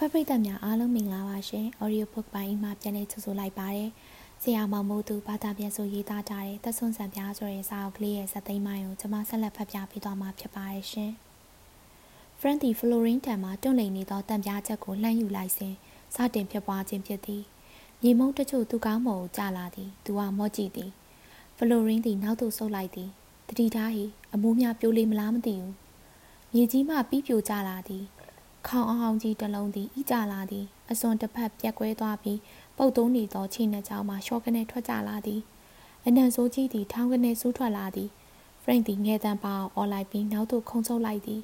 ဖတ်ပရိသတ်များအားလုံးမင်္ဂလာပါရှင် Audio Book ပိုင်းမှာပြန်လည်ကြိုဆိုလိုက်ပါတယ်ဆရာမောင်မိုးသူဘာသာပြန်ဆိုရေးသားထားတဲ့သက်ဆွန်ဆန်ပြားဆိုတဲ့စာအုပ်ကလေးရဲ့ဇာတ်သိမ်းပိုင်းကိုကျွန်မဆက်လက်ဖတ်ပြပေးသွားမှာဖြစ်ပါတယ်ရှင် Frank ဒီ Florine တံမှာတွန့်လိန်နေသောတံပြားချက်ကိုလှမ်းယူလိုက်စဉ်စတင်ဖြစ်ပွားခြင်းဖြစ်သည်မြေမုံတချို့သူကောင်းမုံကိုကြာလာသည်သူကမော့ကြည့်သည် Florine သည်နောက်သို့ဆုတ်လိုက်သည်တတိထားဟိအမိုးများပြိုးလေမလားမသိဘူးမြေကြီးမှပြီးပြိုကျလာသည် ခေါင်အောင်ကြီးတစ်လုံးသည်ဤကြလာသည်အစွန်တစ်ဖက်ပြက်ကွဲသွားပြီးပုတ်သုံးနေသောခြေနှချောင်းမှရှော့ကနေထွက်ကြလာသည်အနံဆိုးကြီးသည်ထောင်းကနေစူးထွက်လာသည်ဖရန့်သည်ငဲတန်ပါအောင်အော်လိုက်ပြီးနောက်သို့ခုန်ချုပ်လိုက်သည်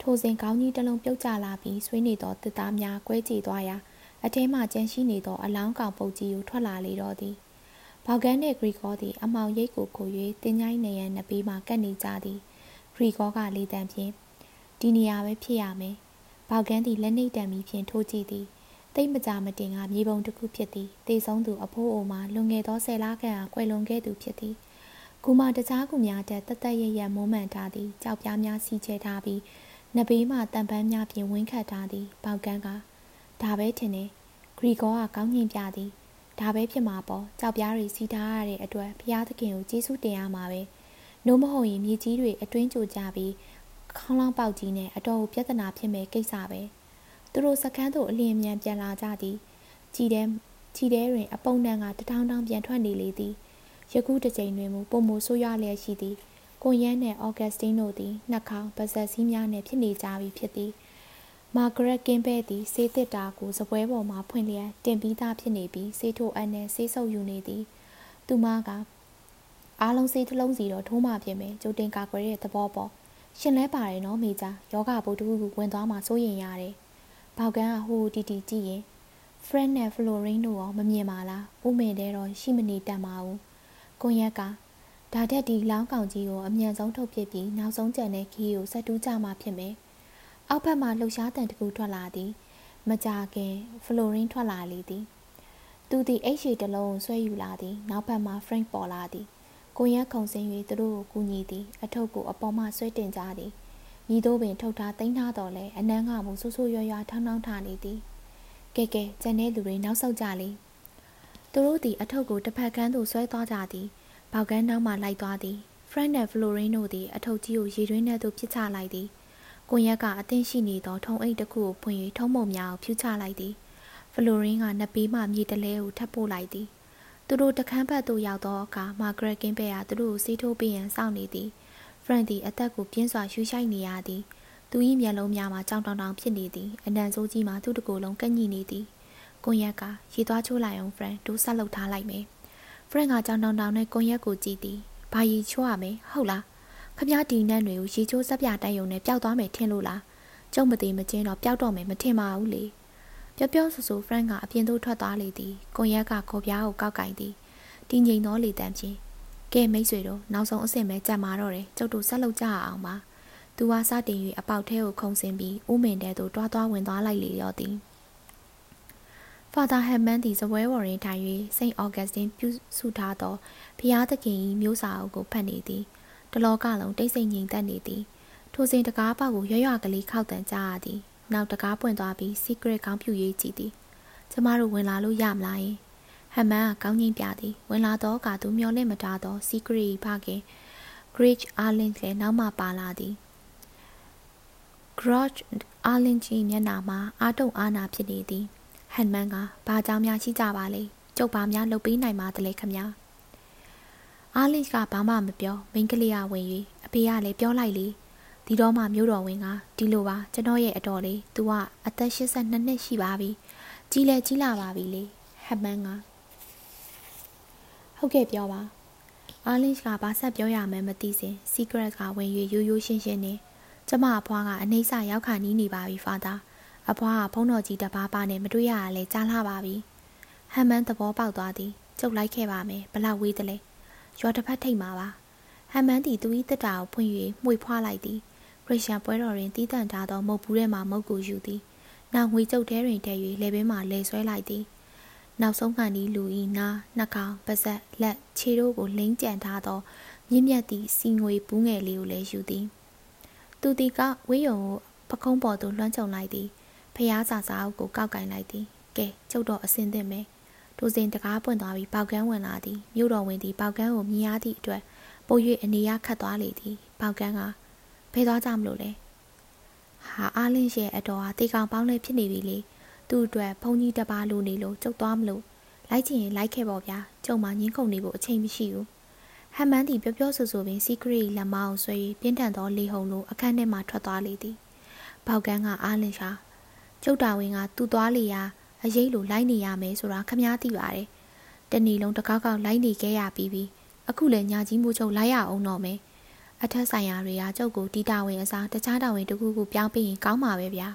ထိုစဉ်ခေါင်းကြီးတစ်လုံးပြုတ်ကျလာပြီးဆွေးနေသောတစ်သားများကွဲကြည်သွားရာအထဲမှကျန်ရှိနေသောအလောင်းကောင်ပုတ်ကြီးကိုထွက်လာလေတော့သည်ဘောက်ကန်နှင့်ဂရီကောသည်အမောင်ရိတ်ကိုခို၍တင်းချိုင်းနေရန်နှစ်ပေးမှကတ်နေကြသည်ဂရီကောကလေတံဖြင့်ဒီနေရာပဲဖြစ်ရမယ် ဘောက်ကန်းသည်လက်နှိပ်တံမီဖြင့်ထိုးကြည့်သည်တိတ်မကြမတင်ကမြေပုံတစ်ခုဖြစ်သည်တေဆုံးသူအဖိုးအိုမှာလွန်ခဲ့သောဆယ်လခန့်အားကွယ်လွန်ခဲ့သူဖြစ်သည်ကူမတခြားကူများတက်တသက်ရရမုံမှန်ထားသည်ကြောက်ပြားများစီချဲထားပြီးနဘေးမှတံပန်းများဖြင့်ဝင်းခတ်ထားသည်ဘောက်ကန်းကဒါပဲထင်တယ်ဂရီကောကကောင်းညင်ပြသည်ဒါပဲဖြစ်မှာပေါ့ကြောက်ပြားတွေစီထားရတဲ့အတွက်ဘုရားသခင်ကိုကျေးဇူးတင်ရမှာပဲနို့မဟုတ်ရင်မြေကြီးတွေအတွင်းကျကြပြီး ခေါင်းလောင်းပေါက်ကြီးနဲ့အတော်ကိုပြဿနာဖြစ်မဲ့ကိစ္စပဲသူတို့စကန်းသို့အလျင်မြန်ပြန်လာကြသည်ကြည်တဲ့ကြည်တဲ့တွင်အပုံနှံကတထောင်ထောင်ပြန်ထွက်နေလေသည်ယခုတစ်ချိန်တွင်မူပုံမိုဆိုးရွားလျက်ရှိသည်ကိုရန်နှင့်အော်ဂတ်စတင်းတို့သည်နှက်ခေါင်းပါဇက်စည်းများနှင့်ဖြစ်နေကြပြီဖြစ်သည်မာဂရက်ကင်းဘဲသည်ဆေးတစ်တာကိုစပွဲပေါ်မှဖွင့်လျက်တင်ပြီးသားဖြစ်နေပြီးဆေးထိုးအပ်နဲ့ဆေးဆုပ်ယူနေသည်သူမကအားလုံးဆေးတစ်လုံးစီတော့ထိုးမှပြင်မယ်ကြိုတင်ကာကွယ်တဲ့သဘောပေါ့ ရှင်လဲပါတယ်နော်မိသားယောဂဘုတ်တူကူဝင်သွားမှစိုးရင်ရတယ်။ဘောက်ကန်းကဟိုတီတီကြည့်ရင် Fred နဲ့ Florine တို့ရောမမြင်ပါလား။ဦးမေတဲ့တော့ရှိမနေတတ်ပါဘူး။ကွန်ရက်ကဒါတက်ဒီလောင်းကောင်ကြီးကိုအမြန်ဆုံးထုတ်ပစ်ပြီးနောက်ဆုံးကြံတဲ့ခီးကိုဆက်တူးကြမှာဖြစ်မယ်။အောက်ဘက်မှာလှုပ်ရှားတန်တကူထွက်လာသည်။မကြခင် Florine ထွက်လာလေသည်။သူသည်အိတ်ရှိတလုံးဆွဲယူလာသည်။နောက်ဘက်မှာ Frank ပေါ်လာသည်။ ကိုရက်ခုံစင်း၍သူတို့ကိုကူညီသည်အထုပ်ကိုအပေါ်မှဆွဲတင်ကြသည်မိတို့ပင်ထုတ်ထားသိမ်းထားတော်လဲအနန်းကမူဆူဆူရွရွထောင်းထောင်းထားနေသည်ကဲကဲကျန်တဲ့လူတွေနောက်ဆုတ်ကြလေသူတို့သည်အထုပ်ကိုတစ်ဖက်ကန်းသို့ဆွဲသွားကြသည်ဘောက်ကန်းနောက်မှလိုက်သွားသည်ဖရန့်နဲ့ဖလိုရင်းတို့သည်အထုပ်ကြီးကိုရေတွင်းထဲသို့ပစ်ချလိုက်သည်ကွန်ရက်ကအသင်းရှိနေသောထုံအိတ်တစ်ခုကိုဖွင့်၍ထုံးမုံများကိုဖြူချလိုက်သည်ဖလိုရင်းကနှစ်ပေးမှမြေတလဲကိုထပ်ပို့လိုက်သည် သူတို့တခန်းဘက်သို့ရောက်သောအခါမာဂရက်ကင်းဘဲကသူတို့ကိုစီးထိုးပေးရန်စောင့်နေသည်ဖရန့်သည်အသက်ကိုပြင်းစွာရှူရှိုက်နေရသည်သူ၏မျက်လုံးများမှာကြောင်တောင်တောင်ဖြစ်နေသည်အနံဆိုးကြီးမှာသူ့တကိုယ်လုံးကန့်ညိနေသည်ကွန်ရက်ကရေသွားချိုးလိုက်အောင်ဖရန့်ဒိုးဆက်လုပ်ထားလိုက်မယ်ဖရန့်ကကြောင်တောင်တောင်နဲ့ကွန်ရက်ကိုကြည့်သည်ဘာရီချိုးရမယ်ဟုတ်လားခမည်းဒီနန်းတွေကိုရေချိုးစက်ပြတိုက်ရုံနဲ့ပျောက်သွားမယ်ထင်လို့လားကျုံမသေးမချင်းတော့ပျောက်တော့မယ်မထင်ပါဘူးလေ ပျော့ပျော့ဆူဆူဖရန့်ကအပြင်သို့ထွက်သွားလေသည်ကွန်ရက်ကခေါ်ပြားကိုကောက်ကင်သည်တည်ငြိမ်သောလေတံဖြင့်ကဲမိတ်ဆွေတို့နောက်ဆုံးအဆင့်ပဲကြံမာတော့တယ်ကျုပ်တို့ဆက်လုပ်ကြအောင်ပါသူကစတင်၍အပေါက်ထဲကိုခုန်ဆင်းပြီးဦးမင်တဲသို့တွားတွားဝင်သွားလိုက်လေရောသည်ဖာသာဟက်မန်သည်စပွဲပေါ်တွင်ထိုင်၍စိန့်အော်ဂတ်စတင်ပြုစုထားသောဘုရားသခင်၏မျိုးစာအုပ်ကိုဖတ်နေသည်တလောကလုံးတိတ်ဆိတ်ငြိမ်သက်နေသည်ထိုစဉ်တကားပေါက်ကိုရွရွကလေးခောက်တန်ကြားရသည် နောက်တကားပွင့်သွားပြီး secret ကောင်းပြူရေးကြည့်သည်ကျမတို့ဝင်လာလို့ရမလားယင်ဟမ်မန်ကကောင်းကြီးပြသည်ဝင်လာတော့ကသူမျောလင့်မထားသော secret ဖခင် Great Arlen လည်းနောက်မှပါလာသည် Grudge Arlen ကြီးမျက်နှာမှာအာတုံအာနာဖြစ်နေသည်ဟန်မန်ကဘာကြောင့်များရှိကြပါလဲကျုပ်ဘာများလုပ်ပေးနိုင်ပါသလဲခမညာအာလစ်ကဘာမှမပြောမိန်းကလေးကဝင်၍အဖေကလည်းပြောလိုက်လေ ဒီတော့မှမျိုးတော်ဝင်ကဒီလိုပါကျွန်တော်ရဲ့အတော်လေး तू ကအသက်82နှစ်ရှိပါပြီကြီးလဲကြီးလာပါပြီလေဟမ်မန်ကဟုတ်ကဲ့ပြောပါအာလစ်ကဘာဆက်ပြောရမှန်းမသိစဉ် secret ကဝင်၍ရိုးရိုးရှင်းရှင်းနဲ့ကျမအဖွားကအနှိမ့်ဆရောက်ခါနီးနေပါပြီဖာသာအဖွားကဖုံးတော်ကြီးတပါးပါနဲ့မတွေ့ရရလဲကြားလာပါပြီဟမ်မန်သဘောပေါက်သွားသည်ကျုပ်လိုက်ခဲ့ပါမယ်ဘလောက်ဝေးသလဲရွာတစ်ဖက်ထိတ်မှာပါဟမ်မန်သည်သူ၏တက်တာကိုဖွင့်၍မှွေဖွားလိုက်သည် ခရစ်ယာန်ပွဲတော်တွင်တီးတန့်ထားသောမုတ်ဘူးထဲမှမုတ်ကိုယူသည်နောက်ငွေကျုပ်ထဲတွင်ထည့်၍လေပင်မှလဲဆွဲလိုက်သည်နောက်ဆုံးခံဒီလူဤနာနှာခေါင်းပါးစပ်လက်ခြေတို့ကိုလိမ့်ကြံထားသောမြင့်မြတ်သည့်စီငွေဘူးငယ်လေးကိုလည်းယူသည်သူသည်ကဝေးရုံကိုပခုံးပေါ်သို့လွှမ်းခြုံလိုက်သည်ဖျားစာစာအုပ်ကိုကောက်ကင်လိုက်သည်ကဲကျုပ်တော့အစင်သင့်မယ်ထိုစဉ်တကားပွင့်သွားပြီးပေါကန်းဝင်လာသည်မြို့တော်ဝင်သည်ပေါကန်းကိုမြင်ရသည့်အတွက်ပို၍အနေရခတ်သွားလေသည်ပေါကန်းက ဘယ်သွားကြမလို့လဲဟာအားလင်းရဲ့အတော်ဟာတေကောင်ပေါင်းလဲဖြစ်နေပြီလေသူ့အတွက်ဘုံကြီးတပါလိုနေလို့ကျုပ်သွားမလို့လိုက်ချင်ရင်လိုက်ခဲ့ပေါ့ဗျာကျုံမှငင်းခုန်နေဖို့အချိန်မရှိဘူးဟမ်မန်သည်ပြောပြောဆိုဆိုပင်စီကရီလက်မအောင်ဆွဲပြင်းထန်သောလေဟုန်လိုအခန်းထဲမှထွက်သွားလေသည်ပေါကန်းကအားလင်းရှာကျုပ်တာဝင်ကသူ့သွားလေရာအရေးလိုလိုက်နေရမယ်ဆိုတာခမားသိပါတယ်တနေ့လုံးတကောက်ကောက်လိုက်နေခဲ့ရပြီးပြီအခုလည်းညာကြီးမှုချုပ်လိုက်ရအောင်တော့မယ် အထက်ဆိုင်ရာတွေကကျုပ်ကိုတီတာဝင်အစားတခြားတာဝန်တခုခုပြောင်းပြီးရင်ကောင်းမှာပဲဗျာ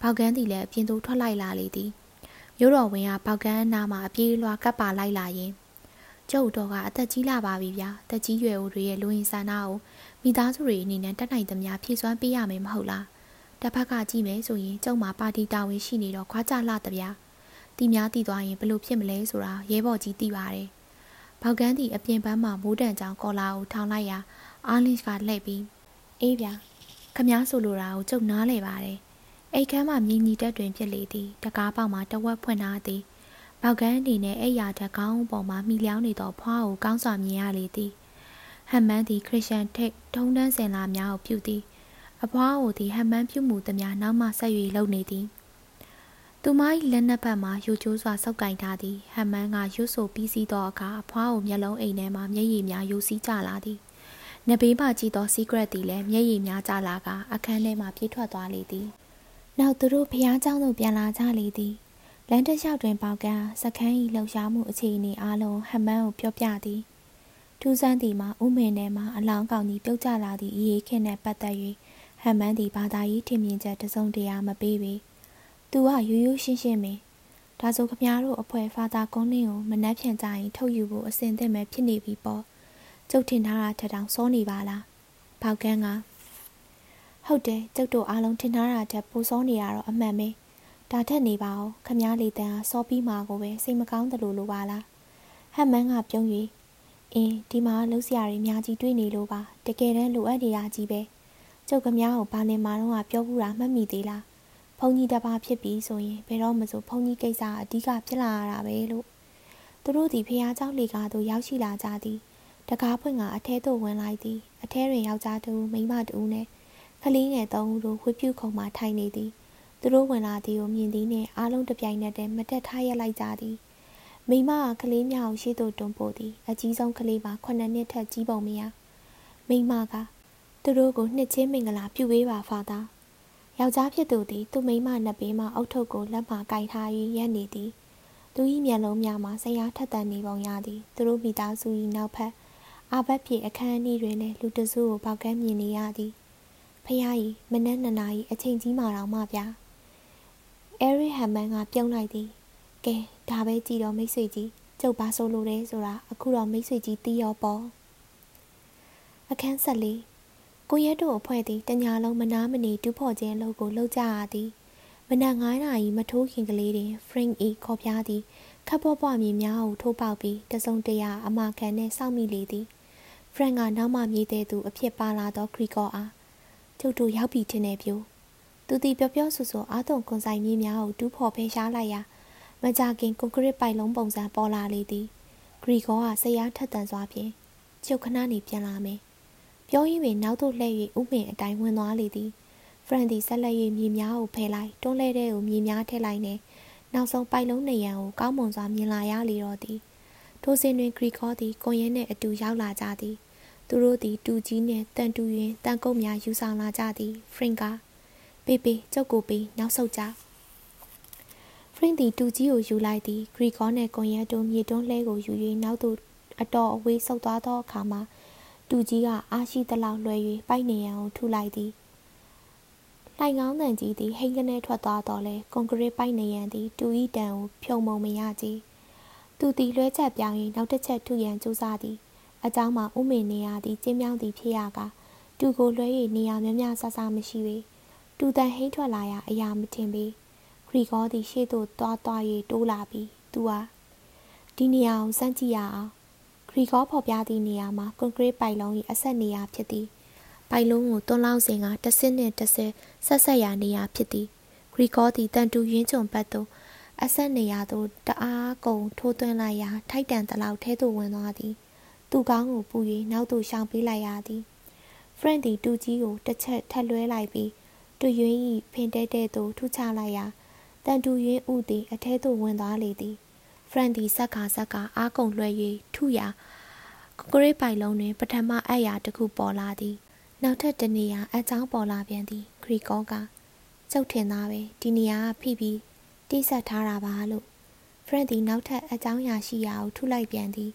ပေါကန်းသည်လည်းအပြင်သို့ထွက်လိုက်လာလေသည်မြို့တော်ဝင်ကပေါကန်းအနားမှာအပြေးလွှာကပ်ပါလိုက်လာရင်ကျုပ်တော်ကအသက်ကြီးလာပါပြီဗျာတက်ကြီးရွယ်ဦးတွေရဲ့လူရင်ဆန္ဒကိုမိသားစုတွေအနေနဲ့တက်နိုင်သမျှဖြည့်စွမ်းပေးရမယ်မဟုတ်လားတစ်ဖက်ကကြည့်မယ်ဆိုရင်ကျုံမှာပါတီတာဝန်ရှိနေတော့ခွာကြလှတဗျာတီများတည်သွားရင်ဘလို့ဖြစ်မလဲဆိုတာရဲဘော်ကြီးသိပါတယ်ဘောက်ကန်းတီအပြင်ပန်းမှာမိုးတန်ကြောင်ကော်လာကိုထောင်လိုက်ရာ အာလင်းကလှည့်ပြီးအေးဗျာခမားဆိုလိုတာကိုကျုပ်နားလဲပါတယ်အိတ်ခမ်းမှာမြင်းကြီးတက်တွင်ဖြစ်လေသည်တကားပေါက်မှာတဝက်ဖွင့်ထားသည်ဘောက်ကန်းအနေနဲ့အဲ့ရတကောင်းပေါ်မှာမိလျောင်းနေသောဖွားကိုကောင်းစွာမြင်ရလေသည်ဟမ်မန်သည်ခရစ်ယာန်ထိတ်ထုံးတန်းစင်လာများကိုပြုသည်အဖွားကိုသည်ဟမှန်းပြုမှုသမျှနောက်မှဆက်၍လုံနေသည်သူမ၏လက်နက်ဘက်မှရိုချိုးစွာဆုပ်ကင်ထားသည်ဟမှန်းကရွတ်ဆိုပြီးစီးသောအခါအဖွားကိုမျက်လုံးအိမ်ထဲမှမျက်ရည်များယိုစီးကျလာသည် နဘေးမှကြည့်သော secret သည်လည်းမျက်ရည်များကျလာကအခန်းထဲမှပြေးထွက်သွားလေသည်နောက်သူတို့ဖျားเจ้าသို့ပြန်လာကြလေသည်လမ်းတစ်လျှောက်တွင်ပေါကန်းစခန်း၏လှုပ်ရှားမှုအခြေအနေအလုံးဟမှန်းကိုပြောပြသည်ထူးဆန်းသည်မှာဥမင်ထဲမှအလောင်းကောင်ကြီးပြုတ်ကျလာသည့်အေးခင်နှင့်ပတ်သက်၍ဟန်မန်းသည်ဘာသာရေးထင်မြင်ချက်တစုံတရာမပေးပေသူကရိုးရိုးရှင်းရှင်းပဲဒါဆိုခမများတို့အဖွဲဖာသာကုန်းလင်းကိုမနှက်ဖြန်ကြရင်ထုတ်ယူဖို့အစဉ်သင့်ပဲဖြစ်နေပြီပေါ့ ကျုပ်ထင်ထားတာထက်တောင်စောနေပါလားပေါကန်းကဟုတ်တယ်ကျုပ်တို့အားလုံးထင်ထားတာထက်ပိုစောနေရတော့အမှန်ပဲဒါထက်နေပါဦးခမည်းလေးတန်းစောပြီးမှာကိုပဲစိတ်မကောင်းသလိုလိုပါလားဟမ်မန်းကပြုံး၍အင်းဒီမှာလှုပ်ရှားရီအများကြီးတွေ့နေလို့ပါတကယ်တမ်းလိုအပ်နေတာကြီးပဲကျုပ်ကများကိုဘာလင်မာတော့ပြောဘူးတာမှတ်မိသေးလားဘုန်းကြီးတပါဖြစ်ပြီးဆိုရင်ဘယ်တော့မှဆိုဘုန်းကြီးကိစ္စအဓိကဖြစ်လာရတာပဲလို့သူတို့ဒီဖះเจ้าလေကားသို့ရောက်ရှိလာကြသည် တကားဖွင့်ကအထဲသို့ဝင်လိုက်သည်အထဲတွင်ယောက်ျားတူမိန်းမတူနဲ့ကလေးငယ်သုံးဦးတို့ဝှပြုခုံမှထိုင်နေသည်သူတို့ဝင်လာသည်ကိုမြင်သည်နှင့်အားလုံးတပြိုင်နက်တည်းမတက်ထားရလိုက်ကြသည်မိမကကလေးများကိုရှေ့သို့တွန်းပို့သည်အကြီးဆုံးကလေးပါ9နှစ်ထက်ကြီးပုံမရမိမကသူတို့ကိုနှစ်ချင်းမင်္ဂလာပြုပေးပါဖာသာယောက်ျားဖြစ်သူသည်သူ့မိန်းမနှစ်ဘေးမှအုတ်ထုပ်ကိုလက်မှကင်ထား၍ရပ်နေသည်သူ၏မျက်လုံးများမှာဆရာထက်သန်နေပုံရသည်သူတို့မိသားစု၏နောက်ဖက် အာဘတ်ပြေအခန်းအနီးတွင်လည်းလူတစုကိုပေါက်ကမ်းမြင်နေရသည်ဖះ၏မနက်နှစ်နာရီအချိန်ကြီးမှတော့မှဗျာအဲရီဟမ်မန်ကပြုံးလိုက်သည်ကဲဒါပဲကြည့်တော့မိတ်ဆွေကြီးကျုပ်ပါဆိုလိုတယ်ဆိုတာအခုတော့မိတ်ဆွေကြီးသိရောပေါ့အခန်းဆက်လေးကိုရဲတို့အဖွဲ့သည်တညာလုံးမနာမနေတူးဖော်ခြင်းအလုပ်ကိုလုပ်ကြရသည်မနက်9နာရီမထိုးခင်ကလေးတွင် Frank E ခေါ်ပြားသည်ခပ်ပွားပွားမြင်များကိုထိုးပေါက်ပြီးတစုံတရာအမခံနှင့်စောင့်မိလေသည် Frank ကနောက်မှမြေးတဲ့သူအဖြစ်ပါလာသောခရီကောအားကျုပ်တို့ရောက်ပြီထင်တယ်ပြို့သူသည်ပြောပြောဆိုဆိုအာတုံကွန်ဆိုင်မြင်းများကိုတူးဖော်ဖယ်ရှားလိုက်ရာမကြခင်ကွန်ကရစ်ပိုက်လုံးပုံစံပေါ်လာလေသည်ဂရီကောကဆရာထက်တန်စွာဖြင့်ကျုပ်ခဏနေပြန်လာမယ်ပြောရင်းပင်နောက်သို့လှည့်၍ဥမင်အတိုင်းဝင်သွားလေသည်ဖရန်သည်ဆက်လက်၍မြေများကိုဖယ်လိုက်တွန်းလဲတဲ့ကိုမြေများထည့်လိုက်နှင့်နောက်ဆုံးပိုက်လုံးနေရန်ကိုကောင်းမွန်စွာမြင်လာရလေတော့သည် ထိုစဉ်တွင်ဂရီကောသည်ကွန်ရဲနှင့်အတူရောက်လာကြသည်သူတို့သည်တူကြီးနှင့်တန်တူရင်တန်ကုတ်များယူဆောင်လာကြသည်ဖရင်ကပေးပေးကျုပ်ကိုပေးနောက်ဆုတ်ကြဖရင်သည်တူကြီးကိုယူလိုက်သည်ဂရီကောနှင့်ကွန်ရဲတို့မြေတွန်းလှဲကိုယူ၍နောက်သို့အတော်အဝေးဆုတ်သွားသောအခါမှာတူကြီးကအားရှိသလောက်လွှဲ၍ပိုက်နေရန်ကိုထုလိုက်သည်လှိုင်ကောင်းတန်ကြီးသည်ဟိန်းကနေထွက်သွားတော့လဲကွန်ကရစ်ပိုက်နေရန်သည်တူဤတန်ကိုဖြုံမုံမရကြည် သူသည်လွှဲချက်ပြောင်း၍နောက်တစ်ချက်ထုရန်ကြိုးစားသည်အเจ้าမှာဥမင်နေရသည်ကျင်းမြောင်းသည်ဖြစ်ရကတူကိုလွှဲ၍နေရများများဆဆမရှိပေတူတန်ဟိန်းထွက်လာရအရာမထင်ပေခရီကောသည်ရှေ့သို့သွားသွား၍တိုးလာပြီးသူဟာဒီနေရာကိုစမ်းကြည့်ရအောင်ဂရီကောဖော်ပြသည့်နေရာမှာကွန်ကရစ်ပိုက်လုံး၏အဆက်နေရာဖြစ်သည်ပိုက်လုံးကိုတွန်းလောင်းစဉ်ကတစ်စင်းနှင့်တစ်ဆယ်ဆက်ဆက်ရာနေရာဖြစ်သည်ဂရီ ရီကောသည်တန်တူရင်းချုံဘတ်သို့ အဆက်နေရသို့တအားကုန်ထိုးသွင်းလိုက်ရာထိုက်တန်တလောက်ထဲသို့ဝင်သွားသည်သူကောင်းကိုပူ၍နောက်သို့ရှောင်ပေးလိုက်ရသည်ဖရန့်သည်တူကြီးကိုတစ်ချက်ထက်လွှဲလိုက်ပြီးတူရွင်း၏ဖင်တဲတဲသို့ထုချလိုက်ရာတန်တူရင်းဥသည်အထဲသို့ဝင်သွားလေသည်ဖရန့်သည်ဆက်ခါဆက်ခါအားကုန်လွှဲ၍ထုရာကရိပိုင်လုံးတွင် ပထမအပ်ရာတစ်ခုပေါ်လာသည်နောက်ထပ်တနေရာအချောင်းပေါ်လာပြန်သည်ခရီကောကကျုပ်ထင်သားပဲဒီနေရာကဖိပြီး တိဆက်ထားတာပါလို့ဖရန့်သည်နောက်ထပ်အချောင်းရာရှိရာကိုထုလိုက်ပြန်သည်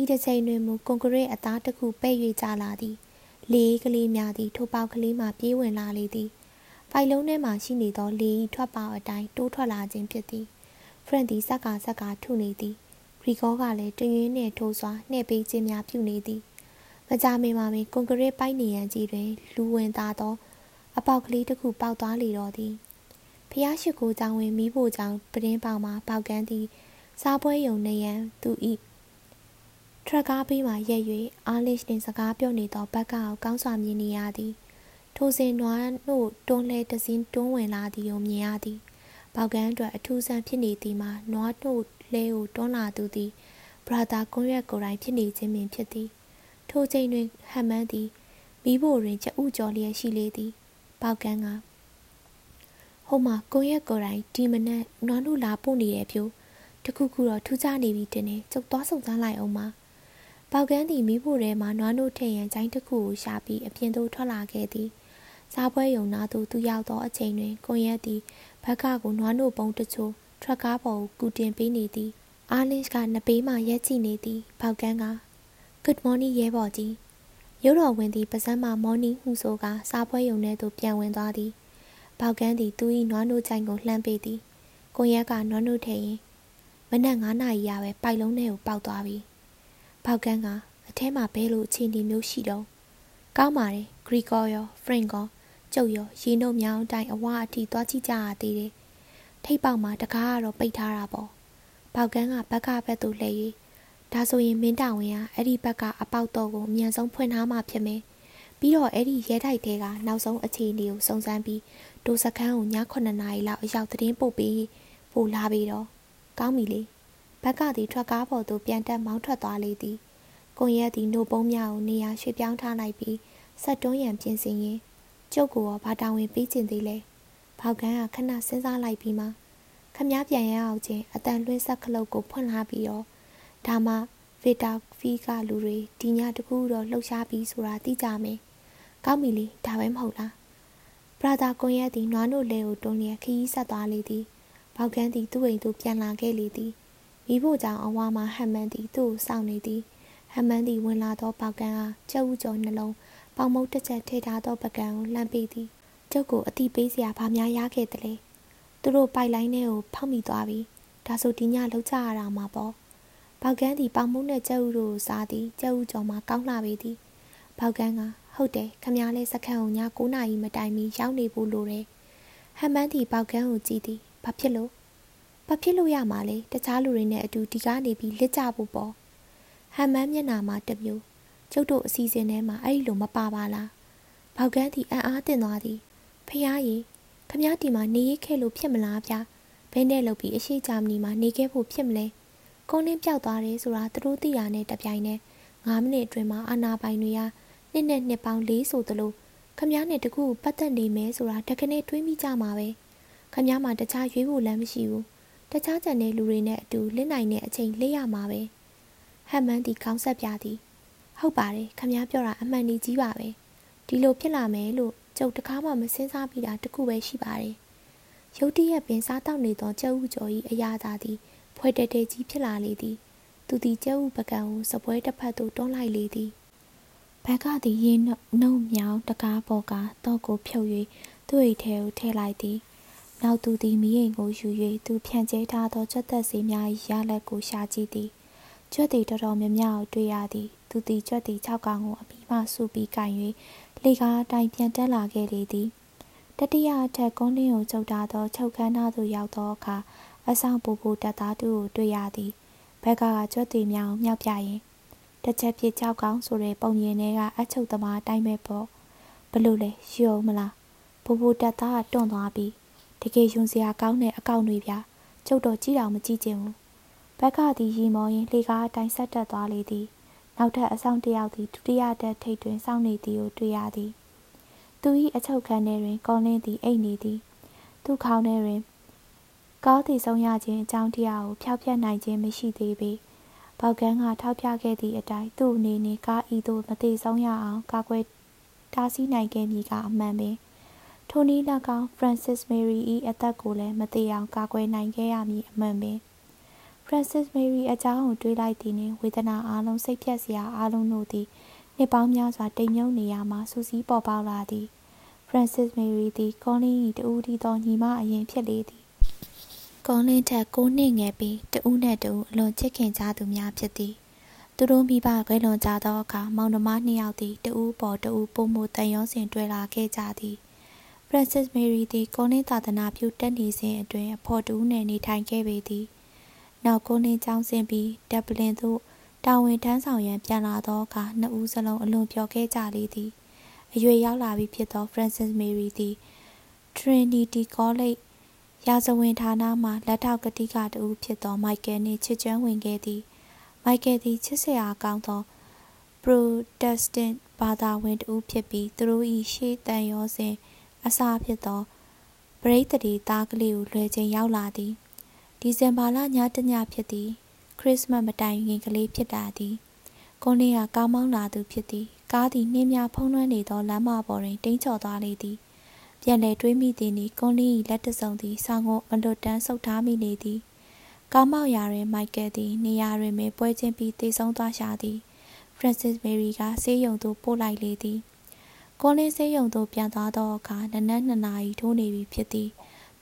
ဤတစ်ချိန်တွင်မူကွန်ကရစ်အသားတစ်ခုပဲ့၍ကျလာသည်လေးကလေးများသည်ထိုပေါက်ကလေးမှပြေးဝင်လာလေသည်ပိုက်လုံးထဲမှရှိနေသောလေဤထွက်ပေါက်အတိုင်းတိုးထွက်လာခြင်းဖြစ်သည်ဖရန့်သည်စက်ကစက်ကထုနေသည်ဂရီကောကလည်းတရွင်းနှင့်ထိုးစွာနှဲ့ပေးခြင်းများပြုနေသည်မကြမီမှာပင်ကွန်ကရစ်ပိုက်နေရန်ကြီးတွင် လူဝင်သားသော အပေါက်ကလေးတစ်ခုပေါက်သွားလေတော့သည် ဖျားရှိခိုးကြောင်ဝင်မိဖို့ကြောင့်ပတင်းပေါင်မှာပေါက်ကန်းသည်စားပွဲယုံနေရန်သူဤထရက်ကားဘေးမှရက်၍အာလစ်နှင့်စကားပြောနေသောဘက်ကကိုကောင်းစွာမြင်နေရသည်ထိုစဉ်နွားတို့တွန်းလဲတစင်းတွန်းဝင်လာသည်ကိုမြင်ရသည်ပေါကန်းအတွက်အထူးဆန်းဖြစ်နေသည်မှာနွားတို့လဲကိုတွန်းလာသူသည်ဘရာသာကွန်ရက်ကိုယ်တိုင်ဖြစ်နေခြင်းပင်ဖြစ်သည်ထိုချိန်တွင်ဟမ်မန်းသည်မိဖို့တွင်ကြဥကြော်လျက်ရှိလေသည်ပေါကန်းက ဟိုမှာကွန်ရက်ကိုယ်တိုင်ဒီမနက်နွားတို့လာပို့နေတဲ့ဖြိုးတခုခုတော့ထူးခြားနေပြီတင်နေကျုပ်သွားစုံစမ်းလိုက်အောင်ပါပေါကန်းသည်မိဖို့ထဲမှာနွားနို့ထည့်ရန်ကျိုင်းတစ်ခုကိုရှာပြီးအပြင်သို့ထွက်လာခဲ့သည်စားပွဲယုံနာသို့သူရောက်သောအချိန်တွင်ကွန်ရက်သည်ဘက်ကကိုနွားနို့ပုံတချို့ထရက်ကားပေါ်ကိုကူတင်ပေးနေသည်အာလစ်ကနပေးမှရက်ကြည့်နေသည်ပေါကန်းက Good morning ရဲဘော်ကြီးရုပ်တော်ဝင်သည်ပစမ်းမှ morning ဟုဆိုကစားပွဲယုံထဲသို့ပြန်ဝင်သွားသည် ပေါကန်းသည်သူ၏နွားနို့ချိုင်ကိုလှမ်းပေးသည်ကွန်ရက်ကနွားနို့ထည့်ရင်မနက်9နာရီရပဲပိုက်လုံးထဲကိုပေါက်သွားပြီပေါကန်းကအထဲမှာဘဲလိုအခြေအနေမျိုးရှိတော့ကောင်းပါတယ်ဂရီကောရောဖရင်ကောကျုပ်ရောရေနှုတ်မြောင်းအတိုင်းအဝအထိသွားကြည့်ကြရသေးတယ်ထိပ်ပေါက်မှာတကားကတော့ပိတ်ထားတာပေါ့ပေါကန်းကဘက်ကဘက်သို့လှည့်၍ဒါဆိုရင်မင်းတောင်ဝင်ကအဲ့ဒီဘက်ကအပေါက်တော့ကိုအမြန်ဆုံးဖွင့်ထားမှဖြစ်မယ်ပြီးတော့အဲ့ဒီရဲထိုက်တဲကနောက်ဆုံးအခြေအနေကိုစုံစမ်းပြီး ဒိုစခန်းကိုည9နာရီလောက်အရောက်သတင်းပို့ပြီးပို့လာပြီးတော့ကောင်းပြီလေဘက်ကသည်ထွက်ကားပေါ်သို့ပြန်တက်မောင်းထွက်သွားလေသည်ကွန်ရက်သည်နှုတ်ပုံးများကိုနေရာရွှေ့ပြောင်းထားလိုက်ပြီးဆက်တွန်းရန်ပြင်ဆင်ရင်းကျုပ်ကိုဘာတာဝန်ပေးခြင်းသေးလဲဖောက်ကန်းကခဏစဉ်းစားလိုက်ပြီးမှခမည်းပြန်ရအောင်ချင်းအတန်လွှင့်ဆက်ခလုတ်ကိုဖွင့်လာပြီးတော့ဒါမှဗီတာဖီကလူတွေဒီညတကူတော့လှုပ်ရှားပြီးဆိုတာသိကြမယ်။ကောင်းပြီလေဒါပဲမဟုတ်လား။ဘ ရာသာကွန်ရက်သည်နွားနို့လဲကိုတွန်းလျက်ခီးဆက်သွားလေသည်။ဘောက်ကန်းသည်သူ့အိမ်သို့ပြန်လာခဲ့လေသည်။မိဖို့ကြောင့်အဝါမှာဟမ်မန်သည်သူ့ကိုစောင့်နေသည်။ဟမ်မန်သည်ဝင်လာသောဘောက်ကန်းအားကျက်ဥကျော်နှလုံးပေါင်မုတ်တစ်ချက်ထိထားသောပကံကိုလှမ်းပေးသည်။ကျုပ်ကိုအတိပေးစရာဘာများရခဲ့သလဲ။သူတို့ပိုက်လိုင်းထဲကိုဖောက်မိသွားပြီဒါဆိုဒီညလောက်ကြရတာမှာပေါ့ဘောက်ကန်းသည်ပေါင်မှုနဲ့ကျဲဥတို့ကိုစားသည်ကျဲဥကြော်မှာကောင်းလာပေသည်ဘောက်ကန်းက ဟုတ်တယ်ခမ ्या လဲစခန်းကိုည9နာရီမတိုင်မီရောက်နေဖို့လိုတယ်ဟမ်မန်းသည်ဘောက်ကန်းကိုကြည့်သည်ဘာဖြစ်လို့ဘာဖြစ်လို့ရမှာလဲတခြားလူတွေနဲ့အတူဒီကနေပြီးလစ်ကြဖို့ပေါ့ဟမ်မန်းမျက်နာမှာတမျိုးကျုပ်တို့အစီအစဉ်ထဲမှာအဲ့လိုမပါပါလားဘောက်ကန်းသည်အံ့အားသင့်သွားသည်ဖះကြီးခမည်းတီမှာနေရခဲ့လို့ဖြစ်မလားဗျဘဲနဲ့လုပ်ပြီးအရှိဂျာမနီမှာနေခဲ့ဖို့ဖြစ်မလဲကုန်းနှင်းပြောက်သွားတယ်ဆိုတာသူတို့သိရတဲ့တပြိုင်နက်9မိနစ်အတွင်းမှာအာနာပိုင်တွေက နှစ်နဲ့နှစ်ပေါင်း၄ဆိုသလိုခမည်းနဲ့တခုပတ်သက်နေမယ်ဆိုတာတခနဲ့တွေးမိကြမှာပဲခမည်းမှာတခြားရွေးဖို့လမ်းမရှိဘူးတခြားကြံတဲ့လူတွေနဲ့အတူလစ်နိုင်တဲ့အချိန်လေးရမှာပဲဟမ်မန်ဒီခေါင်းဆက်ပြသည်ဟုတ်ပါတယ်ခမည်းပြောတာအမှန်ကြီးပါပဲဒီလိုဖြစ်လာမယ်လို့ကျုပ်တကားမှမစင်းစားပြီးတာတခုပဲရှိပါတယ်။ရုတ်တရက်ပင်စားတောက်နေသောကျဲဥကျော်၏အရာသာသည်ဖွဲတဲတဲကြီးဖြစ်လာလေသည်။သူသည်ကျဲဥပကံကိုစပွဲတစ်ဖက်သို့တွန်းလိုက်လေသည်။ ဘက်ကသည်ရင်နှုတ်မြောင်တကားပေါ်ကတော့ကိုဖြုတ်၍သူ့အိတ်ထဲကိုထည့်လိုက်သည်။နောက်သူသည်မိအိမ်ကိုယူ၍သူဖြန့်ကျဲထားသောကြွက်သက်စီများ၏ရလက်ကိုရှာကြည့်သည်။ကြွက်သည်တော်တော်များများကိုတွေ့ရသည်။သူသည်ကြွက်သည်၆ကောင်ကိုအပြီးမှစုပြီးကင်၍လေကားအတိုင်းပြန်တက်လာခဲ့လေသည်တတိယအထက်ကုန်းလင်းကိုကျုပ်ထားသောချုပ်ခန်းသားသို့ရောက်သောအခါအဆောင်ပူပူတက်သားသူကိုတွေ့ရသည်ဘက်ကကကြွက်တီမြောင်မြောက်ပြရင် တစ်ချက်ပြကြောက်ကောင်းဆိုတဲ့ပုံရင်ထဲကအချုပ်သမားတိုင်းပဲပေါ့ဘလို့လဲရုံမလားပူပူတက်သားကတွန့်သွားပြီးတတကယ်ယွန်စရာကောင်းတဲ့အကောင့်တွေဗျာကျုပ်တော့ကြည့်တော့မကြည့်ချင်ဘူးဘက်ကသည်ရီမောရင်လှေကားအတိုင်းဆက်တက်သွားလေသည်နောက်ထပ်အဆောင်တယောက်သည်ဒုတိယတက်ထိပ်တွင်စောင့်နေသည်ကိုတွေ့ရသည်သူ၏အချုပ်ခန်းထဲတွင်ကောင်းလင်းသည်အိတ်နေသည်သူ့ခေါင်းထဲတွင်ကောင်းသည်ဆုံးရခြင်းအကြောင်းတရားကိုဖျောက်ဖျက်နိုင်ခြင်းမရှိသေးပေ ဘောက်ကန်းကထောက်ပြခဲ့သည့်အတိုင်းသူ့အနေနဲ့ကားဤသို့မသေးဆုံးရအောင်ကာကွယ်တားဆီးနိုင်ခဲ့မည်ကအမှန်ပင်ထိုနည်း၎င်း Francis Mary ၏အသက်ကိုလည်းမသေးအောင်ကာကွယ်နိုင်ခဲ့ရမည်အမှန်ပင် Francis Mary အကြောင်းကိုတွေးလိုက်သည်နှင့်ဝေဒနာအလုံးစိတ်ဖြတ်စရာအလုံးတို့သည်နှစ်ပေါင်းများစွာတိမ်မြုပ်နေရမှစူးစီးပေါ်ပေါက်လာသည် Francis Mary သည်ကောလင်း၏တူဦးဒီသောညီမအရင်ဖြစ်လေသည် ကောလင်းထက်ကိုနှစ်ငယ်ပြီးတူဦးနှင့်တူအလွန်ချစ်ခင်ကြသူများဖြစ်သည်သူတို့မိဘခွဲလွန်ကြသောအခါမောင်နှမနှစ်ယောက်သည်တူဦးပေါ်တူဦးပုံမှုတန်ရောစင်တွေ့လာခဲ့ကြသည် Francis Mary သည်ကောလင်းသာသနာပြုတက်နေစဉ်အတွင်းအဖော်တူနှင့်နေထိုင်ခဲ့ပေသည်နောက်ကိုလင်းကျောင်းဆင်းပြီးဒက်ပလင်သို့တာဝန်ထမ်းဆောင်ရန်ပြန်လာသောအခါနှစ်ဦးစလုံးအလွန်ပျော်ခဲ့ကြလေသည်အရွယ်ရောက်လာပြီဖြစ်သော Francis Mary သည် Trinity College ရာဇဝင်ဌာနမှလက်ထောက်ကတိကတူဖြစ်သော Michael နှင့်ချစ်ကျွမ်းဝင်ခဲ့သည် Michael သည်ချစ်စရာကောင်းသော Protestant ဘာသာဝင်တူဖြစ်ပြီးသူတို့၏ရှေ့တန်ရောစဉ်အစာဖြစ်သောပရိသတ်ဒီသားကလေးကိုလွယ်ချင်းရောက်လာသည်ဒီဇင်ဘာလညတညဖြစ်သည် ခရစ်စမတ်မတိုင်ခင်ကလေးဖြစ်တာသည်ကိုနေကကားမောင်းလာသူဖြစ်သည်ကားသည်နှင်းများဖုံးလွှမ်းနေသောလမ်းမပေါ်တွင်တင်းချော်သွားလေသည် ပြန်လည်တွေးမိသည်နီကွန်လီ၏လက်တစုံသည်ဆောင်းကိုမလွတ်တမ်းဆုပ်ထားမိနေသည်ကားမောက်ရာတွင်မိုက်ကယ်သည်နေရာတွင်ပင်ပွဲချင်းပြီးတေဆုံးသွားရှာသည်ဖရန်စစ်မေရီကဆေးရုံသို့ပို့လိုက်လေသည်ကွန်လင်းဆေးရုံသို့ပြန်သွားသောအခါနနက်2နာရီထိုးနေပြီဖြစ်သည်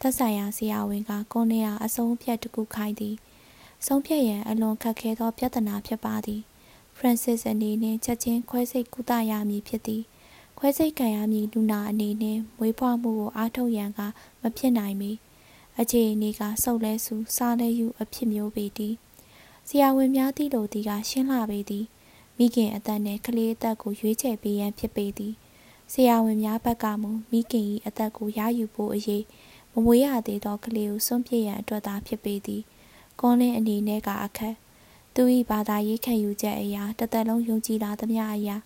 သက်ဆိုင်ရာဆရာဝန်ကကွန်လင်းအားအဆုံးဖြတ်တကူခိုင်းသည်ဆုံးဖြတ်ရန်အလွန်ခက်ခဲသောပြဿနာဖြစ်ပါသည်ဖရန်စစ်အနေနှင့်ချက်ချင်းခွဲစိတ်ကုသရမည်ဖြစ်သည် ခွဲစိတ်ခံရမည်လူနာအနေနဲ့မွေးဖွားမှုကိုအားထုတ်ရန်ကမဖြစ်နိုင်မီအခြေအနေကစုပ်လဲစုစားလဲယူအဖြစ်မျိုးပေသည်ဆရာဝန်များသည့်လိုသည်ကရှင်းလာပေသည်မိခင်အသက်နှင့်ကလေးအသက်ကိုရွေးချယ်ပေးရန်ဖြစ်ပေသည်ဆရာဝန်များဘက်ကမူမိခင်၏အသက်ကိုရယူဖို့အရေးမမွေးရသေးသောကလေးကိုစွန့်ပစ်ရန်အတွက်သာဖြစ်ပေသည်ကွန်လင်းအနေနဲ့ကအခက်သူ၏ဘာသာရေးခံယူချက်အရာတစ်သက်လုံးယုံကြည်လာသမျှအရာ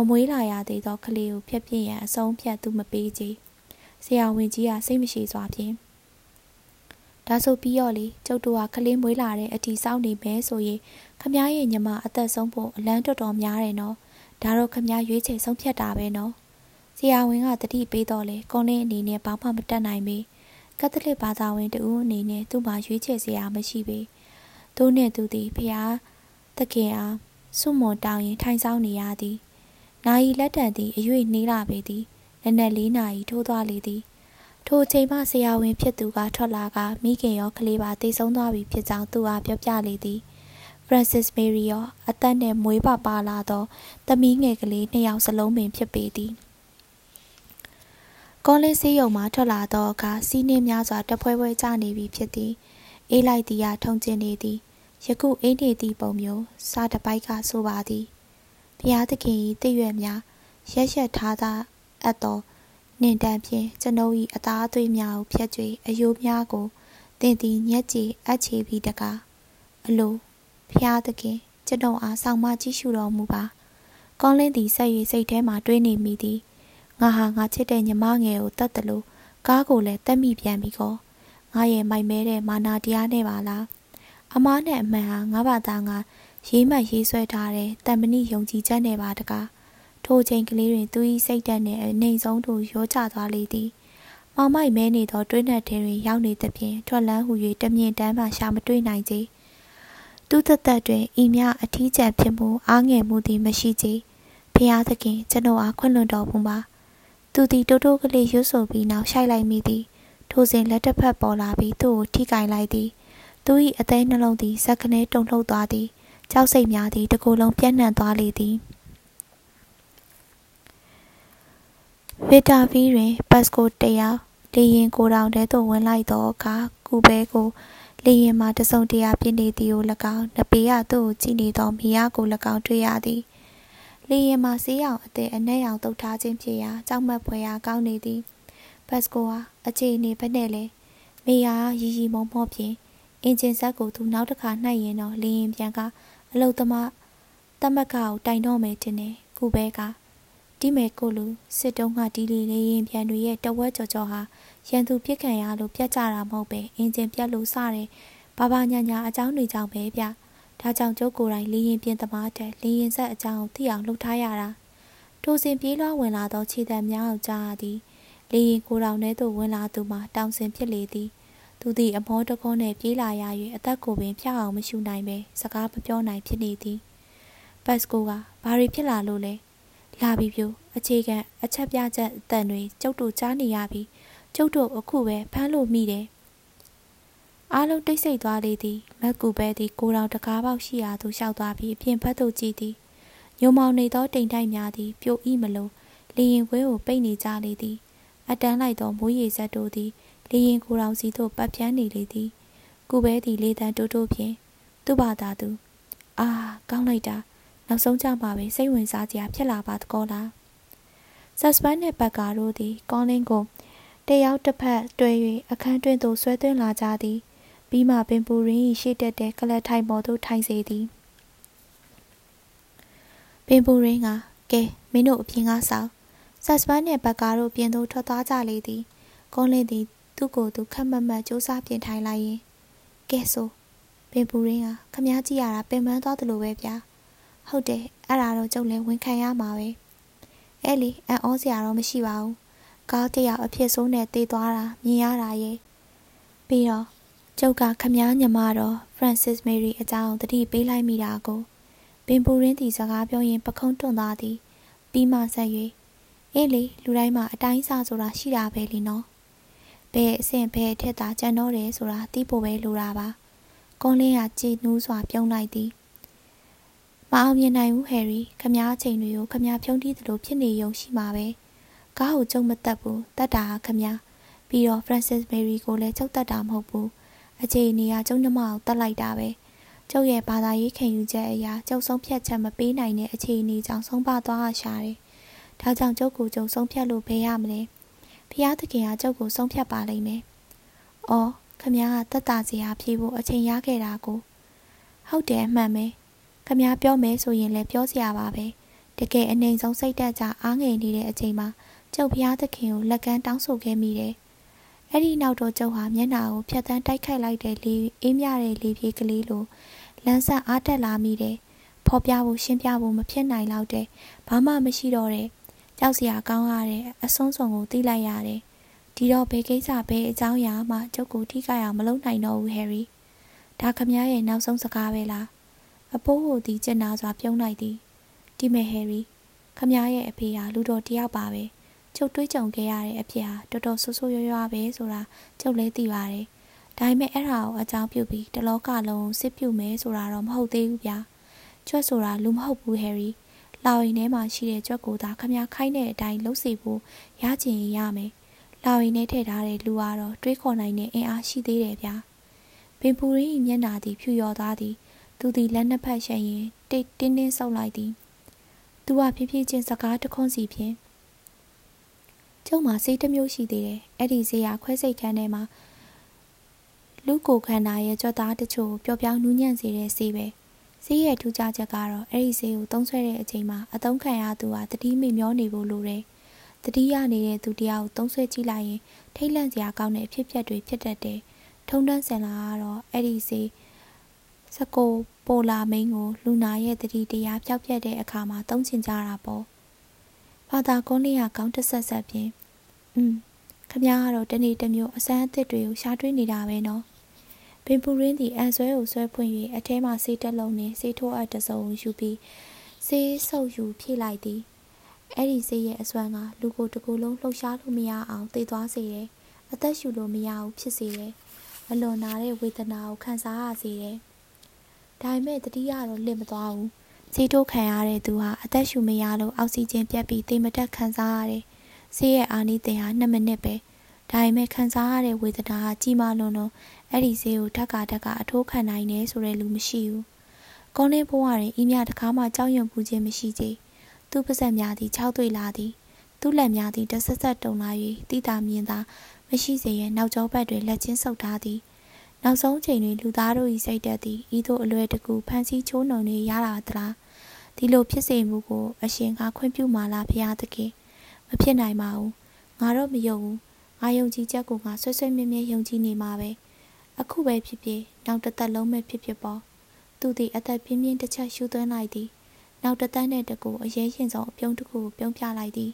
မမွေးလာရသေးသောကလေးကိုဖျက်ပြစ်ရန်အဆုံးဖြတ်သူမပေးကြဆရာဝန်ကြီးကစိတ်မရှိစွာဖြင့်ဒါဆိုပြီးတော့လေကျုပ်တို့ကကလေးမွေးလာတဲ့အတီစောင့်နေမယ်ဆိုရင်ခမားရဲ့ညီမအသက်ဆုံးဖို့အလန်းတော်တော်များတယ်နော်ဒါတော့ခမားရွေးချယ်ဆုံးဖြတ်တာပဲနော်ဆရာဝန်ကတတိပေးတော့လေကွန်လင်းအနေနဲ့ဘာမှမတတ်နိုင်ပေကက်သလစ်ဘာသာဝင်တူအနေနဲ့သူ့မှာရွေးချယ်စရာမရှိပေသူနှင့်သူသည်ဖျားသခင်အားစွမွန်တောင်းရင်ထိုင်ဆောင်နေရသည်။ နာယီလက်တံသည်အ၍နှေးလာပေသည်။နက်နက်လေးနာရီထိုးသွားလေသည်။ထိုအချိန်မှဆရာဝန်ဖြစ်သူကထွက်လာကမိခင်ရောကလေးပါတိတ်ဆုံးသွားပြီဖြစ်ကြောင်းသူအားပြောပြလေသည်။ Francis Mary ရောအသက်နှင့်မွေးပါပါလာသောသမီးငယ်ကလေးနှစ်ယောက်စလုံးပင်ဖြစ်ပေသည်။ကောလင်းစေးရုံမှထွက်လာသောအခါစီးနှင်းများစွာတဖွဲဖွဲကျနေပြီဖြစ်သည်။အေးလိုက်သည်ကထုံကျင်နေသည်ယခုအိနေသည့်ပုံမျိုးစားတပိုက်ကဆိုပါသည် ဘုရားသခင်၏တည့်ရွယ်များရက်ရက်ထားသာအပ်သောနှင်တန်းဖြင့်ကျွန်ုပ်၏အသားအသွေးများကိုဖြတ်၍အယိုးများကိုတင်သည်ညက်ကြည်အပ်ချေပြီးတကားအလိုဖျားသခင်ကျွန်ုပ်အားဆောင်မကြည့်ရှုတော်မူပါကောင်းလင်းသည်ဆက်၍စိတ်ထဲမှတွေးနေမိသည်ငါဟာငါချစ်တဲ့ညီမငယ်ကိုတတ်တယ်လို့ကားကိုလည်းတက်မိပြန်ပြီကောငါရဲ့မိုက်မဲတဲ့မာနာတရားနဲ့ပါလားအမားနဲ့အမှန်ဟာငါဘာသာငါ ရေးမှတ်ရေးဆွဲထားတဲ့တံမဏိယုံကြည်ချက်နဲ့ပါတကားထိုချိန်ကလေးတွင်သူ၏စိတ်ဓာတ်နှင့်အနေဆုံးတို့ရောချသွားလေသည်မောင်မိုက်မဲနေသောတွင်းနက်ထဲတွင်ရောက်နေသဖြင့်ထွက်လန်းဟူ၍တမြင့်တမ်းမှရှာမတွေ့နိုင်ကြသူသက်သက်တွင်ဤမြအထီးကျန်ဖြစ်မှုအားငယ်မှုသည်မရှိကြဖျားသခင်ကျွန်တော်အားခွင့်လွှတ်တော်မူပါသူသည်တိုးတိုးကလေးရွတ်ဆိုပြီးနောက်ရှိုက်လိုက်မိသည်ထိုစဉ်လက်တစ်ဖက်ပေါ်လာပြီးသူ့ကိုထိကင်လိုက်သည်သူ၏အသေးနှလုံးသည်စက်ကနေတုန်လှုပ်သွားသည် ကြောက်စိတ်များသည်တကူလုံးပြန့်နှံ့သွားလေသည်ဗီတာဗီတွင်ပတ်စကိုတယောက်လေရင်ကိုတောင်တဲသို့ဝင်လိုက်သောအခါကူဘဲကိုလေရင်မှတစုံတရာပြင်းနေသည်ကို၎င်းနပေရသူ့ကိုကြည့်နေသောမိယာကို၎င်းတွေ့ရသည်လေရင်မှဆေးရောင်အသည်အနက်ရောင်တုတ်ထားခြင်းဖြစ်ရာကြောက်မက်ဖွယ်ရာကောင်းနေသည်ဘတ်စကိုဟာအခြေအနေဘက်နဲ့လဲမေယာရီရီမောမောဖြင့်အင်ဂျင်ဆက်ကိုသူနောက်တစ်ခါနှိုက်ရင်တော့လင်းရင်ပြန်က အလုတ်သမားတမက်ကကိုတိုင်တော့မယ်တင်တယ်ကုဘဲကတီးမယ်ကိုလူစစ်တုံးကဒီလီလေးရင်ပြန်တွေရဲ့တဝက်ကြော်ကြော်ဟာရန်သူပြစ်ခံရလို့ပြတ်ကြတာမဟုတ်ပဲအင်ဂျင်ပြတ်လို့စတယ်ဘာဘာညာညာအကြောင်းတွေကြောင့်ပဲဗျဒါကြောင့်ကျုပ်ကိုယ်တိုင်လေးရင်ပြင်းသမားတဲ့လေးရင်ဆက်အကြောင်းသိအောင်လှုပ်ထားရတာထိုစဉ်ပြေးလွှားဝင်လာသောခြေတံများကိုကြားရသည်လေးရင်ကိုတောင်ထဲသို့ဝင်လာသူမှာတောင်စင်ဖြစ်လေသည် သူသည်အမောတကောနှင့်ပြေးလာရ၍အသက်ကိုပင်ဖျောက်အောင်မရှူနိုင်ပဲစကားမပြောနိုင်ဖြစ်နေသည်ပတ်စကိုကဘာတွေဖြစ်လာလို့လဲလာပြီပြိုအခြေခံအချက်ပြချက်အတန်တွေကျုပ်တို့ကြားနေရပြီကျုပ်တို့အခုပဲဖမ်းလို့မိတယ်အားလုံးတိတ်ဆိတ်သွားလေသည်မက်ကူပဲသည်ကိုတော်တကားပေါက်ရှိရာသို့လျှောက်သွားပြီးအပြင်ဘက်သို့ကြည့်သည်ညုံမောင်နေသောတိမ်တိုက်များသည်ပြိုဤမလို့လေရင်ခွဲကိုပိတ်နေကြလေသည်အတန်းလိုက်သောမိုးရေစက်တို့သည် လေရင်ကိုတော်စီသို့ပတ်ပြန်းနေလေသည်ကုပဲသည်လေတံတိုးတိုးဖြင့်သူ့ဘာသာသူအာကောင်းလိုက်တာနောက်ဆုံးကြမှာပဲစိတ်ဝင်စားစရာဖြစ်လာပါတကောလားဆက်စပန်နဲ့ဘက်ကာတို့သည်ကောင်းလင်းကိုတယောက်တစ်ဖက်တွဲ၍အခန်းတွင်သို့ဆွဲသွင်းလာကြသည်ပြီးမှပင်ပူရင်း၏ရှေ့တက်တဲ့ကလတ်ထိုင်ပေါ်သို့ထိုင်စေသည်ပင်ပူရင်းကကဲမင်းတို့အပြင်ကဆောင်ဆက်စပန်နှင့်ဘက်ကာတို့ပြင်သို့ထွက်သွားကြလေသည်ကုန်းလင်းသည် သူ့ကိုယ်သူခက်မတ်မတ်စူးစမ်းပြင်ထိုင်လိုက်ရင်ကဲဆိုပင်ပူရင်းကခမားကြည့်ရတာပင်ပန်းသွားသလိုပဲဗျာဟုတ်တယ်အဲ့ဒါတော့ကျုပ်လည်းဝန်ခံရမှာပဲအဲ့လေအံ့ဩစရာတော့မရှိပါဘူးကားတယောက်အဖြစ်ဆိုးနဲ့တေးသွားတာမြင်ရတာရဲ့ပြီးတော့ကျုပ်ကခမားညီမတော် Francis Mary အကြောင်းတတိပေးလိုက်မိတာကိုပင်ပူရင်းတီစကားပြောရင်ပခုံးတွန့်သွားသည်ပြီးမှဆက်၍အေးလေလူတိုင်းမှာအတိုင်းစားဆိုတာရှိတာပဲလीနော် ဘယ်အဆင့်ဘယ်ထက်သာကြံတော့တယ်ဆိုတာသိဖို့ပဲလိုတာပါကွန်လင်းကကြည်နူးစွာပြုံးလိုက်သည်မအောင်မြင်နိုင်ဘူးဟယ်ရီခမားအချိန်တွေကိုခမားဖြုံးတီးသလိုဖြစ်နေရုံရှိမှာပဲကားကိုကျုံမတက်ဘူးတတ်တာခမားပြီးတော့ Francis Mary ကိုလည်းကျုပ်တတ်တာမဟုတ်ဘူးအခြေအနေကကျုံနှမကိုတတ်လိုက်တာပဲကျုပ်ရဲ့ဘာသာရေးခံယူချက်အရာကျုပ်ဆုံးဖြတ်ချက်မပေးနိုင်တဲ့အခြေအနေကြောင့်ဆုံးပါသွားရရှာတယ်ဒါကြောင့်ကျုပ်ကိုကျုံဆုံးဖြတ်လို့ဘယ်ရမလဲ ဖျားသခင်ကကျုပ်ကိုဆုံးဖြတ်ပါလိမ့်မယ်။အော်ခမည်းကတက်တာစီဟာဖြေဖို့အချိန်ရခဲ့တာကိုဟုတ်တယ်အမှန်ပဲ။ခမည်းပြောမယ်ဆိုရင်လည်းပြောစရာပါပဲ။တကယ်အနေဆုံးစိတ်တက်ကြအားငယ်နေတဲ့အချိန်မှာကျုပ်ဖျားသခင်ကိုလက်ကမ်းတောင်းဆိုခဲ့မိတယ်။အဲ့ဒီနောက်တော့ကျုပ်ဟာမျက်နှာကိုဖြတ်တန်းတိုက်ခိုက်လိုက်တဲ့လေအေးမြတဲ့လေပြေးကလေးလိုလမ်းဆက်အားတက်လာမိတယ်။ဖော်ပြဖို့ရှင်းပြဖို့မဖြစ်နိုင်တော့တဲ့ဘာမှမရှိတော့တဲ့ ကြောက်စရာကောင်းရတဲ့အဆုံးစွန်ကိုသိလိုက်ရတယ်။ဒီတော့ဘယ်ကိစ္စဘယ်အကြောင်းအရာမှကျုပ်ကိုထိခိုက်အောင်မလုပ်နိုင်တော့ဘူးဟယ်ရီ။ဒါခမရဲ့နောက်ဆုံးစကားပဲလား။အဖိုးဟိုဒီကျင်နာစွာပြုံးလိုက်သည်။ဒီမဲ့ဟယ်ရီခမရဲ့အဖေဟာလူတော်တယောက်ပါပဲ။ကျုပ်တွေးကြုံခဲ့ရတဲ့အဖြစ်ဟာတော်တော်ဆိုးဆိုးရွားရွားပဲဆိုတာကျုပ်လည်းသိပါတယ်။ဒါပေမဲ့အဲ့ဒါကိုအကြောင်းပြုပြီးတလောကလုံးစစ်ပြုမယ်ဆိုတာတော့မဟုတ်သေးဘူးဗျာ။ကျွတ်ဆိုတာလူမဟုတ်ဘူးဟယ်ရီ။ လာဝင်ထဲမှာရှိတဲ့ကြွက်ကိုသာခမခိုင်းတဲ့အတိုင်းလှုပ်စီဖို့ရချင်ရမယ်။လာဝင်ထဲထည့်ထားတဲ့လူကတော့တွေးခေါ်နိုင်တဲ့အင်အားရှိသေးတယ်ဗျာ။ပင်ပူရင်းမျက်နာသည်ဖြူရော်သွားသည်။သူသည်လက်နှစ်ဖက်ရှက်ရင်တိတ်တင်းတင်းဆုပ်လိုက်သည်။သူကဖြည်းဖြည်းချင်းစကားတခွန်းစီဖြင့်ကျုံမှာစိတ်တစ်မျိုးရှိသေးတယ်။အဲ့ဒီဈေးရခွဲစိတ်ခန်းထဲမှာလူကိုခန္ဓာရဲ့ကြွက်သားတချို့ပျော့ပြောင်းနူးညံ့စေတဲ့ဈေးပဲ။ ဈေးရဲ့ထူးခြားချက်ကတော့အဲ့ဒီဈေးကိုသုံးဆွဲတဲ့အချိန်မှာအသုံးခံရသူဟာတတိမိမျောနေဖို့လိုတယ်။တတိရနေတဲ့သူတရားကိုသုံးဆွဲကြည့်လိုက်ရင်ထိတ်လန့်စရာကောင်းတဲ့အဖြစ်အပျက်တွေဖြစ်တတ်တယ်။ထုံတန်းစင်လာကတော့အဲ့ဒီဈေးစကိုပိုလာမင်းကိုလူနာရဲ့တတိတရားပျောက်ပြက်တဲ့အခါမှာသုံးချင်ကြတာပေါ့။ဘာသာကုန်းလေးကကောင်းတဆက်ဆက်ဖြင့်อืมခမည်းကတော့တနေ့တစ်မျိုးအစမ်းအသစ်တွေကိုရှားတွေးနေတာပဲနော်။ ပင်ပူရင်းသည်အန်ဆွဲကိုဆွဲဖွင့်၍အထဲမှဆေးတက်လုံးနှင့်ဆေးထိုးအပ်တစုံယူပြီးဆေးဆုပ်ယူဖြည့်လိုက်သည်အဲ့ဒီဆေးရဲ့အစွမ်းကလူကိုတကူလုံးလှုပ်ရှားလို့မရအောင်သေသွားစေတယ်အသက်ရှူလို့မရဘူးဖြစ်စေတယ်အလွန်နာတဲ့ဝေဒနာကိုခံစားရစေတယ်ဒါပေမဲ့တတိယတော့လင့်မသွားဘူးဆေးထိုးခံရတဲ့သူဟာအသက်ရှူမရလို့အောက်ဆီဂျင်ပြတ်ပြီးသေမတက်ခံစားရတယ်ဆေးရဲ့အာနိသင်ဟာ2မိနစ်ပဲဒါပေမဲ့ခံစားရတဲ့ဝေဒနာကကြီးမားလွန်းလို့ အဲ့ဒီဈေးကိုဓာတ်ကာဓာတ်ကအထိုးခံနိုင်နေဆိုတဲ့လူမရှိဘူး။ကောင်းတဲ့ဘဝတွင်ဤမြတကားမှကြောက်ရွံ့ပူခြင်းမရှိသေး။သူ့ပါဇက်များသည်ခြောက်သွေ့လာသည်။သူ့လက်များသည်တဆက်ဆက်တုံလာ၍တိတာမြင်သာမရှိစေရန်နောက်ကျောဘက်တွင်လက်ချင်းဆုပ်ထားသည်နောက်ဆုံးချိန်တွင်လူသားတို့၏စိတ်သက်သည်ဤသို့အလွယ်တကူဖန်ဆီးချိုးနှုံနေရတာသလားဒီလိုဖြစ်စေမှုကိုအရှင်ကခွင့်ပြုမာလားဖရာသခင်မဖြစ်နိုင်ပါဘူးငါတော့မယုံဘူးငါယုံကြည်ချက်ကိုငါဆွဆွမြဲမြဲယုံကြည်နေမှာပဲ အခုပဲဖြစ်ဖြစ်နောက်တစ်သက်လုံးပဲဖြစ်ဖြစ်ပေါ့သူသည်အသက်ပြင်းပြင်းတစ်ချက်ရှူသွင်းလိုက်သည်နောက်တစ်သက်နဲ့တကူအရေးရင်ဆုံးအပြုံးတစ်ခုကိုပြုံးပြလိုက်သည်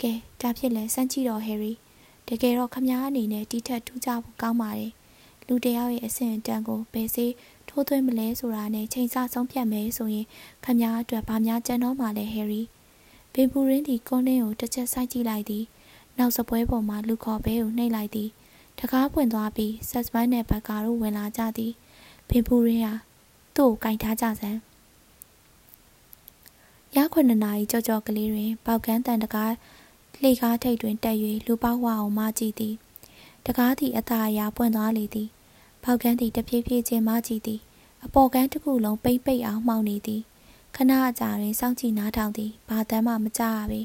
ကဲဒါဖြစ်လဲစမ်းကြည့်တော့ဟယ်ရီတကယ်တော့ခမားအနေနဲ့တီးထက်ထူးခြားဖို့ကောင်းပါတယ်လူတယောက်ရဲ့အဆင့်အတန်းကိုဘယ်စေးထိုးသွင်းမလဲဆိုတာနဲ့ချိန်ဆဆုံးဖြတ်မယ်ဆိုရင်ခမားအတွက်ဘာများကြံတော့မှလဲဟယ်ရီဘင်ပူရင်းဒီကွန်လင်းကိုတစ်ချက်စိုက်ကြည့်လိုက်သည်နောက်စပွဲပေါ်မှာလူခေါ်ဘဲကိုနှိပ်လိုက်သည် တကားပွင့်သွားပြီးဆက်စပိုင်းနဲ့ဘက်ကာတို့ဝင်လာကြသည်ဘင်ပူရင်းဟာသူ့ကိုကင်ထားကြစမ်းရခွနနာရီကြောကြောကလေးတွင်ပေါကန်းတန်တကားလှေကားထိပ်တွင်တက်၍လူပေါဝအောင်မကြည့်သည်တကားသည့်အသာအရာပွင့်သွားလေသည်ပေါကန်းသည်တဖြည်းဖြည်းချင်းမကြည့်သည်အပေါ်ကန်းတစ်ခုလုံးပိမ့်ပိတ်အောင်မှောင်နေသည်ခဏအကြာတွင်စောင့်ကြည့်နားထောင်သည်ဘာတမ်းမှမကြရပေ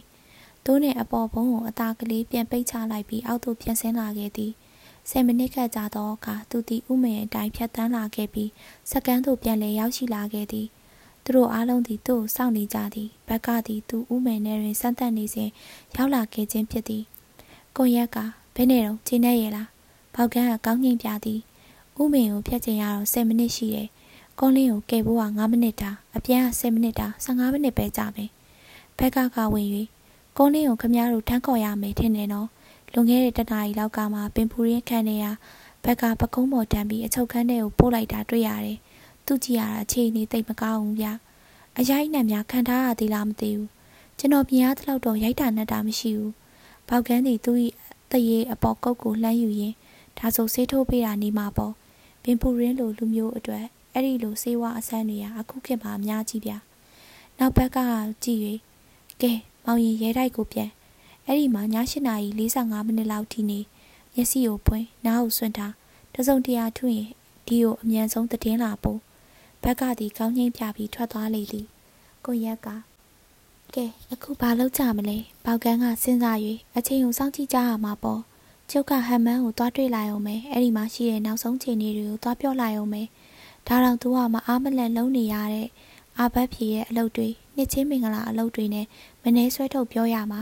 သူနှင့်အပေါ်ဘုံကိုအသာကလေးပြန်ပိတ်ချလိုက်ပြီးအောက်သို့ပြန်ဆင်းလာခဲ့သည် ဆယ်မိနစ်ခန့်ကြာသောအခါသူသည်ဥမင်အတိုင်းဖြတ်တန်းလာခဲ့ပြီးစကန်းသို့ပြန်လည်ရောက်ရှိလာခဲ့သည်သူတို့အားလုံးသည်သူ့ကိုစောင့်နေကြသည်ဘက်ကသည်သူဥမင်ထဲတွင်စမ်းသပ်နေစဉ်ရောက်လာခဲ့ခြင်းဖြစ်သည်ကိုရက်ကဘယ်နဲ့တော့ခြေနဲ့ရလားဘောက်ကန်းကကောင်းငင်ပြသည်ဥမင်ကိုဖြတ်ချင်ရတော့10မိနစ်ရှိတယ်ကွန်လင်းကိုကယ်ဖို့က9မိနစ်တာအပြန်က10မိနစ်တာ15မိနစ်ပဲကြာမယ်ဘက်ကကဝင်၍ကွန်လင်းကိုခမည်းတော်ထမ်းခေါ်ရမယ်ထင်တယ်နော် လွန်ခဲ့တဲ့တနားရီလောက်ကမှပင်ပူရင်းခန်းထဲကဘက်ကပကုံးပေါ်တန်းပြီးအချုပ်ခန်းထဲကိုပို့လိုက်တာတွေ့ရတယ်သူကြည့်ရတာခြေနေတိတ်မကောင်းဘူးဗျအရိုက်နဲ့များခံထားရသေးလားမသိဘူးကျွန်တော်မြင်ရသလောက်တော့ရိုက်တာနဲ့တာမရှိဘူးဘောက်ကန်းသည်သူ့၏တရေအပေါ်ကုတ်ကိုလှမ်းယူရင်းဒါဆိုဆေးထိုးပေးတာနေမှာပေါ့ပင်ပူရင်းလိုလူမျိုးအတွက်အဲ့ဒီလိုဆေးဝါးအဆန်းတွေကအခုခေတ်မှာအများကြီးဗျနောက်ဘက်ကကြည့်၍ကဲမောင်ရင်ရဲတိုက်ကိုပြန် အဲ့ဒီမှာည၈နာရီ45မိနစ်လောက်ထိနေမျက်စိကိုပွင့်နားကိုဆွန့်ထားတစုံတရာထွင်ဒီကိုအမြန်ဆုံးတည်င်းလာပို့ဘက်ကသည်ကောင်းငိမ့်ပြပြီးထွက်သွားလေသည်ကိုရက်ကကဲအခုဘာလုပ်ကြမလဲပေါကန်းကစဉ်းစား၍အချိန်ကိုစောင့်ကြည့်ကြရမှာပေါ့ကျုပ်ကဟမ်မန်းကိုသွားတွေ့လိုက်အောင်မယ်အဲ့ဒီမှာရှိတဲ့နောက်ဆုံးချိန်တွေကိုသွားပြောလိုက်အောင်မယ်ဒါတော့သူကမအားမလန့်လုံးနေရတဲ့အာဘတ်ဖြေရဲ့အလုပ်တွေနှစ်ချင်းမင်္ဂလာအလုပ်တွေနဲ့မနှဲဆွဲထုတ်ပြောရမှာ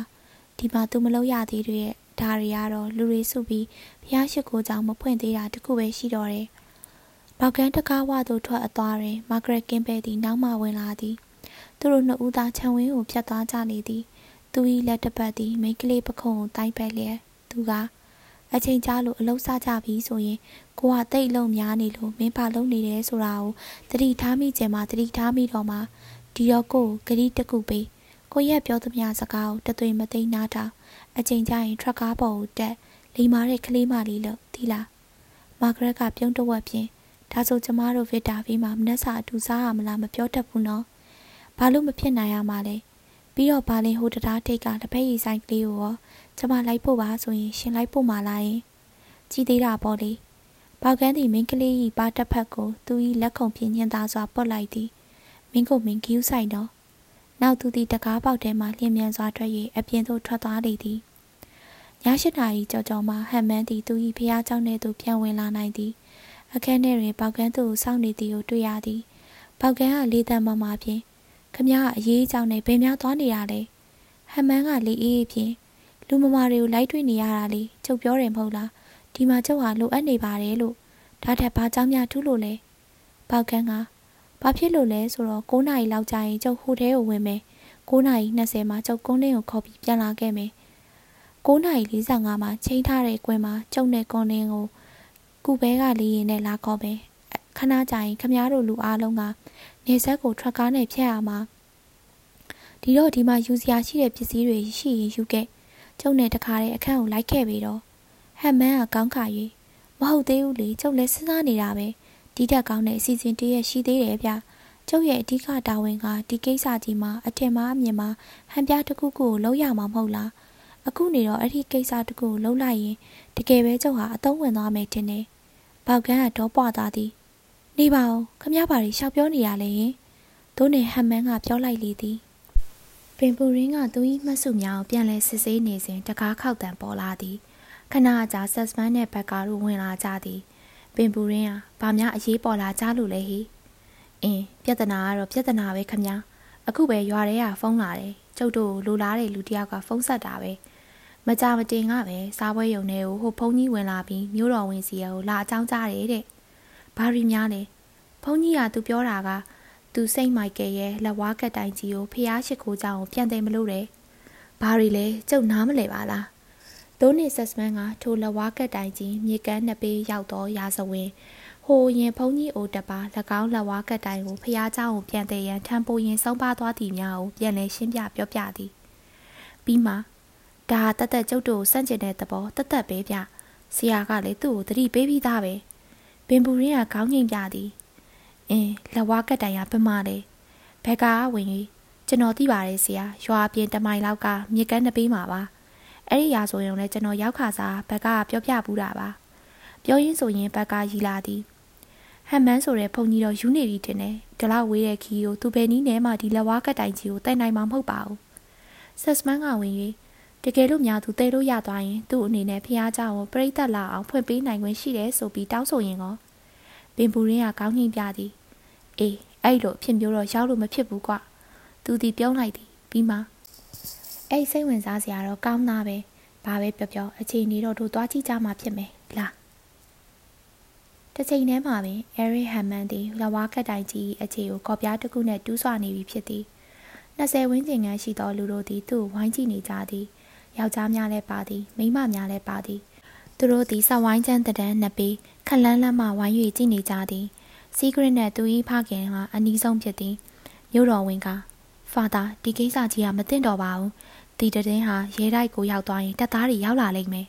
ဒီမှာသူမလုပ်ရသေးတဲ့ဒါတွေကတော့လူတွေစုပြီးဖျားရှိခိုးကြောင်မဖွင့်သေးတာတခုပဲရှိတော့တယ်။ဘောက်ကန်းတကားဝသို့ထွက်အသွားတွင်မာဂရက်ကင်းပဲသည်နောက်မှဝင်လာသည်။သူတို့နှစ်ဦးသားခြံဝင်းကိုဖြတ်သွားကြလေသည်။သူ၏လက်တပတ်သည်မိန်းကလေးပခုံးကိုတိုင်းပတ်လျက်သူကအချိန်ကြာလို့အလုံးစားကြပြီဆိုရင်ကိုကတိတ်လုံးများနေလို့မင်းပါလုံးနေတယ်ဆိုတာကိုတတိထားမိခြင်းမှာတတိထားမိတော့မှဒီတော့ကိုဂရီတကူပေး ကိုရက်ပြောသမျှစကားကိုတသွေမသိနားထောင်အချိန်ကျရင်ထရက်ကားပေါ်ကိုတက်လီမာတဲ့ကလေးမလေးလို့သီလားမာဂရက်ကပြုံးတဝက်ဖြင့်ဒါဆိုကျမတို့ဗစ်တာဗီမှာမနှက်စာအထူစားရမလားမပြောတတ်ဘူးနော်ဘာလို့မဖြစ်နိုင်ရမှာလဲပြီးတော့ဘာလင်းဟိုတရားထိတ်ကလက်ဖက်ရည်ဆိုင်ကလေးကိုရောကျမလိုက်ဖို့ပါဆိုရင်ရှင်လိုက်ဖို့မလားယင်ကြည်သေးတာပေါ့လေပေါကန်းသည်မင်းကလေး၏ပါတက်ဖက်ကိုသူ၏လက်ခုံဖြင့်ညှင်သာစွာပုတ်လိုက်သည်မင်းကိုမင်းကယူးဆိုင်တော့ နောက်သူသည်တကားပေါက်ထဲမှလျင်မြန်စွာထွက်၍အပြင်သို့ထွက်သွားလေသည်ည၈နာရီကြော်ကြော်မှဟန်မန်းသည်သူ၏ဖျားเจ้าနှင့်သူပြန်ဝင်လာနိုင်သည်အခန်းထဲတွင်ပေါကန်းသူကိုစောင့်နေသည်ကိုတွေ့ရသည်ပေါကန်းကလေးတန်းမမဖြင့်ခမကအရေးအကြောင်းနဲ့ဘယ်များသွားနေရလဲဟန်မန်းကလေးအေးဖြင့်လူမမာတွေကိုလိုက်တွေ့နေရတာလေချုပ်ပြောတယ်မဟုတ်လားဒီမှာကျုပ်ဟာလိုအပ်နေပါတယ်လို့ဒါထက်ဘာကြောင့်များထူးလို့လဲပေါကန်းက ဘာဖြစ်လို့လဲဆိုတော့9နာရီလောက်ကြာရင်ကျုပ်ဟိုထဲကိုဝင်မယ်9နာရီ20မှာကျုပ်ကုန်းလင်းကိုခေါ်ပြီးပြန်လာခဲ့မယ်9နာရီ45မှာချိန်ထားတဲ့ကွင်းမှာကျုပ်နဲ့ကုန်းလင်းကိုကုဘဲကလေးရင်နဲ့လာခေါ်မယ်ခဏကြာရင်ခမားတို့လူအားလုံးကနေဆက်ကိုထရက်ကားနဲ့ဖြတ်ရမှာဒီတော့ဒီမှာယူစရာရှိတဲ့ပစ္စည်းတွေရှိရင်ယူခဲ့ကျုပ်နဲ့တခါတည်းအခန်းကိုလိုက်ခဲ့ပြီးတော့ဟမ်မန်းကကောင်းခါ၍မဟုတ်သေးဘူးလေကျုပ်လည်းစဉ်းစားနေတာပဲ ဒီတက်ကောင်းတဲ့အစီအစဉ်တည်းရရှိသေးတယ်ဗျကျုပ်ရဲ့အဓိကတာဝန်ကဒီကိစ္စကြီးမှာအထင်မှားအမြင်မှာဟန်ပြတစ်ခုခုကိုလုံးရမှာမဟုတ်လားအခုနေတော့အဲ့ဒီကိစ္စတစ်ခုကိုလုံးလိုက်ရင်တကယ်ပဲကျုပ်ဟာအသုံးဝင်သွားမယ်တင်တယ်ပေါကန်းကတော့ပွားသွားသည်နေပါဦးခမရပါရီရှောက်ပြောနေရလေရင်တို့နေဟမ်မန်းကပြောလိုက်လေသည်ပင်ပူရင်းကသူ၏မှတ်စုများကိုပြန်လဲစစ်ဆေးနေစဉ်တကားခောက်တံပေါ်လာသည်ခခဏကြာဆက်စပန်နဲ့ဘက်ကာတို့ဝင်လာကြသည် ပင်ပူရင်းဟာဗာများအရေးပေါ်လာကြလို့လေဟိအင်းပြဿနာကတော့ပြဿနာပဲခမညာအခုပဲရွာထဲကဖုန်းလာတယ်ကျုပ်တို့လိုလားတဲ့လူတယောက်ကဖုန်းဆက်တာပဲမကြမတင်ကပဲစားပွဲရုံထဲကိုဟိုဖုန်းကြီးဝင်လာပြီးမျိုးတော်ဝင်စီကိုလာအကြောင်းကြားတယ်တဲ့ဘာရီများလဲဖုန်းကြီးကသူပြောတာကသူစိတ်မိုက်ကယ်ရဲ့လက်ဝါးကက်တိုင်ကြီးကိုဖျားရှိခိုးကြောင်းပြန်သိမလို့တယ်ဘာရီလဲကျုပ်နားမလဲပါလား သိုးနေဆက်စမန်ကထိုလက်ဝါးကက်တိုင်ကြီးမြေကမ်းနှစ်ပေးရောက်တော့ရာဇဝင်ဟိုရင်ဖုန်းကြီးအိုတပါ၎င်းလက်ဝါးကက်တိုင်ကိုဖျားเจ้าကိုပြန်တဲ့ရန်ထံပိုရင်ဆုံးပါသွားသည်များကိုပြန်လဲရှင်းပြပြောပြသည်ပြီးမှဒါတတ်တက်ကျုပ်တို့စန့်ကျင်တဲ့သဘောတတ်တက်ပဲဗျဆရာကလည်းသူ့ကိုတတိပေးပြီးသားပဲပင်ပူရင်းကခေါင်းငိမ့်ပြသည်အင်းလက်ဝါးကက်တိုင်ကပမာလေဘက်ကဝင်ကြီးကျွန်တော်သိပါတယ်ဆရာရွာပြင်တမိုင်လောက်ကမြေကမ်းနှစ်ပေးမှာပါ အဲ့ဒီရာဇဝင်လည်းကျွန်တော်ရောက်ခါစားဘက်ကပြောပြဘူးတာပါပြောရင်းဆိုရင်ဘက်ကရီလာသည်ဟမ်မန်းဆိုတဲ့ဘုံကြီးတော့ယူနေပြီတင်တယ်ဒီလောက်ဝေးတဲ့ခီကိုသူဘယ်နည်းနဲ့မှဒီလက်ဝါးကတိုင်ကြီးကိုတိုက်နိုင်မှာမဟုတ်ပါဘူးဆက်စမန်းကဝင်၍တကယ်လို့များသူတဲလို့ရသွားရင်သူ့အနေနဲ့ဖျားကြောင်ကိုပြိသက်လာအောင်ဖွင့်ပေးနိုင်ခွင့်ရှိတယ်ဆိုပြီးတောင်းဆိုရင်ကောပင်ပူရင်းကကောင်းညင်ပြသည်အေးအဲ့လိုအဖြစ်မျိုးတော့ရောက်လို့မဖြစ်ဘူးကွသူဒီပြုံးလိုက်သည်ပြီးမှ အဲ့စိတ်ဝင်စားစရာတော့ကောင်းသားပဲဘာပဲပြောပြောအချိန်နေတော့တို့သွားကြည့်ကြမှာဖြစ်မယ်လားတစ်ချိန်တည်းမှာပင်အဲရီဟမ်မန်သည်လဝါကက်တိုင်ကြီးအခြေကိုကော်ပြားတစ်ခုနှင့်တူးဆွနေပြီဖြစ်သည်20ဝန်းကျင်ခန်းရှိသောလူတို့သည်သူ့ဝိုင်းကြည့်နေကြသည်ယောက်ျားများလည်းပါသည်မိန်းမများလည်းပါသည်သူတို့သည်စဝိုင်းချမ်းတန်းနှစ်ပြီးခလန်းလန်းမှဝိုင်း၍ကြည့်နေကြသည်စီဂရစ်နှင့်သူ၏ဖခင်ဟာအနီးဆုံးဖြစ်သည်မြို့တော်ဝင်ကဖာသာဒီကိစ္စကြီးကမသိတော့ပါဘူး ဒီတည်င်းဟာရဲတိုက်ကိုရောက်သွားရင်တပ်သားတွေရောက်လာလိမ့်မယ်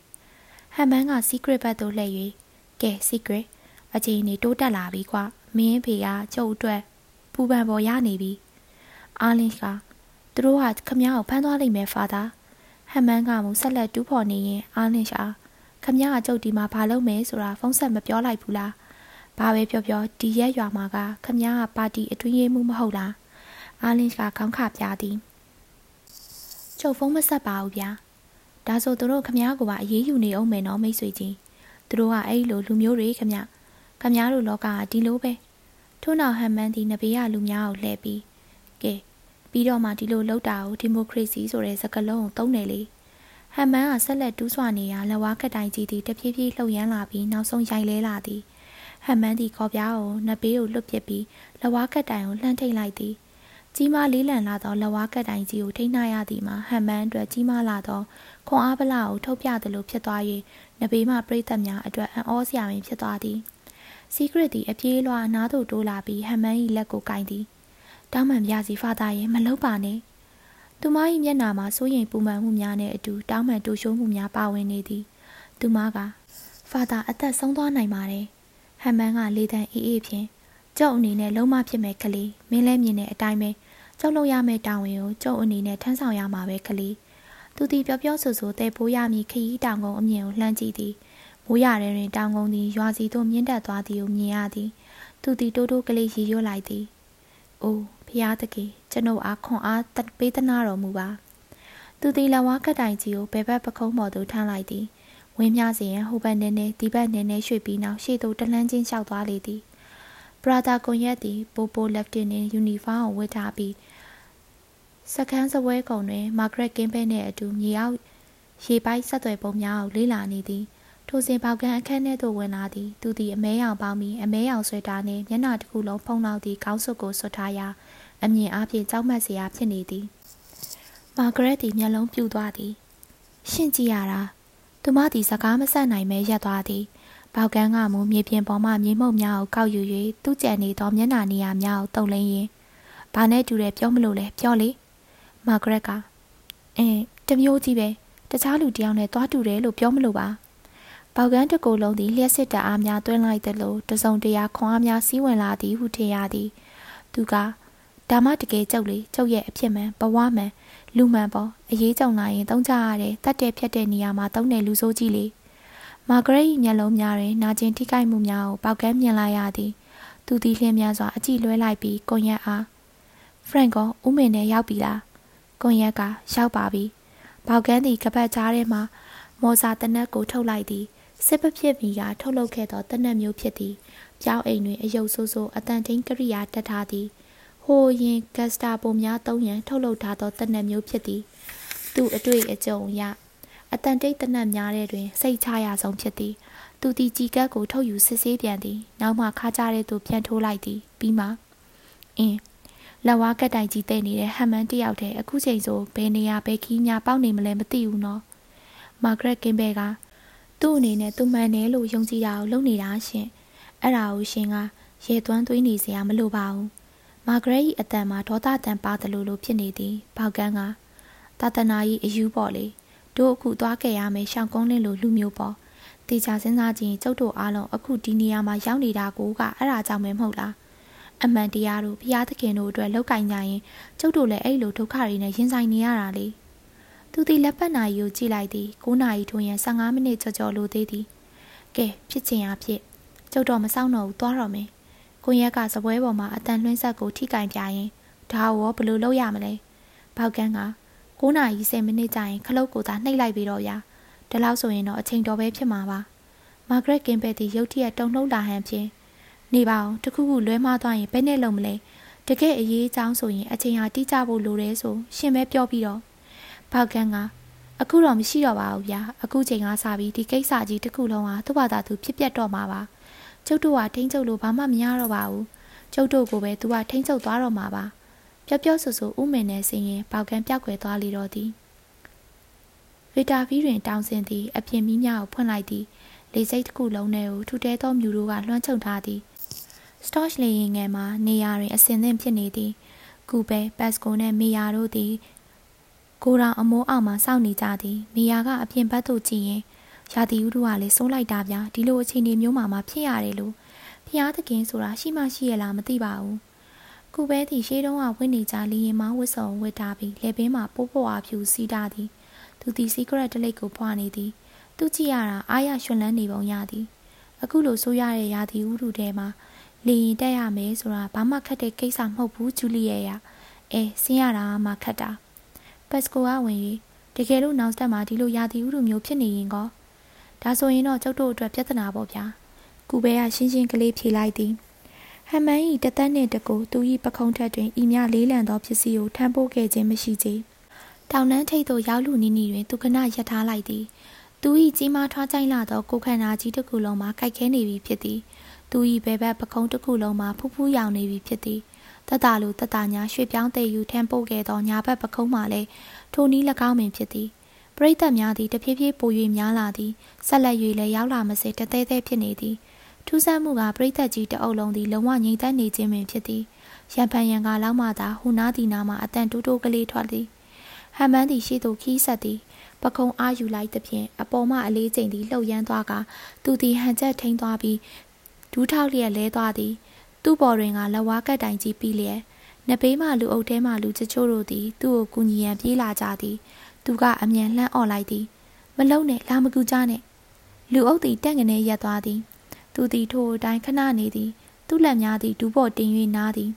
ဟမ်မန်းက secret ဘက်သို့လှည့်၍ကဲ secret အခြေအနေတိုးတက်လာပြီကွမင်းဖေကကျုပ်အတွက်ပူပန်ပေါ်ရနေပြီအာလင်းကသူတို့ဟာခမည်းကိုဖမ်းသွားလိမ့်မယ်ဖာသာဟမ်မန်းကမူဆက်လက်တူးဖော်နေရင်အာလင်းရှာခမည်းကကျုပ်ဒီမှာဘာလုပ်မယ်ဆိုတာဖုန်းဆက်မပြောလိုက်ဘူးလားဘာပဲပြောပြောဒီရက်ရွာမှာကခမည်းကပါတီအတွင်းရေးမှုမဟုတ်လားအာလင်းကခေါင်းခပြသည် ချုပ်ဖုံးမဆက်ပါဘူးဗျာဒါဆိုသူတို့ခမည်းကိုပါအေးအေးယူနေအောင်မယ်နော်မိတ်ဆွေကြီးသူတို့ကအဲ့လိုလူမျိုးတွေခမည်းခမည်းတို့လောကကဒီလိုပဲထို့နောက်ဟမ်မန်ဒီနဘေးရလူများကိုလှည့်ပြီးကဲပြီးတော့မှဒီလိုလောက်တာကိုဒီမိုကရေစီဆိုတဲ့စကားလုံးကိုသုံးတယ်လေဟမ်မန်ကဆက်လက်တူးဆွနေရာလက်ဝါးကတိုင်ကြီးသည်တဖြည်းဖြည်းလှုပ်ရမ်းလာပြီးနောက်ဆုံးရိုက်လဲလာသည်ဟမ်မန်ဒီခေါ်ပြားကိုနဘေးကိုလွတ်ပစ်ပြီးလက်ဝါးကတိုင်ကိုလှမ်းထိတ်လိုက်သည် ကြီးမားလေးလံလာသောလက်ဝါးကတိုင်ကြီးကိုထိနှားရသည်မှာဟမ်မန်အတွက်ကြီးမားလာသောခွန်အားပလာကိုထုတ်ပြသလိုဖြစ်သွား၍နဘေးမှပြိသက်များအတွက်အံ့ဩစရာပင်ဖြစ်သွားသည်စီဂရစ်သည်အပြေးလွှာအနားသို့တိုးလာပြီးဟမ်မန်၏လက်ကိုကင်သည်တောင်းပန်ပြစီဖာသားရဲ့မလုပ်ပါနဲ့သူမ၏မျက်နှာမှာစိုးရိမ်ပူပန်မှုများနဲ့အတူတောင်းပန်တူရှိုးမှုများပါဝင်နေသည်သူမကဖာသာအသက်ဆုံးသွားနိုင်ပါတယ်ဟမ်မန်ကလေတံအေးအေးဖြင့်ကျုပ်အနေနဲ့လုံးမဖြစ်မဲ့ကလေးမင်းလဲမြင်တဲ့အတိုင်းပဲ ကျုပ်လုပ်ရမယ့်တာဝန်ကိုကျုပ်အနေနဲ့ထမ်းဆောင်ရမှာပဲကလေးသူသည်ပြောပြောဆိုဆိုတဲပိုးရမည်ခရီးတောင်ကုန်းအမြင်ကိုလှမ်းကြည့်သည်မိုးရတဲ့တွင်တောင်ကုန်းသည်ရွာစီသို့မြင့်တက်သွားသည်ကိုမြင်ရသည်သူသည်တိုးတိုးကလေးရီရွတ်လိုက်သည်အိုးဖျားတကေကျွန်ုပ်အားခွန်အားပေးသနာတော်မူပါသူသည်လဝါကတိုင်ကြီးကိုဘယ်ဘက်ပခုံးပေါ်သို့ထမ်းလိုက်သည်ဝင်းမြစီရင်ဟိုဘက်နည်းနည်းဒီဘက်နည်းနည်းရွှေ့ပြီးနောက်ရှေ့သို့တလန်းချင်းလျှောက်သွားလေသည်ဘ ရာသာကွန်ရက်သည်ပိုပိုလက်တင်နှင့်ယူနီဖောင်းကိုဝတ်ထားပြီးစကန်းစပွဲကုံတွင်မာဂရက်ကင်းပဲနှင့်အတူမြေအောက်ရေပိုက်ဆက်သွယ်ပုံများကိုလေ့လာနေသည်ထိုစဉ်ပေါကန်အခန်းထဲသို့ဝင်လာသည်သူသည်အမဲရောင်ပေါင်းပြီးအမဲရောင်ဆွဲတာနှင့်မျက်နှာတစ်ခုလုံးဖုံးလောက်သည့်ခေါင်းစွပ်ကိုဆွတ်ထားရာအမြင်အားဖြင့်ကြောက်မက်စရာဖြစ်နေသည်မာဂရက်သည်မျက်လုံးပြူသွားသည်ရှင့်ကြည့်ရတာသူမသည်စကားမဆက်နိုင်မဲရက်သွားသည် ပေါကန်းကမူမြေပြင်ပေါ်မှမြေမှုန့်များကိုကောက်ယူ၍သူ့ကြံနေသောမျက်နှာနေရာများကိုတုံလင်းရင်ဘာနဲ့တူတယ်ပြောမလို့လဲပြောလေမာဂရက်ကအဲတမျိုးကြီးပဲတခြားလူတယောက်နဲ့တွားတူတယ်လို့ပြောမလို့ပါပေါကန်းတကိုယ်လုံးသည်လျှက်စစ်တအားများတွင်းလိုက်သလိုတစုံတရာခွန်အားများစီးဝင်လာသည်ဟုထင်ရသည်သူကဒါမှတကယ်ကြုတ်လေကျုပ်ရဲ့အဖြစ်မှန်ဘဝမှန်လူမှန်ပေါ့အရေးကြုံလာရင်တုံးကြရတဲ့တတ်တဲ့ဖြတ်တဲ့နေရာမှာတုံးတဲ့လူဆိုးကြီးလေ မာဂရက်၏မျက်လုံးများတွင်နာကျင်ထိခိုက်မှုများကိုပေါကန်းမြင်လိုက်ရသည်သူသည်လျင်များစွာအကြည့်လွဲလိုက်ပြီးကွန်ရက်အားဖရန့်ကဦးမင်းနဲ့ရောက်ပြီလားကွန်ရက်ကရောက်ပါပြီပေါကန်းသည်ကပတ်ကြားထဲမှာမော်စာတနက်ကိုထုတ်လိုက်သည်စစ်ပဖြစ်မီကထုတ်လုပ်ခဲ့သောတနက်မျိုးဖြစ်သည်ပြောင်းအိမ်တွင်အယုတ်ဆိုးဆိုးအတန်ထိန်ကရိယာတက်ထားသည်ဟိုရင်ဂက်စတာပိုများသုံးရန်ထုတ်လုပ်ထားသောတနက်မျိုးဖြစ်သည် သူအတွေ့အကြုံအရ အတန်တိတ်တနက်များတဲ့တွင် စိတ်ချရဆုံးဖြစ်သည်သူသည်ကြည်ကတ်ကိုထုတ်ယူစစ်ဆေးပြန်သည်နောက်မှခါကြတဲ့သူပြန်ထိုးလိုက်သည်ပြီးမှအင်းလက်ဝါးကက်တိုင်ကြီးတဲ့နေတဲ့ဟမ်မန်တယောက်တည်းအခုချိန်ဆိုဘယ်နေရာဘယ်ခီးများပေါက်နေမလဲမသိဘူးနော်မာဂရက်ကင်ဘဲကသူ့အနေနဲ့သူမှန်တယ်လို့ယုံကြည်တာကိုလုပ်နေတာရှင်အဲ့ဒါကိုရှင်ကရေသွမ်းသွင်းနေစရာမလိုပါဘူးမာဂရက်၏အတန်မှာဒေါသတန်ပါတယ်လို့လို့ဖြစ်နေသည်ဘောက်ကန်းကတာတနာ၏အယူပေါ့လေ တို့အခုသွားခဲ့ရမယ်ရှောင်းကုန်းလင်းလိုလူမျိုးပေါ့တေချာစဉ်းစားကြည့်ကျုပ်တို့အားလုံးအခုဒီနေရာမှာရောက်နေတာကိုကအဲ့ဒါကြောင့်ပဲမဟုတ်လားအမှန်တရားတို့ဘုရားသခင်တို့အတွက်လောက်ကင်ကြရင်ကျုပ်တို့လည်းအဲ့လိုဒုက္ခတွေနဲ့ရင်ဆိုင်နေရတာလေသူဒီလက်ပတ်နာရီကိုကြည့်လိုက်သည်9နာရီထိုးရင်15မိနစ်ကြော်ကြော်လိုသေးသည်ကဲဖြစ်ချင်အားဖြင့်ကျုပ်တော့မဆောင်တော့ဘူးသွားတော့မယ်ကိုရက်ကစပွဲပေါ်မှာအတန်လွှင်းဆက်ကိုထိကင်ပြရင်ဒါရောဘလို့လုပ်ရမလဲဘောက်ကန်းက 9နာရီ10မိနစ်ကြာရင်ခလုတ်ကိုသာနှိပ်လိုက်ပြီးတော့ဗျာဒါလောက်ဆိုရင်တော့အချိန်တော်ပဲဖြစ်မှာပါမာဂရက်ကင်ဘက်တီရုတ်တရက်တုံနှုတ်လာဟန်ဖြင့်နေပါအောင်တခုခုလွဲမှားသွားရင်ဘယ်နဲ့လုံးမလဲတကယ်အရေးအကြောင်းဆိုရင်အချိန်ဟာတိကျဖို့လိုတယ်ဆိုရှင်ပဲပြောပြီးတော့ဘောက်ကန်ကအခုတော့မရှိတော့ပါဘူးဗျာအခုချိန်ကစပြီးဒီကိစ္စကြီးတစ်ခုလုံးဟာသူ့ဘာသာသူဖြစ်ပျက်တော့မှာပါကျုပ်တို့ကထိန်းချုပ်လို့ဘာမှမရတော့ပါဘူးကျုပ်တို့ကိုပဲသူကထိန်းချုပ်သွားတော့မှာပါ ပျော့ပျော့ဆူဆူဥမင်နဲ့ဆင်းရင်ဘောက်ကန်ပြောက်ွယ်သွားလေတော့သည်ဗီတာဗီတွင်တောင်းစင်သည်အပြင်မီးများကိုဖွင့်လိုက်သည်လေစိတ်တစ်ခုလုံးထဲကိုထူတဲသောမြူတို့ကလွှမ်းခြုံထားသည်စတော့လေရင်ငယ်မှာနေရာတွင်အစင်သင့်ဖြစ်နေသည်ကူပဲပတ်စကိုနှင့်မီယာတို့သည်ကိုရောင်အမိုးအောက်မှာစောင့်နေကြသည်မီယာကအပြင်ဘက်သို့ကြည့်ရင်ရာသီဥတုကလည်းစိုးလိုက်တာဗျာဒီလိုအခြေအနေမျိုးမှာမှဖြစ်ရတယ်လို့ဖျားသခင်ဆိုတာရှိမှရှိရလားမသိပါဘူး ကူပဲသည်ရှေးတုန်းကဝင့်နေကြလီရင်မောင်းဝစ်စုံဝစ်ထားပြီးလက်ဘင်းမှာပိုးပွားဖြူစီးထားသည်သူသည်စီကရက်တလိတ်ကိုဖွာနေသည်သူကြည့်ရတာအားရရွှင်လန်းနေပုံရသည်အခုလိုဆိုရတဲ့ရာသီဥတုထဲမှာလေရင်တက်ရမယ်ဆိုတာဘာမှခက်တဲ့ကိစ္စမဟုတ်ဘူးဂျူလီရဲ့ရအဲဆင်းရတာမှခက်တာပတ်စကိုကဝင်၍တကယ်လို့နောက်ဆက်မှာဒီလိုရာသီဥတုမျိုးဖြစ်နေရင်ကောဒါဆိုရင်တော့ကျုပ်တို့အတွက်ပြဿနာပေါ့ဗျာကူဘဲကရှင်းရှင်းကလေးဖြေလိုက်သည် ဟမန်ဤတသက်နှင့်တကူသူ၏ပခုံးထက်တွင်ဤမြလေးလံသောပစ္စည်းကိုထမ်းပိုးခဲ့ခြင်းမရှိချေတောင်နှန်းထိပ်သို့ရောက်လူနီနီတွင်သူကနရထားလိုက်သည်သူ၏ကြီးမားထွားကြိုင်လာသောကိုခန္ဓာကြီးတစ်ခုလုံးမှာကြိုက်ခဲနေပြီဖြစ်သည်သူ၏ဘဲဘက်ပကုံးတစ်ခုလုံးမှာဖူးဖူးရောင်နေပြီဖြစ်သည်တတလူတတညာရွှေပြောင်းတဲ့ယူထမ်းပို့ခဲ့သောညာဘက်ပကုံးမှာလည်းထိုနည်း၎င်းပင်ဖြစ်သည်ပရိသတ်များသည်တဖြည်းဖြည်းပို၍များလာသည်ဆက်လက်၍လည်းရောက်လာမစေတသေးသေးဖြစ်နေသည် ထူးဆန်းမှုကပရိသတ်ကြီးတအုပ်လုံးသည်လုံးဝငြိမ်သက်နေခြင်းပင်ဖြစ်သည်ရံဖန်ရံကလောက်မှသာဟူနာဒီနာမှအတန်တိုးတိုးကလေးထွက်သည်ဟမ်မန်းသည်ရှိသူခီးဆက်သည်ပခုံးအားယူလိုက်သဖြင့်အပေါ်မှအလေးချိန်သည်လှုပ်ရမ်းသွားကသူသည်ဟန်ချက်ထိန်သွားပြီးဒူးထောက်လျက်လဲသွားသည်သူ့ပေါ်တွင်ကလက်ဝါးကတ်တိုင်ကြီးပြီးလျက်နဘေးမှလူအုပ်ထဲမှလူချို့တို့သည်သူ့ကိုကူညီရန်ပြေးလာကြသည်သူကအမြန်လှမ်းអော်လိုက်သည်မလုံနဲ့လာမကူကြနဲ့လူအုပ်သည်တက်ငနေရက်သွားသည် သူသည်ထိုအတိုင်းခဏနေသည်သူ့လက်များသည်ဒူးပေါ်တင်၍နားသည်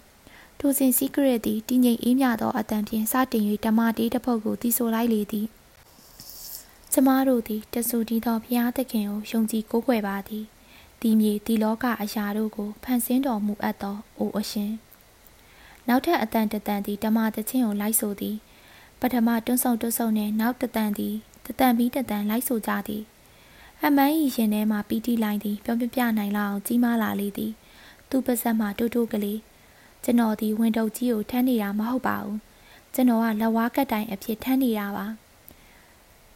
ထိုစဉ်စီကရက်သည်တည်ငြိမ်အေးမြသောအတန်ဖြင့်စတင်၍ဓမ္မတေးတစ်ဖုတ်ကိုတီးဆိုလိုက်လေသည်ကျမတို့သည်တဆူတီးသောဘုရားသခင်ကိုယုံကြည်ကိုးကွယ်ပါသည်ဒီမြေဒီလောကအရာတို့ကိုဖန်ဆင်းတော်မူအပ်သောအိုအရှင်နောက်ထပ်အတန်တတန်သည်ဓမ္မသချင်းကိုလိုက်ဆိုသည်ပထမတွန်းဆုံတွန်းဆုံနှင့်နောက်တတန်သည်တတန်ပြီးတတန်လိုက်ဆိုကြသည် အမန်းဤရင်ထဲမှပီတိလိုင်းသည်ပြောပြပြနိုင်လောက်ကြီးမားလာလေသည်သူ့ပါဇက်မှတိုးတိုးကလေးကျွန်တော်ဒီဝင်တုပ်ကြီးကိုထမ်းနေတာမဟုတ်ပါဘူးကျွန်တော်ကလက်ဝါးကက်တိုင်အဖြစ်ထမ်းနေတာပါ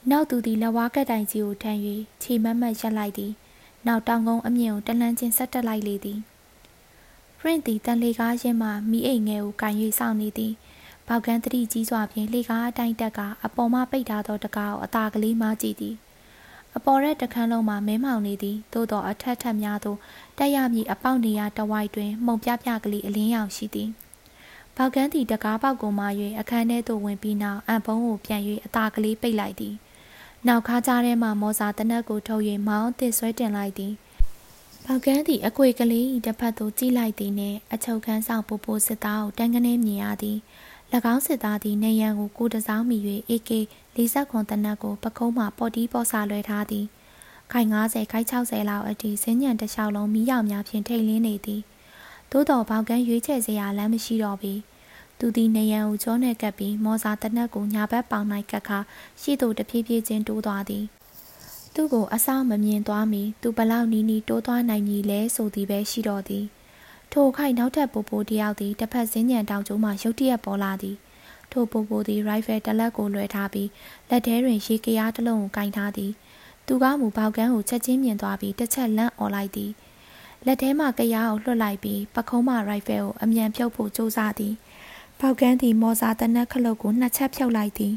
နောက်သူသည်လက်ဝါးကက်တိုင်ကြီးကိုထမ်း၍ခြေမတ်မတ်ရက်လိုက်သည်နောက်တောင်ကုန်းအမြင့်ကိုတလန်းချင်းဆက်တက်လိုက်လေသည်ဖရင့်သည်တန်လေကားရင်းမှမိအိမ်ငယ်ကိုကန်၍စောင့်နေသည်ဘောက်ကန်းတတိကြီးစွာဖြင့်လေကားအတိုင်းတက်ကအပေါ်မှပိတ်ထားသောတကားကိုအသာကလေးမှကြည့်သည် အပေါ်ရက်တခန်းလုံးမှာမဲမောင်နေသည်သို့သောအထက်ထက်များသောတက်ရမည်အပေါက်နေရတဝိုက်တွင်မှုံပြပြကလေးအလင်းရောင်ရှိသည်ဘောက်ကန်းသည်တကားပေါက်ကိုမှ၍အခန်းထဲသို့ဝင်ပြီးနောက်အံပုံးကိုပြန်၍အသာကလေးပိတ်လိုက်သည်နောက်ခါကြားထဲမှမော်စာတနက်ကိုထုတ်၍မောင်းအသစ်ဆွဲတင်လိုက်သည်ပေါကန်းသည်အကွေကလေးတစ်ဖက်သို့ကြည့်လိုက်သည်နှင့်အချုပ်ခန်းဆောင်ပူပူစစ်သားကိုတန်းကနေမြင်ရသည်၎င်းစစ်သားသည်နေရန်ကိုကိုတစောင်းမိ၍ AK 40ခွန်တနက်ကိုပကုံးမှပေါ်တီးပေါ်ဆလွှဲထားသည်ခိုင်90ခိုင်60လောက်အထိစင်းညံတစ်လျှောက်လုံးမိရောက်များဖြင့်ထိတ်လင်းနေသည်သို့တော်ဘောက်ကန်းရွေးချယ်စရာလမ်းမရှိတော့ပေသူသည်နေရန်ကိုကျောနဲ့ကပ်ပြီးမော်စာတနက်ကိုညာဘက်ပေါင်၌ကပ်ခါရှိသို့တဖြည်းဖြည်းချင်းတိုးသွားသည်သူ့ကိုအဆောင်မမြင်သွားမီသူဘလောက်နီးနီးတိုးသွားနိုင်မည်လဲဆိုသည်ပဲရှိတော်သည်ထိုခိုက်နောက်ထပ်ပိုပိုတယောက်သည်တစ်ဖက်စင်းညံတောင်ကျိုးမှရုတ်တရက်ပေါ်လာသည် ထိုပိုပိုသည်ရိုင်ဖယ်တလက်ကိုလွှဲထားပြီးလက်ထဲတွင်ရေကရားတစ်လုံးကိုကင်ထားသည်သူကမူပေါကန်းကိုချက်ချင်းမြင်သွားပြီးတစ်ချက်လန့်អော်လိုက်သည်လက်ထဲမှကရားကိုလွှတ်လိုက်ပြီးပခုံးမှရိုင်ဖယ်ကိုအမြန်ဖြုတ်ဖို့ကြိုးစားသည်ပေါကန်းသည်မော်စာတနက်ခလုတ်ကိုနှစ်ချက်ဖြုတ်လိုက်သည်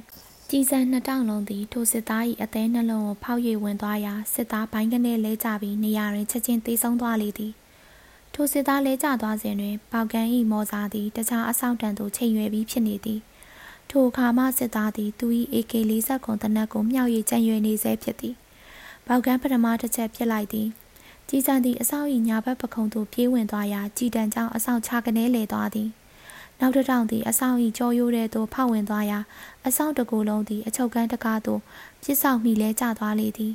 ကြည်စံနှစ်တောင်လုံးသည်ထိုစစ်သား၏အသေးနှလုံးကိုဖောက်၍ဝင်သွားရာစစ်သားဘိုင်းကနေလဲကျပြီးနေရာတွင်ချက်ချင်းသေးဆုံးသွားလေသည်ထိုစစ်သားလဲကျသွားစဉ်တွင်ပေါကန်၏မော်စာသည်တခြားအဆောင်တန်သို့ချိန်ရွယ်ပြီးဖြစ်နေသည် ထိုအခါမှစစ်သားသည်သူ၏ AK40 ခွန်တနက်ကိုမြောက်၍ကြံ့ရွယ်နေဆဲဖြစ်သည်ပေါကန်ပထမတစ်ချက်ပြစ်လိုက်သည်ကြီးစံသည်အဆောင်၏ညာဘက်ပခုံးသို့ပြေးဝင်သွားရာကြည်တံကြောင့်အဆောင်ချကနေလေသွားသည်နောက်တစ်ထောင်သည်အဆောင်၏ကြောရိုးတဲ့သို့ဖောက်ဝင်သွားရာအဆောင်တစ်ကိုယ်လုံးသည်အချုပ်ကန်းတကားသို့ပြစ်ဆောင်မိလဲကျသွားလေသည်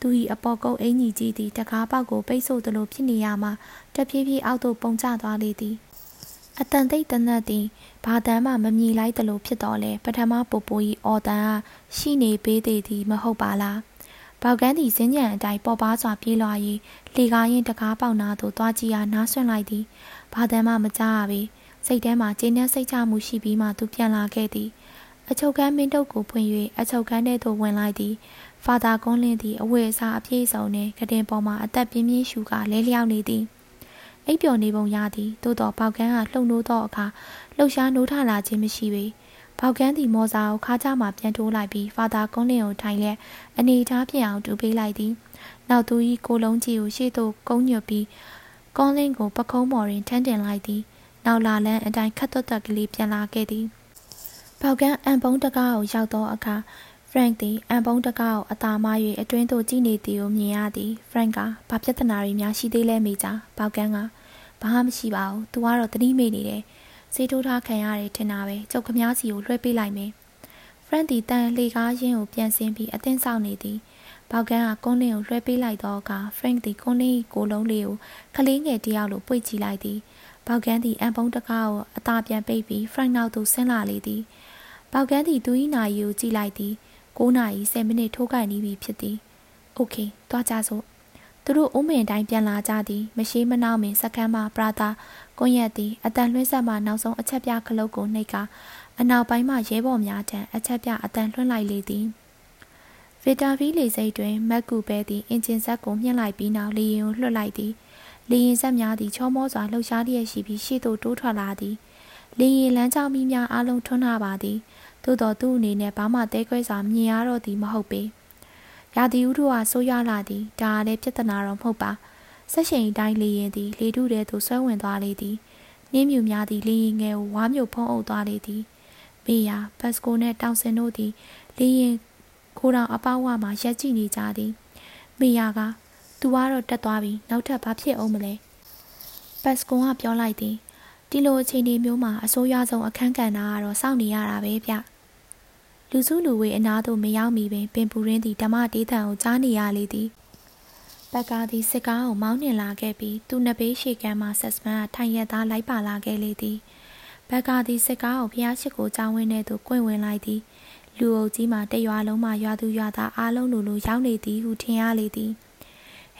သူ၏အပေါ်ကုတ်အင်ကြီးကြီးသည်တကားပေါက်ကိုပိတ်ဆို့သလိုဖြစ်နေရမှတဖြည်းဖြည်းအောက်သို့ပုံကျသွားလေသည် အတန်သိတ်တနတ်သည်ဘာတမ်းမှမမြည်လိုက်သလိုဖြစ်တော်လဲပထမပူပူ၏အော်တန်အားရှိနေပေးသေးသည်မဟုတ်ပါလားပေါကန်းသည်စင်းညံအတိုင်းပေါ်ပါစွာပြေးလွှာ၍လေကားရင်တကားပေါက်နာသို့သွားကြည့်ရာနားဆွင့်လိုက်သည်ဘာတမ်းမှမကြားရပေစိတ်ထဲမှကျဉ်းနှံ့စိတ်ချမှုရှိပြီးမှသူပြန်လာခဲ့သည်အချုပ်ကန်းမင်းတုပ်ကိုဖွင့်၍အချုပ်ကန်းထဲသို့ဝင်လိုက်သည်ဖာသာကွန်းလင်းသည်အဝတ်အစားအပြည့်စုံနှင့်ကတင်ပေါ်မှအသက်ပြင်းပြင်းရှူကလဲလျောက်နေသည် အိပ်ပျော်နေပုံရသည်သို့တော်ပေါကန်းကလှုပ်နိုးသောအခါလှုပ်ရှားနိုးထလာခြင်းမရှိပေပေါကန်းသည်မော်စာကိုခါးကြမှပြန်ထိုးလိုက်ပြီးဖာသာကွန်းလင်းကိုထိုင်လျက်အနေထားပြအောင်တူပေးလိုက်သည်နောက်သူ၏ကိုလုံးကြီးကိုရှေ့သို့ကုန်းညွတ်ပြီးကွန်းလင်းကိုပခုံးပေါ်တွင်ထမ်းတင်လိုက်သည်နောက်လာလန်းအတိုင်းခတ်သွက်သွက်ကလေးပြန်လာခဲ့သည်ပေါကန်းအံပုံးတကားကိုရောက်သောအခါဖရန့်သည်အံပုံးတကားကိုအသာမ၍အတွင်းသို့ကြည့်နေသည်ကိုမြင်ရသည်ဖရန့်ကဘာပြဿနာတွေများရှိသေးလဲမိကြပေါကန်းက ဘာမှမရှိပါဘူးသူကတော့တတိမိနေတယ်စေးထိုးထားခံရတယ်ထင်တာပဲကျုပ်ခမားစီကိုလွှဲပေးလိုက်မယ်ဖရန့်သည်တန်လေကားရင်းကိုပြန်ဆင်းပြီးအသင်းဆောင်နေသည်ပေါကန်းကကွန်းလင်းကိုလွှဲပေးလိုက်တော့ကဖရန့်သည်ကွန်းလင်းကိုလုံးလေးကိုကလေးငယ်တယောက်လိုပွေ့ကြည့်လိုက်သည်ပေါကန်းသည်အံပုံးတကားကိုအသာပြန်ပိတ်ပြီးဖရန့်နောက်သို့ဆင်းလာလေသည်ပေါကန်းသည်သူ၏နာရီကိုကြည့်လိုက်သည်9နာရီ10မိနစ်ထိုးကန်နေပြီဖြစ်သည်။ Okay သွားကြစို့။ သူတို့အုံးမင်တိုင်းပြန်လာကြသည်။မရှိမနှောင်းမင်စကမ်းမှပရာသာကွန်ရက်သည်အတန်လွှင့်ဆက်မှနောက်ဆုံးအချက်ပြခလုတ်ကိုနှိပ်ကအနောက်ပိုင်းမှရဲဘော်များထံအချက်ပြအတန်လွှင့်လိုက်လေသည်။ဗီတာဗီလေစိတ်တွင်မက်ကူပဲသည်အင်ဂျင်ဆက်ကိုမြှင့်လိုက်ပြီးနောက်လေရင်ကိုလွှတ်လိုက်သည်။လေရင်ဆက်များသည်ချောမောစွာလှုပ်ရှားလျက်ရှိပြီးရှေ့သို့တိုးထွက်လာသည်။လေရင်လမ်းကြောင်းမီးများအလုံးထွန်းလာပါသည်။သို့တော်သူ့အနေနဲ့ဘာမှတဲခွဲစွာမြင်ရတော့သည်မဟုတ်ပေ ရာသီဥတုဟာဆိုးရွားလာသည်ဒါကလည်းပြဿနာတော့မဟုတ်ပါဆက်ရှိန်တိုင်းလေရင်သည်လေထုထဲသို့ဆွဲဝင်သွားလေသည်နှင်းမြူများသည်လေရင်ငယ်ကိုဝါမျိုးဖုံးအုပ်သွားလေသည်မေယာဘတ်စကိုနှင့်တောင်စင်တို့သည်လေရင်ခိုးတောင်အပေါဝမှရက်ကြည့်နေကြသည်မေယာကသူကတော့တက်သွားပြီနောက်ထပ်ဘာဖြစ်အောင်မလဲဘတ်စကွန်ကပြောလိုက်သည်ဒီလိုအခြေအနေမျိုးမှာအစိုးရဆုံးအခန်းကဏ္ဍကတော့စောင့်နေရတာပဲဗျ လူစုလူဝေးအနားသို့မရောက်မီပင်ပင်ပူရင်းသည်ဓမ္မတေးသံကိုကြားနေရလေသည်ဘက်ကားသည်စစ်ကားကိုမောင်းနှင်လာခဲ့ပြီးသူ့နှစ်ဘေးရှေ့ကမ်းမှဆက်စပန်ကထိုင်ရက်သားလိုက်ပါလာခဲ့လေသည်ဘက်ကားသည်စစ်ကားကိုဖျားရှိကိုကြောင်းဝင်းထဲသို့ကွင့်ဝင်လိုက်သည်လူအုပ်ကြီးမှတရွာလုံးမှရွာသူရွာသားအားလုံးလိုလိုရောက်နေသည်ဟုထင်ရလေသည်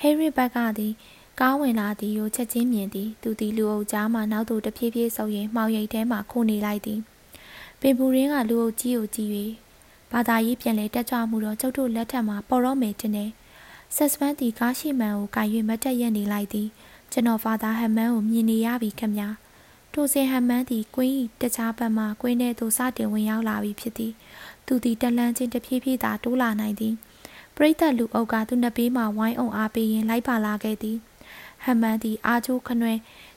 ဟေးရစ်ဘက်ကသည်ကားဝင်လာသည်ကိုချက်ချင်းမြင်သည်သူသည်လူအုပ်ကြားမှနောက်သို့တဖြည်းဖြည်းဆုပ်ရင်မှောင်ရိပ်ထဲမှခိုနေလိုက်သည် ပင်ပူရင်းကလူအုပ်ကြီးကိုကြည့်၍ဘာသာရေးပြန်လဲတက်ကြွမှုတော့ကျုပ်တို့လက်ထက်မှာပေါ်တော့မယ်တင်တယ်ဆက်စပန်တီကားရှိမှန်ကိုကင်၍မတက်ရက်နေလိုက်သည်ကျွန်တော်ဖာသာဟမ်မန်ကိုမြင်နေရပြီခင်ဗျာထိုစင်ဟမ်မန်သည်ကွင်း၏တခြားဘက်မှကွင်းထဲသို့စတင်ဝင်ရောက်လာပြီဖြစ်သည်သူသည်တလန်းချင်းတဖြည်းဖြည်းသာတိုးလာနိုင်သည်ပရိသတ်လူအုပ်ကသူ့နှစ်ဘေးမှဝိုင်းအောင်အားပေးရင်းလိုက်ပါလာခဲ့သည် ဟမန်သည်အာချိုးခနွဲ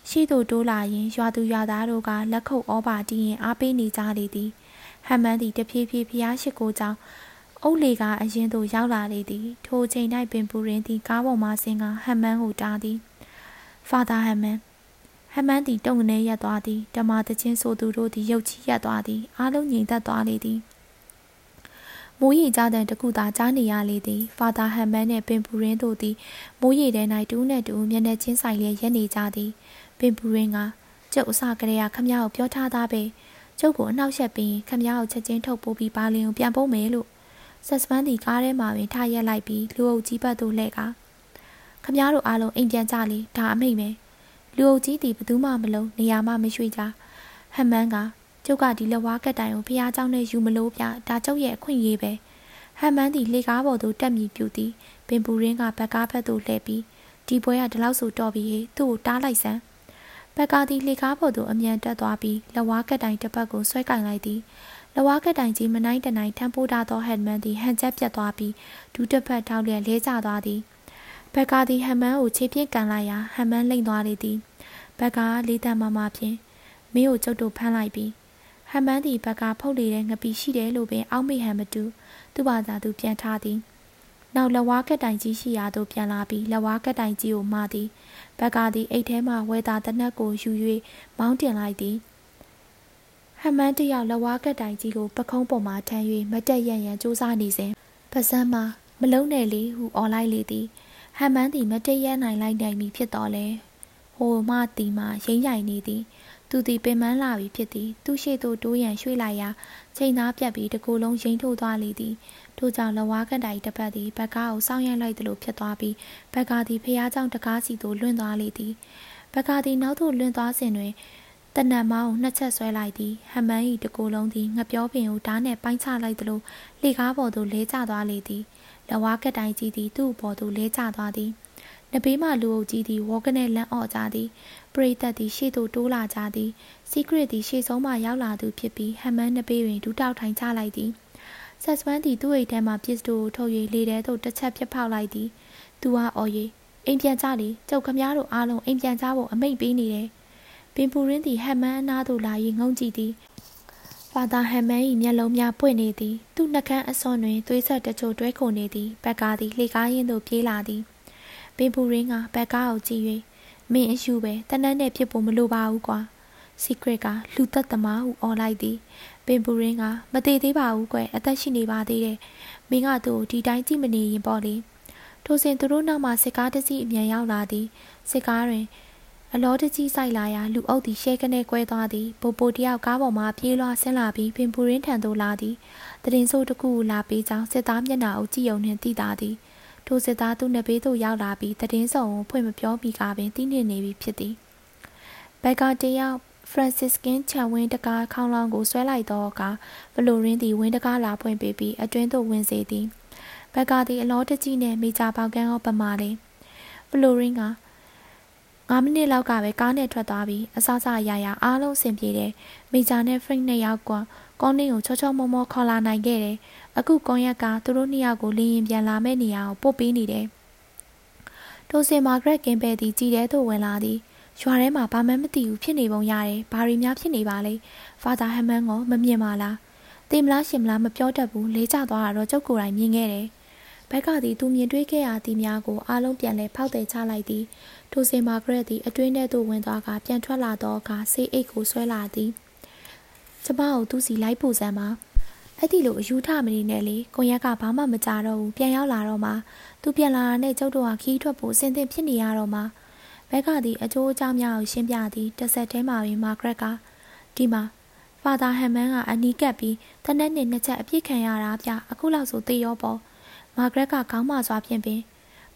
ရှိသူတိုးလာရင်ရွာသူရွာသားတို့ကလက်ခုပ်ဩဘာတီးရင်အားပေးနေကြလေသည်ဟမန်သည်တဖြည်းဖြည်းဖျားရှိကိုကြောင့်အုပ်လေကအရင်သို့ရောက်လာလေသည် ထိုချိန်၌ပင်ပူရင်းသည်ကားပေါ်မှဆင်းကဟမန်ကိုတားသည်ဖာသာဟမန်ဟဟမန်းသည်တုံငနေရက်သွားသည်ဓမ္မတချင်းဆိုသူတို့သည်ရုတ်ချီရက်သွားသည်အားလုံးငြိမ်သက်သွားလေသည် မိုးရေကြတဲ့တခုသာကြားနေရလေသည်ဖာသာဟမ်မန်နှင့်ပင်ပူရင်းတို့သည်မိုးရေထဲ၌တူးနှင့်တူမျက်နှာချင်းဆိုင်လျက်ရက်နေကြသည်ပင်ပူရင်းကကျုပ်အစကလေးကခမရကိုပြောထားသားပဲကျုပ်ကိုအနှောက်ယှက်ပြီးခမရကိုချက်ချင်းထုတ်ပိုးပြီးပါလင်ကိုပြန်ပို့မယ်လို့ဆက်စပန်းဒီကားထဲမှာပင်ထားရက်လိုက်ပြီးလူအုပ်ကြီးဘက်သို့လှည့်ကခမရတို့အားလုံးအိမ်ပြန်ကြလေဒါအမိတ်မယ်လူအုပ်ကြီးသည်ဘသူမှမလုံးနေရာမှမရွှေ့ကြဟမ်မန်က ကျုပ်ကဒီလက်ဝါးကက်တိုင်ကိုဖះเจ้าနဲ့ယူမလို့ပြဒါကျုပ်ရဲ့အခွင့်အရေးပဲဟမ်မန်သည်လေကားပေါ်သို့တက်မြည်ပြူသည်ပင်ပူရင်းကဘက်ကားဘက်သို့လှည့်ပြီးဒီပွဲကဒီလောက်ဆိုတော်ပြီဟေသူ့ကိုတားလိုက်စမ်းဘက်ကားသည်လေကားပေါ်သို့အမြန်တက်သွားပြီးလက်ဝါးကက်တိုင်တစ်ပတ်ကိုဆွဲကင်လိုက်သည်လက်ဝါးကက်တိုင်ကြီးမနိုင်တနိုင်ထမ်းပိုးထားသောဟက်မန်သည်ဟန်ချက်ပြတ်သွားပြီးဒူးတစ်ဖက်ထောက်လျက်လဲကျသွားသည်ဘက်ကားသည်ဟမ်မန်ကိုခြေပြင်းကန်လိုက်ရာဟမ်မန်လိမ့်သွားလေသည်ဘက်ကားလေးတန်မမဖြင့်မင်းကိုကျုပ်တို့ဖမ်းလိုက်ပြီး ဟမ်မန်သည်ဘက်ကဖုတ်လေတဲ့ငပီရှိတယ်လို့ပင်အောက်မေ့ဟန်မတူသူ့ဘာသာသူပြန်ထားသည်နောက်လက်ဝါးကက်တိုင်ကြီးရှိရာသို့ပြန်လာပြီးလက်ဝါးကက်တိုင်ကြီးကိုမှားသည်ဘက်ကသည်အိတ်ထဲမှဝဲသားတနက်ကိုယူ၍မောင်းတင်လိုက်သည်ဟမန်းတယောက်လက်ဝါးကက်တိုင်ကြီးကိုပခုံးပေါ်မှထမ်း၍မတက်ရရန်စူးစမ်းနေစဉ်ပစမ်းမှာမလုံးနဲ့လေဟုអော်လိုက်လေသည်ဟမန်းသည်မတက်ရနိုင်လိုက်နိုင်ပြီဖြစ်တော်လဲဟိုမှတီမှရိမ့်ရိုင်နေသည် သူသည်ပင်ပန်းလာပြီဖြစ်သည်သူရှိသူတိုးရန်ရွှေ့လိုက်ရာချိန်သားပြတ်ပြီးတကူလုံးရိမ့်ထိုးသွားလေသည်ထို့ကြောင့်လဝါကတိုင်တစ်ပတ်သည်ဘက်ကားကိုစောင်းရိုက်လိုက်သလိုဖြစ်သွားပြီးဘက်ကားသည်ဖျားကြောင့်တကားစီသို့လွင့်သွားလေသည်ဘက်ကားသည်နောက်သို့လွင့်သွားစဉ်တွင်တနတ်မောင်းကိုနှစ်ချက်ဆွဲလိုက်သည်ဟမန်း၏တကူလုံးသည်ငပြောပင်ကိုဓားနှင့်ပိုင်းချလိုက်သလိုလေကားပေါ်သို့လဲကျသွားလေသည်လဝါကတိုင်ကြီးသည်သူ့ပေါ်သို့လဲကျသွားသည် နဘေးမှလူအုပ်ကြီးသည်ဝေါကနေလန့်အော့ကြသည်ပရိသတ်သည်ရှေ့သို့တိုးလာကြသည်စီကရစ်သည်ရှေ့ဆုံးမှရောက်လာသူဖြစ်ပြီးဟမ်မန်းနဘေးတွင်ဒူးတောက်ထိုင်ချလိုက်သည်ဆက်စပန်းသည်သူ့အိတ်ထဲမှပစ္စတိုကိုထုတ်၍လေထဲသို့တစ်ချက်ပြစ်ဖောက်လိုက်သည်သူဟာအော်၍အိမ်ပြန်ကြလေကျုပ်ခမားတို့အားလုံးအိမ်ပြန်ကြဖို့အမိန့်ပေးနေတယ်ပင်ပူရင်းသည်ဟမ်မန်းအနားသို့လာ၍ငုံကြည့်သည်ဖာသာဟမ်မန်း၏မျက်လုံးများပွင့်နေသည်သူ့နှကန်းအစွန်တွင်သွေးဆက်တချို့တွဲခုန်နေသည်ဘက်ကားသည်လှေကားရင်းသို့ပြေးလာသည် ပင်ပူရင်းကဘက်ကားကိုကြည့်၍မင်းအယူပဲတနတ်နဲ့ဖြစ်ဖို့မလိုပါဘူးကွာ secret ကလူသက်သမားဟုអော်လိုက်သည်ပင်ပူရင်းကမသေးသေးပါဘူးကွယ်အသက်ရှိနေပါသေးတယ်မင်းကသူ့ဒီတိုင်းကြည့်မနေရင်ပေါ့လေထိုစဉ်သူတို့နောက်မှစစ်ကားတစ်စီးအမြန်ရောက်လာသည်စစ်ကားတွင်အလောတကြီးဆိုင်လာရာလူအုပ်သည်ရှဲကနေကွဲသွားသည်ပိုပိုတယောက်ကားပေါ်မှပြေးလွှားဆင်းလာပြီးပင်ပူရင်းထံသို့လာသည်တရင်ဆိုးတစ်ခုလာပေးကြောင်းစစ်သားမျက်နှာအုပ်ကြည့်ုံနှင့်သိတာသည် ထိုစစ်သားသူ့နှစ်ဘေးသို့ရောက်လာပြီးတည်င်းစုံကိုဖွင့်မပြောမိကပင်သိနေနေပြီဖြစ်သည်ဘက်ကတယောက်ဖရန်စစ်ကင်းချန်ဝင်းတကားခေါင်းလောင်းကိုဆွဲလိုက်တော့ကဘလိုရင်းသည်ဝင်းတကားလာဖွင့်ပေးပြီးအတွင်းသို့ဝင်စေသည်ဘက်ကသည်အလောတကြီးနှင့်မိကြပေါကန်းဟောပမာလေဘလိုရင်းက9မိနစ်လောက်ကပဲကားနဲ့ထွက်သွားပြီးအစစရရအားလုံးအဆင်ပြေတယ်မိဂျာနဲ့ဖရင့်နှစ်ယောက်ကကောင်းနင်းကိုချောချောမောမောခေါ်လာနိုင်ခဲ့တယ် အခုကွန်ရက်ကသူတို့နှစ်ယောက်ကိုလင်းရင်ပြန်လာမဲ့နေရာကိုပို့ပေးနေတယ်ထိုစင်မာဂရက်ကင်ဘဲသည်ကြည်တဲ့သို့ဝင်လာသည်ရွာထဲမှာဘာမှမသိဘူးဖြစ်နေပုံရတယ်ဘာရီများဖြစ်နေပါလဲဖာသာဟမန်ကမမြင်ပါလားသိမလားရှင်မလားမပြောတတ်ဘူးလေးကျသွားတာတော့ကျုပ်ကိုယ်တိုင်မြင်ခဲ့တယ်ဘက်ကသည်သူမြင်တွေ့ခဲ့ရသည်များကိုအားလုံးပြန်လဲဖောက်တယ်ချလိုက်သည်ထိုစင်မာဂရက်သည်အတွင်းထဲသို့ဝင်သွားကပြန်ထွက်လာတော့အခါဆေးအိတ်ကိုဆွဲလာသည်ကျမကိုသူစီလိုက်ပို့စမ်းပါ အဲ့ဒီလိုအယူထမနေနဲ့လေကိုရက်ကဘာမှမကြတော့ဘူးပြန်ရောက်လာတော့မှသူပြန်လာတာနဲ့ကျုပ်တို့ကခီးထွက်ဖို့အဆင်သင့်ဖြစ်နေရတော့မှဘက်ကသည်အကျိုးအကြောင်းများကိုရှင်းပြသည်တစ်ဆက်တည်းမှာပင်မာဂရက်ကဒီမှာဖာသာဟမ်မန်ကအနီးကပ်ပြီးတနက်နေ့နှစ်ချက်အပြစ်ခံရတာဗျအခုလောက်ဆိုသေရောပေါ့မာဂရက်ကခေါင်းမစွာဖြင့်ပင်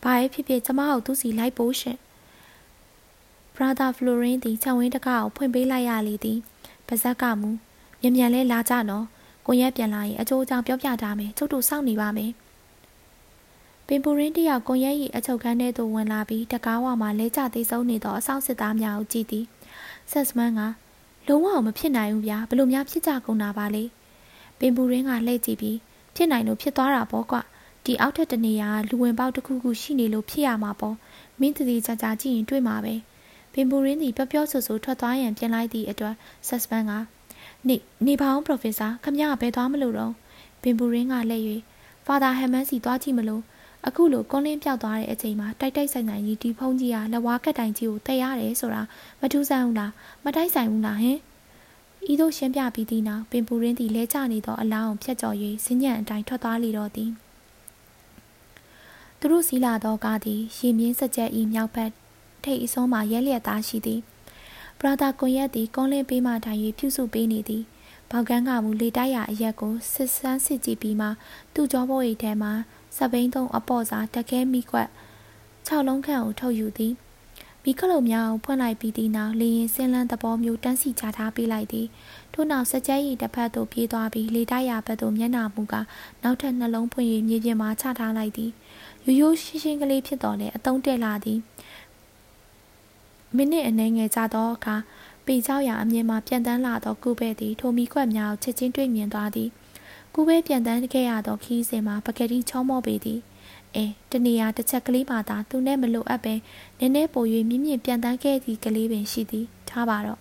ဘာရဲ့ဖြစ်ဖြစ်ကျမကိုသူ့စီလိုက်ပို့ရှင်ဘရာသာဖလိုရင်းသည်ခြံဝင်းတကားကိုဖွင့်ပေးလိုက်ရလေသည်ပါဇက်ကမူမြန်မြန်လဲလာကြနော် ကိုရက်ပြန်လာရင်အကျိုးအကြောင်းပြောပြထားမယ်ကျုပ်တို့စောင့်နေပါမယ်ပင်ပူရင်းတယောက်ကိုရက်၏အချုပ်ခန်းထဲသို့ဝင်လာပြီးတကားဝမှာလဲကျသေးဆုံးနေသောအဆောင်စစ်သားများကိုကြည့်သည်ဆက်စမန်ကလုံးဝမဖြစ်နိုင်ဘူးဗျာဘလို့များဖြစ်ကြကုန်တာပါလေပင်ပူရင်းကလှည့်ကြည့်ပြီးဖြစ်နိုင်လို့ဖြစ်သွားတာပေါ့ကွဒီအောက်ထက်တနေရာလူဝင်ပေါက်တစ်ခုခုရှိနေလို့ဖြစ်ရမှာပေါ့မင်းတတိကြကြကြည့်ရင်တွေ့မှာပဲပင်ပူရင်းသည်ပျော့ပျော့ဆူဆူထွက်သွားရန်ပြင်လိုက်သည့်အတွက်ဆက်စပန်က နေနေပါအောင်ပရိုဖက်ဆာခမရဘယ်သွားမလို့တော့ပင်ပူရင်းကလှည့်၍ဖာသာဟမ်မန်စီသွားကြည့်မလို့အခုလိုကွန်လင်းပြောက်သွားတဲ့အချိန်မှာတိုက်တိုက်ဆိုင်ဆိုင်ကြီးဒီဖုန်းကြီးကလက်ဝါးကက်တိုင်ကြီးကိုတည်ရတယ်ဆိုတာမထူးဆန်းဘူးလားမတိုက်ဆိုင်ဘူးလားဟင်ဤသို့ရှင်းပြပြီးသည့်နောက်ပင်ပူရင်းသည်လဲကျနေသောအလောင်းကိုဖြတ်ကျော်၍စဉ္ညံအတိုင်းထွက်သွားလေတော့သည်သူတို့စီးလာသောကားသည်ရေမြင့်စကြက်ဤမြောက်ဘက်ထိပ်အစွန်းမှရဲလျက်သားရှိသည် ဘရာသာကွန်ရက်သည်ကွန်လင်းပေးမှထိုင်၍ပြုစုပေးနေသည်ဘောက်ကန်းကမူလေတိုက်ရအရက်ကိုစစ်ဆန်းစစ်ကြည့်ပြီးမှသူ့ကြောဘိုးအိတ်ထဲမှစပိန်သုံးအပေါ့စာတခဲမိကွက်6လုံးခန့်ကိုထုတ်ယူသည်မိခလုတ်များကိုဖွင့်လိုက်ပြီးသည့်နောက်လေရင်စင်းလန်းသဘောမျိုးတန်းစီချထားပေးလိုက်သည်ထို့နောက်စကြဲရီတစ်ဖက်သို့ပြေးသွားပြီးလေတိုက်ရဘက်သို့မျက်နှာမူကနောက်ထပ်နှလုံးဖွင့်၍မြေပြင်မှာချထားလိုက်သည်ရိုးရိုးရှင်းရှင်းကလေးဖြစ်တော်လဲအတုံးတက်လာသည် မိနစ်အနည်းငယ်ကြာသောအခါပေကြောက်ရာအမြင်မှပြန်တန်းလာသောကုပဲ့သည်ထိုမီခွက်များကိုချက်ချင်းတွေ့မြင်သွားသည်ကုပဲ့ပြန်တန်းခဲ့ရသောခီးစဉ်မှာပကတိချောမောပေသည်အဲတနေရာတစ်ချက်ကလေးမှသာသူနဲ့မလိုအပ်ပဲနည်းနည်းပို၍မြင့်မြင့်ပြန်တန်းခဲ့သည့်ကလေးပင်ရှိသည်ထားပါတော့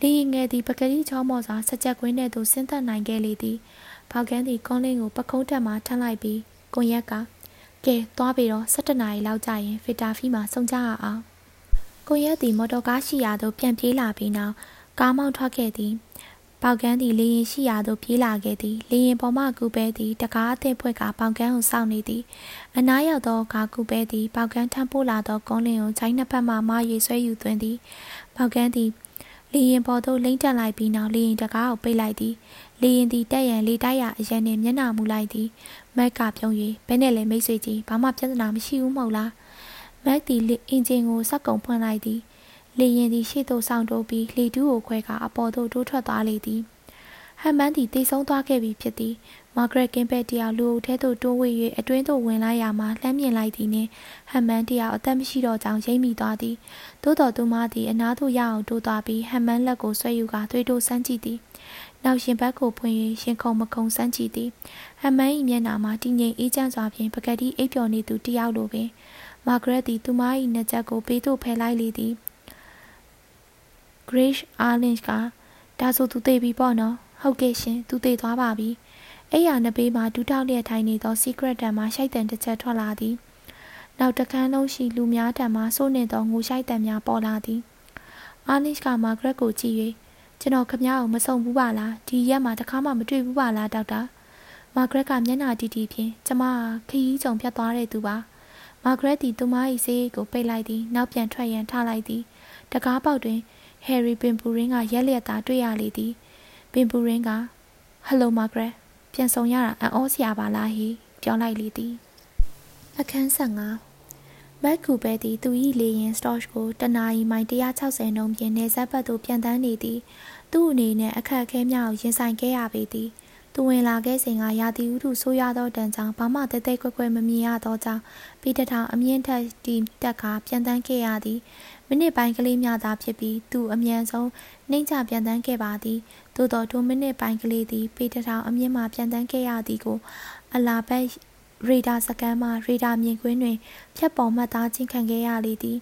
လေရင်ငယ်သည်ပကတိချောမောစွာစကြက်ကွင်းထဲသို့ဆင်းသက်နိုင်ခဲ့လေသည်ဖောက်ကန်သည်ကွန်လင်းကိုပခုံးထက်မှထမ်းလိုက်ပြီးကွန်ရက်ကကဲသွားပြီးတော့17နာရီလောက်ကြာရင်ဖီတာဖီမှာစုံကြရအောင် ကိုရက်သည်မော်တော်ကားရှိရာသို့ပြန်ပြေးလာပြီးနောက်ကားမောင်းထွက်ခဲ့သည်ပေါကန်းသည်လေရင်ရှိရာသို့ပြေးလာခဲ့သည်လေရင်ပေါ်မှကူပဲသည်တကားအသည့်ဖွဲ့ကပေါကန်းကိုစောင့်နေသည်အနားရောက်သောကားကူပဲသည်ပေါကန်းထမ်းပိုးလာသောကုန်းလင်းကိုခြိုင်းနှစ်ဖက်မှမရွေဆွဲယူသွင်းသည်ပေါကန်းသည်လေရင်ပေါ်သို့လိမ့်တက်လိုက်ပြီးနောက်လေရင်တကားကိုပိတ်လိုက်သည်လေရင်သည်တက်ရန်လေတိုက်ရအရန်နှင့်မျက်နှာမူလိုက်သည်မက်ကပြုံး၍ဘဲနဲ့လည်းမိတ်ဆွေကြီးဘာမှပြဿနာမရှိဘူးမဟုတ်လား မက်သည်အင်ဂျင်ကိုစက်ကုံဖွင့်လိုက်သည်လေရင်သည်ရှေ့သို့ဆောင်တိုးပြီးလေတူးကိုခွဲကအပေါ်သို့တိုးထွက်သွားလေသည်ဟမ်မန်သည်တိတ်ဆုံးသွားခဲ့ပြီဖြစ်သည်မာဂရက်ကင်းဘက်တယောက်လူအုပ်ထဲသို့တိုးဝှေ့၍အတွင်းသို့ဝင်လာရမှလှမ်းမြင်လိုက်သည်နှင့်ဟမ်မန်တယောက်အသက်မရှိတော့ကြောင်းရိပ်မိသွားသည်သို့တော်သူမသည်အနားသို့ရအောင်တိုးသွားပြီးဟမ်မန်လက်ကိုဆွဲယူကာသွေးတိုးဆန်းကြည့်သည်နောက်ရှင်ဘက်ကိုဖွင့်၍ရှင်ခုံမခုံဆန်းကြည့်သည်ဟမ်မန်၏မျက်နှာမှာတည်ငြိမ်အေးချမ်းစွာဖြင့်ပကတိအိပ်ပျော်နေသူတယောက်လိုပင် မာဂရက်သည် သူမ၏နှစ်ချက်ကိုပေးသို့ဖယ်လိုက်လေသည် Grace Arlinge ကဒါဆိုသူသိပြီပေါ့နော်ဟုတ်ကဲ့ရှင်သူသိသွားပါပြီအဲ့ရနှစ်ပေးမှာဒူးထောက်လျက်ထိုင်နေသော secret တံမှာရှိုက်တံတစ်ချက်ထွက်လာသည်နောက်တကန်းလုံးရှိလူများတံမှာစိုးနေသောငိုရှိုက်တံများပေါ်လာသည် Arlinge ကမာဂရက်ကိုကြည့်၍ကျွန်တော်ခမ ्या ကိုမဆုံဘူးပါလားဒီရက်မှာတခါမှမတွေ့ဘူးပါလားဒေါက်တာမာဂရက်ကမျက်နှာတီးတီးဖြင့်ကျမခရီးကြုံဖြတ်သွားတဲ့သူပါ မာဂရက်သည်သူမ၏ဆေးကိုပိတ်လိုက်သည်နောက်ပြန်ထွက်ရန်ထားလိုက်သည်တကားပေါက်တွင်ဟယ်ရီပင်ပူရင်းကရက်လျက်သာတွေ့ရလေသည်ပင်ပူရင်းကဟယ်လိုမာဂရက်ပြန်ဆောင်ရတာအံ့ဩစရာပါလားဟိပြောလိုက်လေသည်အခန်း15မက်ကူပဲသည်သူ၏လေရင်စတော့ကိုတနာရီမိုင်160နှုန်းဖြင့်နေဆက်ဘက်သို့ပြန်တန်းနေသည်သူ့အနေနဲ့အခက်အခဲများကိုရင်ဆိုင်ခဲ့ရပေသည် သူဝင်လာခဲ့စဉ်ကရာသီဥတုဆိုးရွားသောတန်ကြောင့်ဘာမှတဲတဲကွက်ကွက်မမြင်ရသောကြောင့်ပြီးတထောင်အမြင့်ထက်တီတက်ကာပြန်တန်းခဲ့ရသည်မိနစ်ပိုင်းကလေးများသာဖြစ်ပြီးသူအမြန်ဆုံးနှိမ့်ချပြန်တန်းခဲ့ပါသည်သို့တော်ထိုမိနစ်ပိုင်းကလေးသည်ပေတထောင်အမြင့်မှပြန်တန်းခဲ့ရသည်ကိုအလာဘက်ရေဒါစကန်မှရေဒါမြင်ကွင်းတွင်ဖြတ်ပေါ်မှတ်သားခြင်းခံခဲ့ရလေသည်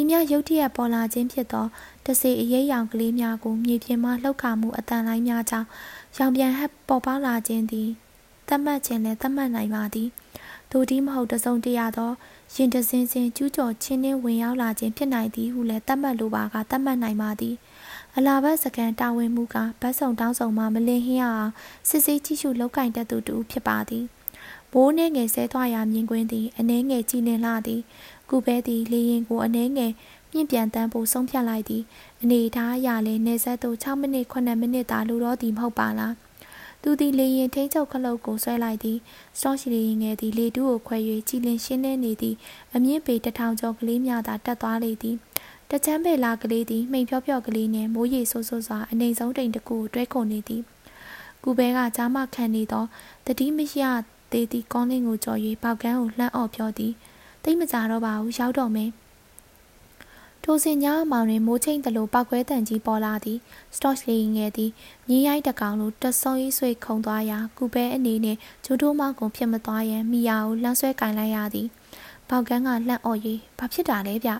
ဤမြရုတ်တရက်ပေါ်လာခြင်းဖြစ်သောတစေအရေးရောင်ကလေးများကိုမြေပြင်မှလှုပ်ခါမှုအတန်လိုင်းများကြောင့် ရောင်ပြန်ဟပ်ပေါ်ပေါလာခြင်းသည်သတ်မှတ်ခြင်းလည်းသတ်မှတ်နိုင်ပါသည်သို့ဒီမဟုတ်တစုံတရာသောရင်တစင်းစင်းကျူးကျော်ချင်းနှင်းဝင်ရောက်လာခြင်းဖြစ်နိုင်သည်ဟုလည်းသတ်မှတ်လိုပါကသတ်မှတ်နိုင်ပါသည်အလာဘတ်စကန်တာဝန်မှုကဗတ်စုံတောင်းစုံမှမလင်ဟင်းအောင်စစ်စစ်ကြည့်ရှုလောက်ကင်တတ်သူတူဖြစ်ပါသည်ဘိုးနှဲငယ်ဆဲသွားရာမြင်ကွင်းသည်အနှဲငယ်ကြည်လင်လာသည်ကုပဲသည်လေရင်ကိုအနှဲငယ် မြင့်ပြန်တန်းဖို့ဆုံးဖြတ်လိုက်သည်အနေထားအရလဲနေဆက်သို့6မိနစ်9မိနစ်သာလိုတော့သည်မဟုတ်ပါလားသူသည်လေရင်ထိန်းချုပ်ခလုတ်ကိုဆွဲလိုက်သည်စတော့ရှိလေရင်ငယ်သည်လေတူးကိုခွဲ၍ကြည်လင်ရှင်းလင်းနေသည်အမြင့်ပေတထောင်ကျော်ကလေးများသာတက်သွားလေသည်တချမ်းပေလာကလေးသည်မိန်ဖြော့ဖြော့ကလေးနှင့်မိုးရေဆိုးဆိုးစွာအနေဆုံးတိမ်တစ်ခုတွဲခုန်နေသည်ကူဘဲကကြားမခံနေသောတတိမရသေးသည့်ကောင်းလင်းကိုကြော်၍ပေါက်ကန်းကိုလှမ်းအော့ပြောသည်တိတ်မကြတော့ပါဘူးရောက်တော့မယ် ထိုစဉ်ညအမောင်တွင်မိုးချိန်တလို့ပောက်ခွဲတန်ကြီးပေါ်လာသည်စတော့လေးငယ်သည်မြင်းရိုက်တကောင်လိုတဆုံရေးဆွေခုံသွားရာကူပဲအနေနဲ့ဂျိုးတိုးမောင်းကုန်ဖြစ်မသွားရန်မိယာကိုလှမ်းဆွဲကင်လိုက်ရသည်ပေါက်ကန်းကလှန့်အော်၍ဘာဖြစ်တာလဲဗျ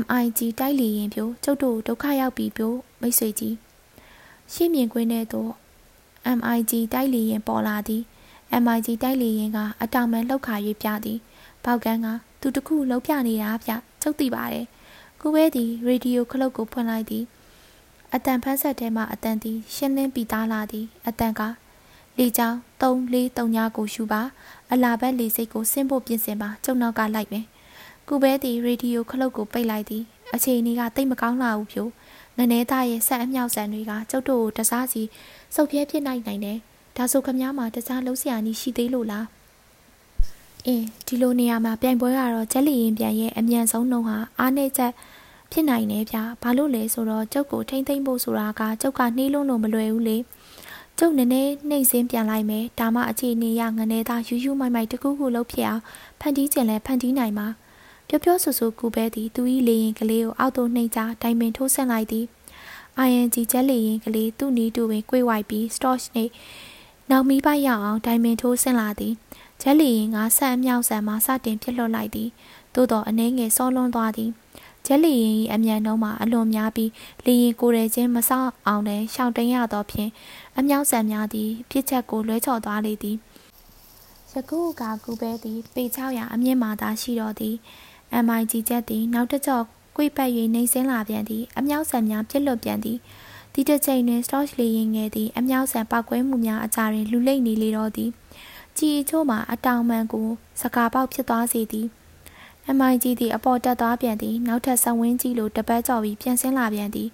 MIG တိုက်လီရင်ပြိုကျုပ်တို့ဒုက္ခရောက်ပြီပြိုမိတ်ဆွေကြီးရှေ့မြင်ကွင်းထဲသို့ MIG တိုက်လီရင်ပေါ်လာသည် MIG တိုက်လေရင်ကအတောင်မှန်လှုပ်ခါ၍ပြသည်ပေါက်ကန်းကသူတခုလှုပ်ပြနေတာဗျ ကျုပ်သိပါတယ်ကိုဝဲသည်ရေဒီယိုခလုတ်ကိုဖွင့်လိုက်သည်အတန်ဖန်းဆက်ထဲမှအတန်သည်ရှင်းလင်းပြီးသားလာသည်အတန်ကလေချောင်း343ညကိုရှူပါအလာဘက်လေစိတ်ကိုဆင်းဖို့ပြင်ဆင်ပါကျုံနောက်ကလိုက်မယ်ကုဘဲသည်ရေဒီယိုခလုတ်ကိုပိတ်လိုက်သည်အခြေအနေကတိတ်မကောင်းလာဘူးဖြို့နည်းနည်းသားရဲ့ဆက်အမြောက်ဆန်တွေကကျုပ်တို့ကိုတစားစီစုပ်ပြဲဖြစ်နိုင်နိုင်တယ်ဒါဆိုခမည်းမှာတခြားလုံးစရာကြီးရှိသေးလို့လား အင်းဒီလိုနေရာမှာပြိုင်ပွဲကတော့ချက်လီရင်ပြန်ရဲ့အမြန်ဆုံးနှုံဟာအားနေချက်ဖြစ်နိုင်နေဗျာဘာလို့လဲဆိုတော့ကျုပ်ကိုထိမ့်သိမ့်ဖို့ဆိုတာကကျုပ်ကနှီးလုံးလို့မလွယ်ဘူးလေကျုပ်နည်းနည်းနှိမ့်စင်းပြန်လိုက်မယ်ဒါမှအခြေအနေရငနေသားယူယူမိုက်မိုက်တကူးကူလှုပ်ဖြစ်အောင်ဖန်တီးကျင်လဲဖန်တီးနိုင်မှာပျော်ပျော်ဆူဆူကူပဲသည်သူ၏လေရင်ကလေးကိုအောက်သို့နှိမ့်ချတိုင်ပင်ထိုးဆန့်လိုက်သည် ING ချက်လေရင်ကလေးသူ့နီးတူပင်꿰ဝိုက်ပြီး storch နှင့်နောက်မီးပိုက်ရအောင်တိုင်ပင်ထိုးဆန့်လာသည် ချက်လီရင်ကဆက်အမြောက်ဆန်မှစတင်ပြစ်လွတ်လိုက်သည်သို့တော်အနှဲငယ်စောလွန်းသွားသည်ချက်လီရင်၏အမြန်နှုံးမှာအလွန်များပြီးလီရင်ကိုယ်ရချင်းမဆောက်အောင်လည်းရှောင်တိန်ရသောဖြင့်အမြောက်ဆန်များသည်ပြစ်ချက်ကိုလွဲချော်သွားလေသည်ယခုကကူပဲသည်ပေ600အမြင့်မှသာရှိတော်သည် MIG ချက်သည်နောက်တစ်ကြော့ကွေ့ပတ်၍နှိမ့်ဆင်းလာပြန်သည်အမြောက်ဆန်များပြစ်လွတ်ပြန်သည်ဒီတစ်ချိန်တွင် storage လေရင်ငယ်သည်အမြောက်ဆန်ပောက်ကွဲမှုများအကြတွင်လူလိမ့်နေလေတော့သည် ကြည်အချို့မှာအတောင်မှန်ကိုစကားပေါက်ဖြစ်သွားစေသည် MIG သည်အပေါ်တက်သွားပြန်သည် နောက်ထပ်ဆဝင်းကြီးလိုတပတ်ကျော်ပြီးပြန်ဆင်းလာပြန်သည်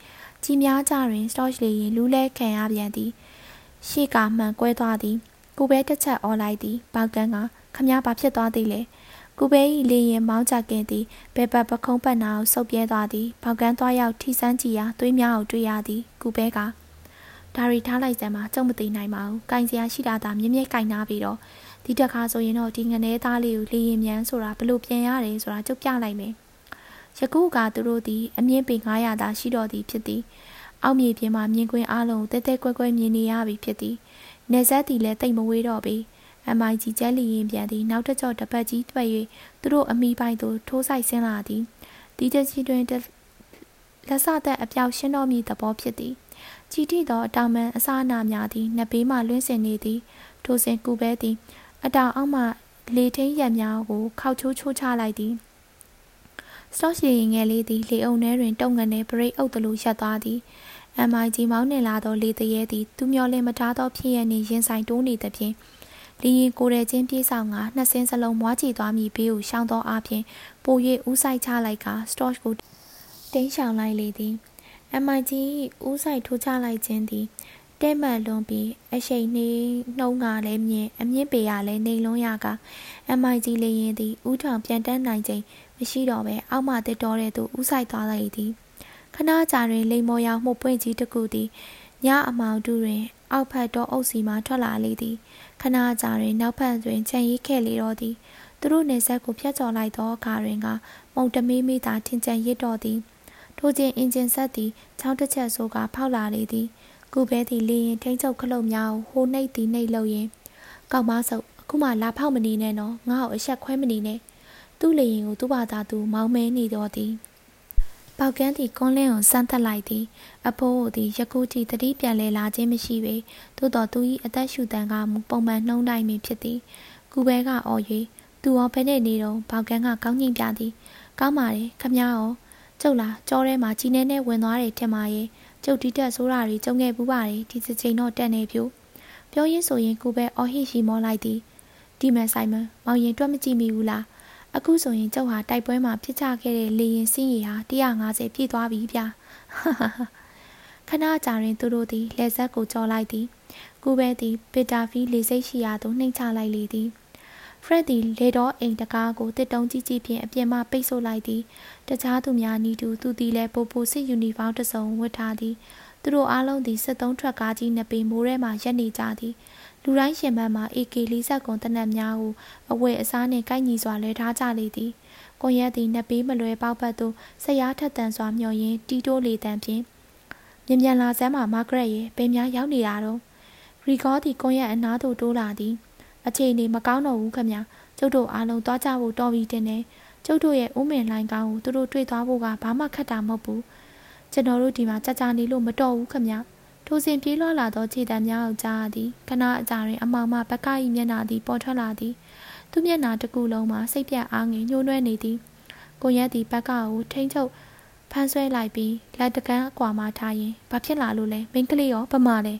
ကြီးများကြတွင် storage လေရင်လူးလဲခံရပြန်သည်ရှေ့ကမှန်ကွဲသွားသည်ကိုပဲတစ်ချက်အော်လိုက်သည်ပေါကန်းကခမည်းဘာဖြစ်သွားသေးလဲကိုပဲ၏လေရင်မောင်းချကင်သည်ဘဲပတ်ပခုံးပတ်နာကိုဆုပ်ပြဲသွားသည်ပေါကန်းသွားရောက်ထိစမ်းကြည့်ရာသွေးများကိုတွေ့ရသည်ကိုပဲက ဒါရီထားလိုက်စမ်းမှာကြုံမသိနိုင်ပါဘူး။ကင်စရာရှိတာသာမြင့်မြင့်ကင်နာပြီးတော့ဒီတစ်ခါဆိုရင်တော့ဒီငနေသားလေးကိုလေရင်မြန်ဆိုတာဘလို့ပြန်ရတယ်ဆိုတာကြုတ်ပြလိုက်မယ်။ယခုကသူတို့သည်အမြင့်ပေ900သာရှိတော်သည်ဖြစ်သည်။အောက်မြေပြင်မှာမြင်ကွင်းအားလုံးတဲတဲကွဲကွဲမြင်နေရပြီဖြစ်သည်။နေဆက်သည်လည်းတိတ်မဝေးတော့ပြီ။ MIG ကျဲလီရင်ပြန်သည်နောက်တစ်ကြော့တစ်ပတ်ကြီးတွေ့၍သူတို့အမိပိုက်သို့ထိုးဆိုင်ဆင်းလာသည်။ဒီတချီတွင်လက်စသက်အပြောက်ရှင်းတော်မူသဘောဖြစ်သည် ကြည်ထိသောအတောင်မှန်အစအနာများသည်နှစ်ဘေးမှလွင့်စင်နေသည်ထိုစဉ်ကူပဲသည် အတောင်အောက်မှလေထင်းရံများကိုခောက်ချိုးချိုးချလိုက်သည်စတော့ရှိရင်ငယ်လေးသည်လေအုံထဲတွင်တုံငနေပရိတ်အုပ်သလိုရပ်သွားသည် MIG မောင်းနှင်လာသောလေတရဲသည်သူမျောလင်းမထားသောဖြစ်ရနှင့်ရင်ဆိုင်တိုးနေသဖြင့်လီရင်ကိုရဲချင်းပြေးဆောင်ကနှစ်စင်းစလုံးမွားချီသွားမိဘေးကိုရှောင်းသောအပြင်ပို၍ဥဆိုင်ချလိုက်ကစတော့ကိုတင်းရှောင်လိုက်လေသည် MIG ဦးဆိုင်ထိုးချလိုက်ခြင်းသည်တဲ့မှန်လွန်ပြီးအရှိန်နှီးနှုံးကလည်းမြင်အမြင့်ပေရလည်းနေလွန်းရက MIG လေရင်သည်ဥထောင်ပြန်တန်းနိုင်ခြင်းမရှိတော့ပဲအောက်မှတစ်တော်တဲ့သူဥဆိုင်သွားလိုက်သည်ခဏကြာတွင်လိမ်မော်ရောင်မှုပွင့်ကြီးတစ်ခုသည်ညအမောင်တူတွင် အောက်ဖက်တော်အုပ်စီမှထွက်လာလေသည်ခဏကြာတွင်နောက်ဖက်တွင်ခြံရီးခဲ့လေတော့သည်သူတို့နေဆက်ကိုဖျက်ချော်လိုက်သောအခါတွင်ကမုံတမီးမိသာထင်ကြံရစ်တော်သည် ထိုခြင်းအင်ဂျင်ဆက်သည်ချောင်းတစ်ချက်ဆိုကဖောက်လာလေသည်ကုဘဲသည်လေရင်ထိန်ချုပ်ခလုတ်များကိုဟိုနှိပ်သည်နှိပ်လို့ရင်ကောက်မဆုပ်အခုမှလာဖောက်မနေနဲ့နော်ငါ့ကိုအဆက်ခွဲမနေနဲ့သူ့လေရင်ကိုသူ့ဘာသာသူမောင်းမဲနေတော့သည်ပေါကန်းသည်ကွန်လင်းကိုစမ်းသပ်လိုက်သည်အဖိုးသည်ယခုထိတတိပြန်လဲလာခြင်းမရှိပေသို့တော်သူ၏အသက်ရှူတန်ကမူပုံမှန်နှုံးတိုင်းမည်ဖြစ်သည်ကုဘဲကအော်၍သူရောဘယ်နဲ့နေတော့ပေါကန်းကကောင်းညင်ပြသည်ကောင်းပါလေခမရော ကျုပ်လားကြောထဲမှာကြီးနေနဲ့ဝင်သွားတယ်ထင်ပါရဲ့ကျုပ်ဒီတက်ဆိုးတာတွေကြုံခဲ့ပူးပါတယ်ဒီစချိန်တော့တက်နေဖြူပြောရင်းဆိုရင်ကိုပဲအော်ဟစ်ရှိမောလိုက်သည်ဒီမန်ဆိုင်မန်မောင်ရင်တွက်မကြည့်မိဘူးလားအခုဆိုရင်ကျုပ်ဟာတိုက်ပွဲမှာဖြစ်ချခဲ့တဲ့လေရင်စင်းရီဟာ150ပြည့်သွားပြီဗျာခဏကြာရင်သူတို့သည်လက်ဆက်ကိုကြော်လိုက်သည်ကိုပဲသည်ပစ်တာဖီလေစိတ်ရှိရာသို့နှိမ်ချလိုက်လေသည် ဖရက်သည်လေတော့အိမ်တကားကိုတစ်တုံးကြီးကြီးဖြင့်အပြင်မှပိတ်ဆို့လိုက်သည်တခြားသူများနီတူသူသည်လည်းပိုပိုစစ်ယူနီဖောင်းတစ်စုံဝတ်ထားသည်သူတို့အားလုံးသည်စစ်သုံးထွက်ကားကြီးနှစ်ပေမိုးထဲမှရက်နေကြသည်လူတိုင်းရှင်ဘက်မှ AK40 ကွန်တနက်များကိုအဝတ်အစားနှင့်ကိုက်ညီစွာလဲထားကြလေသည်ကွန်ရက်သည်နှစ်ပေမလွယ်ပေါက်ပတ်သို့ဆက်ရားထက်တန်စွာမျှော်ရင်းတီတိုးလေတံဖြင့်မြန်မြန်လာစမ်းမှာမာဂရက်ရဲ့ပင်များရောက်နေတာတော့ရီကောသည်ကွန်ရက်အနားသို့တိုးလာသည် အခြေအနေမကောင်းတော့ဘူးခမကျုပ်တို့အားလုံးသွားကြဖို့တော်ပြီတင်တယ်ကျုပ်တို့ရဲ့ဦးမင်လိုင်းကောင်းကိုသူတို့တွေ့သွားဖို့ကဘာမှခက်တာမဟုတ်ဘူးကျွန်တော်တို့ဒီမှာကြာကြာနေလို့မတော်ဘူးခမထိုထိုစဉ်ပြေးလွှာလာသောခြေတံများကိုကြားရသည်ခဏအကြာတွင်အမောင်မှဘက်က၏မျက်နှာသည်ပေါ်ထွက်လာသည်သူမျက်နှာတစ်ခုလုံးမှာစိတ်ပြတ်အားငယ်ညှိုးနှွဲနေသည်ကိုရက်သည်ဘက်ကကိုထိမ့်ချုပ်ဖမ်းဆွဲလိုက်ပြီးလက်တကန်းအကွာမှထားရင်ဘာဖြစ်လာလို့လဲမိန်းကလေးရောဗမာလဲ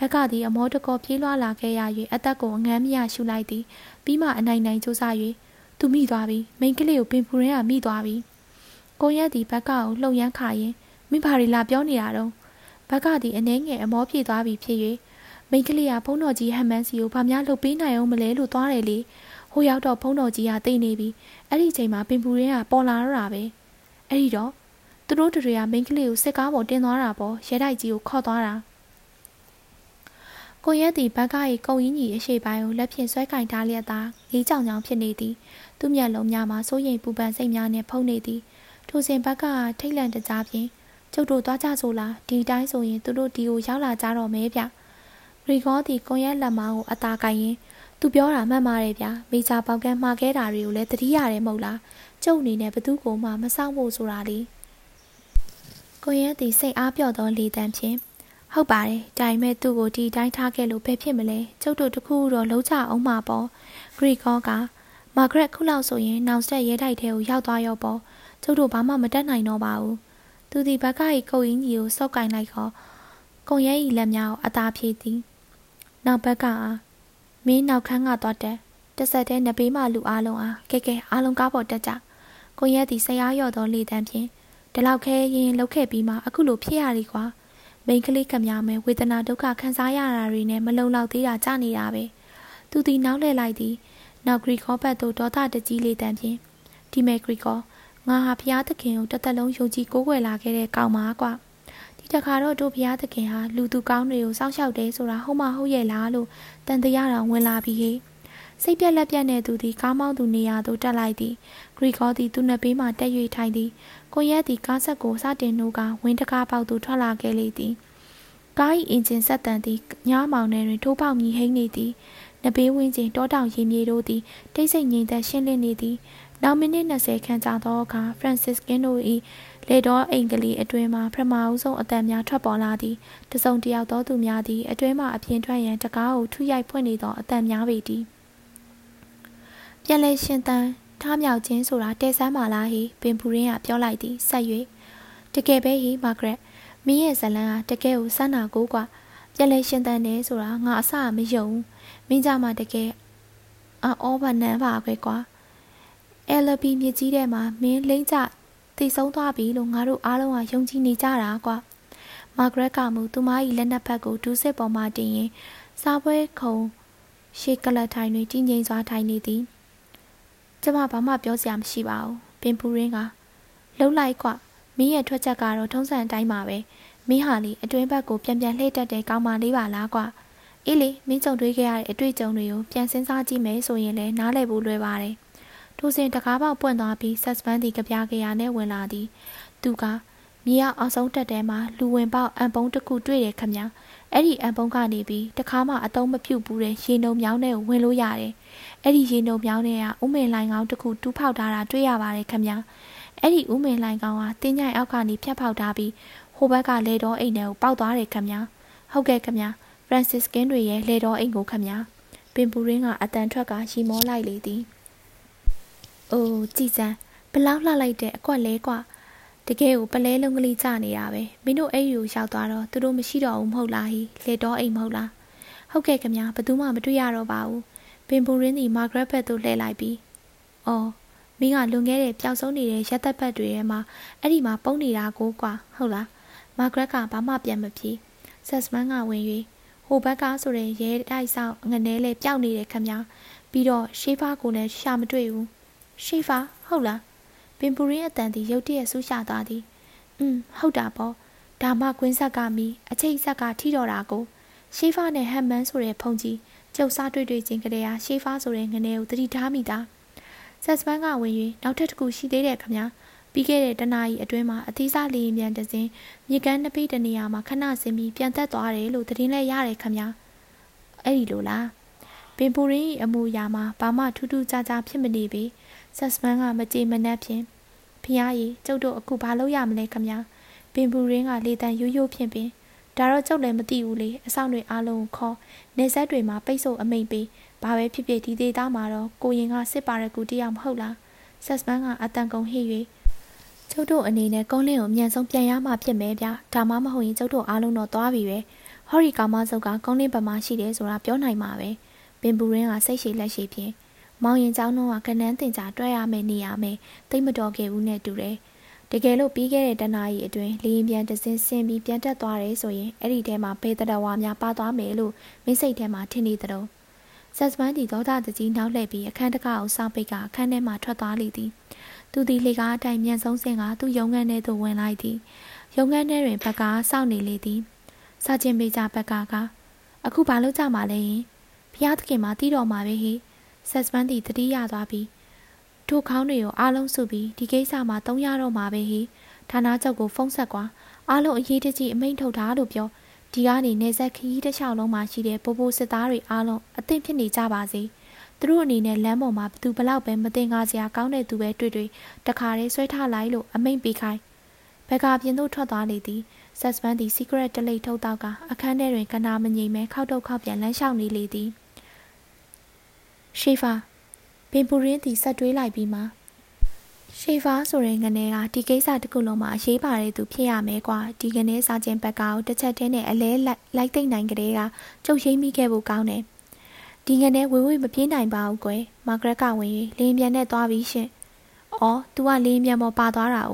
ဘက်ကသည်အမောတကောပြေးလွှာလာခဲ့ရ၍အသက်ကိုအငမ်းမရရှူလိုက်သည်ပြီးမှအနိုင်နိုင်စူးစမ်း၍သူမိသွားပြီမိန်းကလေးကိုပင်ပူရင်းကမိသွားပြီကိုရက်သည်ဘက်ကကိုလှုံရမ်းခါရင်မိဘာရီလာပြောနေတာတော့ဘက်ကသည်အနှဲငယ်အမောပြေသွားပြီဖြစ်၍မိန်းကလေးကဖုန်းတော်ကြီးဟမ်မန်စီကိုဘာများလုပ်ပေးနိုင်အောင်မလဲလို့သွားတယ်လေဟိုရောက်တော့ဖုန်းတော်ကြီးကတိတ်နေပြီအဲ့ဒီချိန်မှာပင်ပူရင်းကပေါ်လာတော့တာပဲအဲ့ဒီတော့သူတို့တွေကမိန်းကလေးကိုစစ်ကားပေါ်တင်သွားတာပေါ့ရဲတိုက်ကြီးကိုခေါ်သွားတာ ကိုရက်တီဘက်က၏ကုံကြီးကြီးအရှိပိုင်းကိုလက်ဖြင့်ဆွဲကင်ထားလျက်သာလေးကြောင်ကြောင်ဖြစ်နေသည်သူ့မျက်လုံးများမှာစိုးရိမ်ပူပန်စိတ်များနှင့်ဖုံးနေသည်ထိုစဉ်ဘက်ကထိတ်လန့်တကြားဖြင့်ကျုပ်တို့သွားကြဆိုလားဒီတိုင်းဆိုရင်သူတို့ဒီကိုရောက်လာကြတော့မဲဗျရီဂေါသည်ကွန်ရက်လက်မောင်းကိုအသာကင်ရင်သူပြောတာမှန်ပါတယ်ဗျမိချာပေါကန်းမှားခဲ့တာတွေကိုလည်းတတိရတယ်မဟုတ်လားကျုပ်အနေနဲ့ဘသူ့ကိုမှမဆောင်ဖို့ဆိုတာလေကွန်ရက်သည်စိတ်အားပြော့သောလေတံဖြင့် ဟုတ်ပါတယ်ဒါပေမဲ့သူ့ကိုဒီတိုင်းထားခဲ့လို့ဘယ်ဖြစ်မလဲကျုပ်တို့တခုတော့လုံးချအောင်မှာပေါ့ဂရီကောကမာဂရက်ခုလောက်ဆိုရင်နောက်ဆက်ရဲတိုက်ထဲကိုရောက်သွားရောပေါ့ကျုပ်တို့ဘာမှမတတ်နိုင်တော့ပါဘူးသူဒီဘက်ကကြီးကုတ်ရင်းကြီးကိုစောက်ကင်လိုက်ခေါ်ကုံရဲကြီးလက်များကိုအသာဖြည့်သည်နောက်ဘက်ကအားမင်းနောက်ခန်းကသွားတက်တဆက်တဲ့နဘေးမှလူအားလုံးအားကဲကဲအားလုံးကားပေါ်တက်ကြကိုရဲသည်ဆရာရော့သောလေတန်းဖြင့်ဒီလောက်ခဲရင်လှုပ်ခဲ့ပြီးမှအခုလိုဖြစ်ရသည်ကွာ မိန်ကလေးကများမယ်ဝေဒနာဒုက္ခခံစားရတာတွေနဲ့မလုံလောက်သေးတာကြနေတာပဲသူသည်နောက်လှည့်လိုက်သည်နောက်ဂရီကောဘတ်တို့ဒေါသတကြီးလေတန်းဖြင့်ဒီမဲဂရီကောငါဟာဘုရားသခင်ကိုတစ်သက်လုံးယုံကြည်ကိုးကွယ်လာခဲ့တဲ့ကောင်ပါကွာဒီတခါတော့တို့ဘုရားသခင်ဟာလူသူကောင်းတွေကိုစောင့်ရှောက်တယ်ဆိုတာဟုတ်မဟုတ်ရဲ့လားလို့တန်တရားတော်ဝင်လာပြီးဟေ့စိတ်ပြက်လက်ပြက်တဲ့သူသည်ကားမောင်းသူနေရာသို့တက်လိုက်သည်ဂရီကောသည်သူနှစ်ဘေးမှတက်၍ထိုင်သည် ကိုရက်သည်ကားဆက်ကိုစတင်နှိုးကဝင်းတကားပေါက်သို့ထွက်လာခဲ့လေသည်ကား၏အင်ဂျင်ဆက်တန်သည်ညမောင်ထဲတွင်ထိုးပေါက်မြည်ဟိမ့်နေသည်နဘေးဝင်းကျင်တောတောင်ရင်မြေတို့သည်တိတ်ဆိတ်ငြိမ်သက်ရှင်းလင်းနေသည်နောက်မိနစ်20ခန့်ကြာသောအခါဖရန်စစ်ကင်းတို့၏လေတော်အိမ်ကလေးအတွင်းမှပထမအဆုံးအတန်များထွက်ပေါ်လာသည်တစုံတယောက်သောသူများသည်အတွင်းမှအပြင်ထွက်ရန်တကားကိုထုရိုက်ဖွင့်နေသောအတန်များပေသည်ပြန်လဲရှင်သန် ထားမြောက်ခြင်းဆိုတာတဲဆန်းမာလားဟိပင်ပူရင်းကပြောလိုက်သည်ဆက်၍တကယ်ပဲဟိမာဂရက်မင်းရဲ့ဇလန်းကတကယ်ကိုစမ်းနာကိုကွာပြန်လဲရှင်သန်နေဆိုတာငါအဆမယုံမင်းကြမှာတကယ်အော်ဘာနန်ပါပဲကွာ LP မြစ်ကြီးထဲမှာမင်းလိမ့်ကြတည်ဆုံးသွားပြီလို့ငါတို့အားလုံးကယုံကြည်နေကြတာကွာမာဂရက်ကမူသူမ၏လက်နက်ဖက်ကိုဒူးစစ်ပေါ်မှတင်ရင်စားပွဲခုံရှေးကလထိုင်တွင်တည်ငြိမ်စွာထိုင်နေသည် ကျမဘာမှပြောစရာမရှိပါဘူးပင်ပူရင်းကလှုပ်လိုက်ကွမင်းရဲ့ထွက်ချက်ကတော့ထုံးစံအတိုင်းပါပဲမင်းဟာလေအတွင်းဘက်ကိုပြန်ပြန်လှည့်တက်တဲ့ကောင်းမလေးပါလားကွအေးလေမင်းကြုံတွေ့ခဲ့ရတဲ့အတွေ့အကြုံတွေကိုပြန်စဉ်းစားကြည့်မယ်ဆိုရင်လည်းနားလည်ဖို့လွယ်ပါတယ်ထိုစဉ်တကားပေါက်ပွင့်သွားပြီးဆက်စပန်းသည်ကြပြားကြရာနဲ့ဝင်လာသည်သူကမြေရအောင်ဆုံးတက်တဲမှာလူဝင်ပေါက်အံပုံးတစ်ခုတွေ့တယ်ခမအဲ့ဒီအံပုံးကနေပြီးတခါမှအတုံးမဖြူဘူးတဲ့ရေနှုံမြောင်းနဲ့ဝင်လို့ရတယ် အဲ့ဒီရေနှုံမြောင်းနဲ့ကဥမင်လိုင်ကောင်တစ်ခုတူးဖောက်ထားတာတွေ့ရပါတယ်ခမအဲ့ဒီဥမင်လိုင်ကောင်ကတင်းညိုင်အောက်ကနေဖြတ်ဖောက်ထားပြီးဟိုဘက်ကလေတော်အိမ်ထဲကိုပေါက်သွားတယ်ခမဟုတ်ကဲ့ခမဖရန်စစ်ကင်းတွေရဲ့လေတော်အိမ်ကိုခမပင်ပူရင်းကအတန်ထွက်ကရှီမောလိုက်လေသည်။အိုးကြည်စမ်းဘလောက်လှလိုက်တဲ့အကွက်လဲကွာတကယ်ကိုပလဲလုံးကလေးကြနေတာပဲမင်းတို့အဲ့ယူရောက်သွားတော့သူတို့မရှိတော့ဘူးမဟုတ်လားဟိလေတော့အိမ်မဟုတ်လားဟုတ်ကဲ့ခင်ဗျာဘယ်သူမှမတွေ့ရတော့ပါဘူး ပင်ပူရင်းဒီမာဂရက်ဘက်သို့လှည့်လိုက်ပြီးအော်မင်းကလွန်ခဲ့တဲ့ပျောက်ဆုံးနေတဲ့ရက်သက်ဘက်တွေထဲမှာအဲ့ဒီမှာပုံနေတာကိုကွာဟုတ်လားမာဂရက်ကဘာမှပြန်မပြေဆက်စမန်ကဝင်၍ဟိုဘက်ကဆိုတဲ့ရဲတိုက်ဆောင်ငနဲလေးပျောက်နေတယ်ခင်ဗျာပြီးတော့ရှေးဖားကိုလည်းရှာမတွေ့ဘူးရှေဖာဟုတ်လားပင်ပူရင်းအတန်သည်ရုတ်တရက်ဆူးရှာသွားသည်อืมဟုတ်တာပေါ့ဒါမှကွင်းဆက်ကမီအချိတ်ဆက်ကထိတော်တာကိုရှေဖာနဲ့ဟမ်မန်ဆိုတဲ့ဖုန်ကြီး ကျုပ်စားတွေ့တွေ့ချင်းကလေးဟာရှေဖာဆိုတဲ့ငနေကိုတတိထားမိတာဆက်စပန်းကဝင်၍နောက်ထပ်တစ်ခုရှိသေးတယ်ခမညာပြီးခဲ့တဲ့တနာရီအတွင်းမှာအသီးစားလေရင်ပြန်တစင်းမြေကမ်းနှစ်ပိတနေရာမှာခဏဆင်းပြီးပြန်သက်သွားတယ်လို့သတင်းလဲရတယ်ခမညာအဲ့ဒီလိုလားပင်ပူရင်းအမူအရာမှာဘာမှထူးထူးခြားခြားဖြစ်မနေပေဆက်စမန်ကမကြေမနက်ဖြင့်ဖျားရည်ကျုပ်တို့အခုဘာလုပ်ရမလဲခမပင်ပူရင်းကလေတန်ရိုးရိုးဖြင့်ပင် ဒါတော့ကျုပ်လည်းမသိဘူးလေအဆောင်တွေအားလုံးကိုခေါ်နေဆက်တွေမှာပိတ်ဆို့အမိန်ပေးဘာပဲဖြစ်ဖြစ်ဒီဒေတာမှာတော့ကိုရင်ကစစ်ပါရကူတယောက်မဟုတ်လားဆက်စမန်ကအတန်ကုန်ဟိ၍ကျုပ်တို့အနေနဲ့ကုန်းလင်းကိုအမြန်ဆုံးပြန်ရမှဖြစ်မယ်ဗျဒါမှမဟုတ်ရင်ကျုပ်တို့အားလုံးတော့သွားပြီပဲဟော်ရီကောင်မစုပ်ကကုန်းလင်းပမာရှိတယ်ဆိုတာပြောနိုင်မှာပဲပင်ပူရင်းကစိတ်ရှိလက်ရှိဖြင့်မောင်ရင်ကျောင်းတော့ကကနန်းတင်ကြတွဲရမယ်နေရမယ်တိတ်မတော်ခဲ့ဘူးနဲ့တူတယ် တကယ်လို့ပြီးခဲ့တဲ့တနားရီအတွင်းလေရင်ပြန်တစင်းဆင်းပြီးပြန်တက်သွားတယ်ဆိုရင်အဲ့ဒီထဲမှာဘေးတရဝါများပါသွားမယ်လို့မိစိတ်ထဲမှာထင်နေသလိုဆက်စပန်းဒီဒေါသတကြီးနောက်လှည့်ပြီးအခန်းတကာကိုစောင့်ပိတ်ကအခန်းထဲမှာထွက်သွားလိမ့်သည်သူသည်လေကားအတိုင်းမြန်ဆုံးစင်ကသူ့ရုံငန်းထဲသို့ဝင်လိုက်သည်ရုံငန်းထဲတွင်ဘက်ကစောင့်နေလေသည်စာချင်းပေးကြဘက်ကကအခုဘာလို့ကြမှာလဲယင်ဖျားသခင်မှာတီးတော်မှာပဲဟိဆက်စပန်းဒီတတိယသွားပြီး ထိုခေါင်းတွေကိုအားလုံးစုပြီးဒီကိစ္စမှာတုံးရတော့မှာပဲဟိဌာနချုပ်ကိုဖုန်းဆက်ကွာအားလုံးအရေးတကြီးအမိန့်ထုတ်တာလို့ပြောဒီကနေနေဆက်ခရီးတစ်လျှောက်လုံးမှာရှိတဲ့ပိုပိုစစ်သားတွေအားလုံးအသင့်ဖြစ်နေကြပါစေသူတို့အနေနဲ့လမ်းပေါ်မှာဘသူဘလောက်ပဲမတင်ကားစရာကောင်းတဲ့သူပဲတွေ့တွေ့တခါတည်းဆွဲထားလိုက်လို့အမိန့်ပေးခိုင်းဘက်ကပြင်သို့ထွက်သွားလေသည်ဆက်စပန်သည် secret တလိပ်ထုတ်တော့ကအခန်းထဲတွင်ကနာမငြိမ်မဲခောက်တော့ခောက်ပြန်လမ်းလျှောက်နေလေသည်ရှေဖာ ပင်ပူရင်းသည်ဆက်တွေးလိုက်ပြီးမှရှေဖာဆိုတဲ့ငနေကဒီကိစ္စတခုလုံးမှာအရေးပါတဲ့သူဖြစ်ရမယ်ကွာဒီကနေ့စာချင်းဘက်ကကိုတစ်ချက်တည်းနဲ့အလဲလိုက်သိမ့်နိုင်ကြတဲ့ကကျုပ်ရိမ့်မိခဲ့ဖို့ကောင်းတယ်ဒီငနဲ့ဝေဝေမပြေးနိုင်ပါဘူးကွယ်မာဂရက်ကဝင်၍လင်းပြန်နဲ့သွားပြီးရှင်အော် तू ကလင်းပြန်ပေါ်ပါသွားတာ哦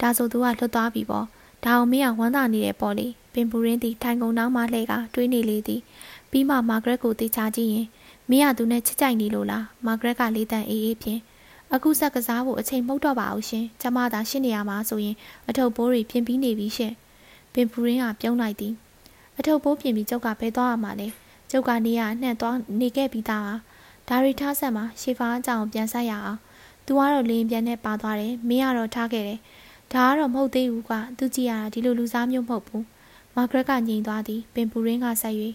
ဒါဆို तू ကလွတ်သွားပြီပေါ့ဒါအောင်မင်းကဝမ်းသာနေတယ်ပေါ့လေပင်ပူရင်းသည်ထိုင်ကုန်နောက်မှလှဲကတွေးနေလေသည်ပြီးမှမာဂရက်ကိုတေချာကြည့်ရင် မင်းကသူနဲ့ချစ်ကြိုက်နေလို့လားမာဂရက်ကလေးတန်အေးအေးဖြင့်အခုဆက်ကစားဖို့အချိန်မဟုတ်တော့ပါဘူးရှင်ကျမသာရှင်းနေရမှာဆိုရင်အထုပ်ပိုးတွေပြင်ပြီးနေပြီရှင်ပင်ပူရင်းကပြုံးလိုက်သည်အထုပ်ပိုးပြင်ပြီးကျုပ်ကဘဲသွားရမှာလဲကျုပ်ကနေရနှံ့သွားနေခဲ့ပြီးသားပါဒါရီထားဆက်မှာရှေဖာအကြောင်ပြန်ဆက်ရအောင်သူကတော့လင်းပြန်နဲ့ပါသွားတယ်မင်းကတော့ထားခဲ့တယ်ဒါကတော့မဟုတ်သေးဘူးကွာသူကြည့်ရတာဒီလိုလူစားမျိုးမဟုတ်ဘူးမာဂရက်ကညင်သွားသည်ပင်ပူရင်းကဆက်၍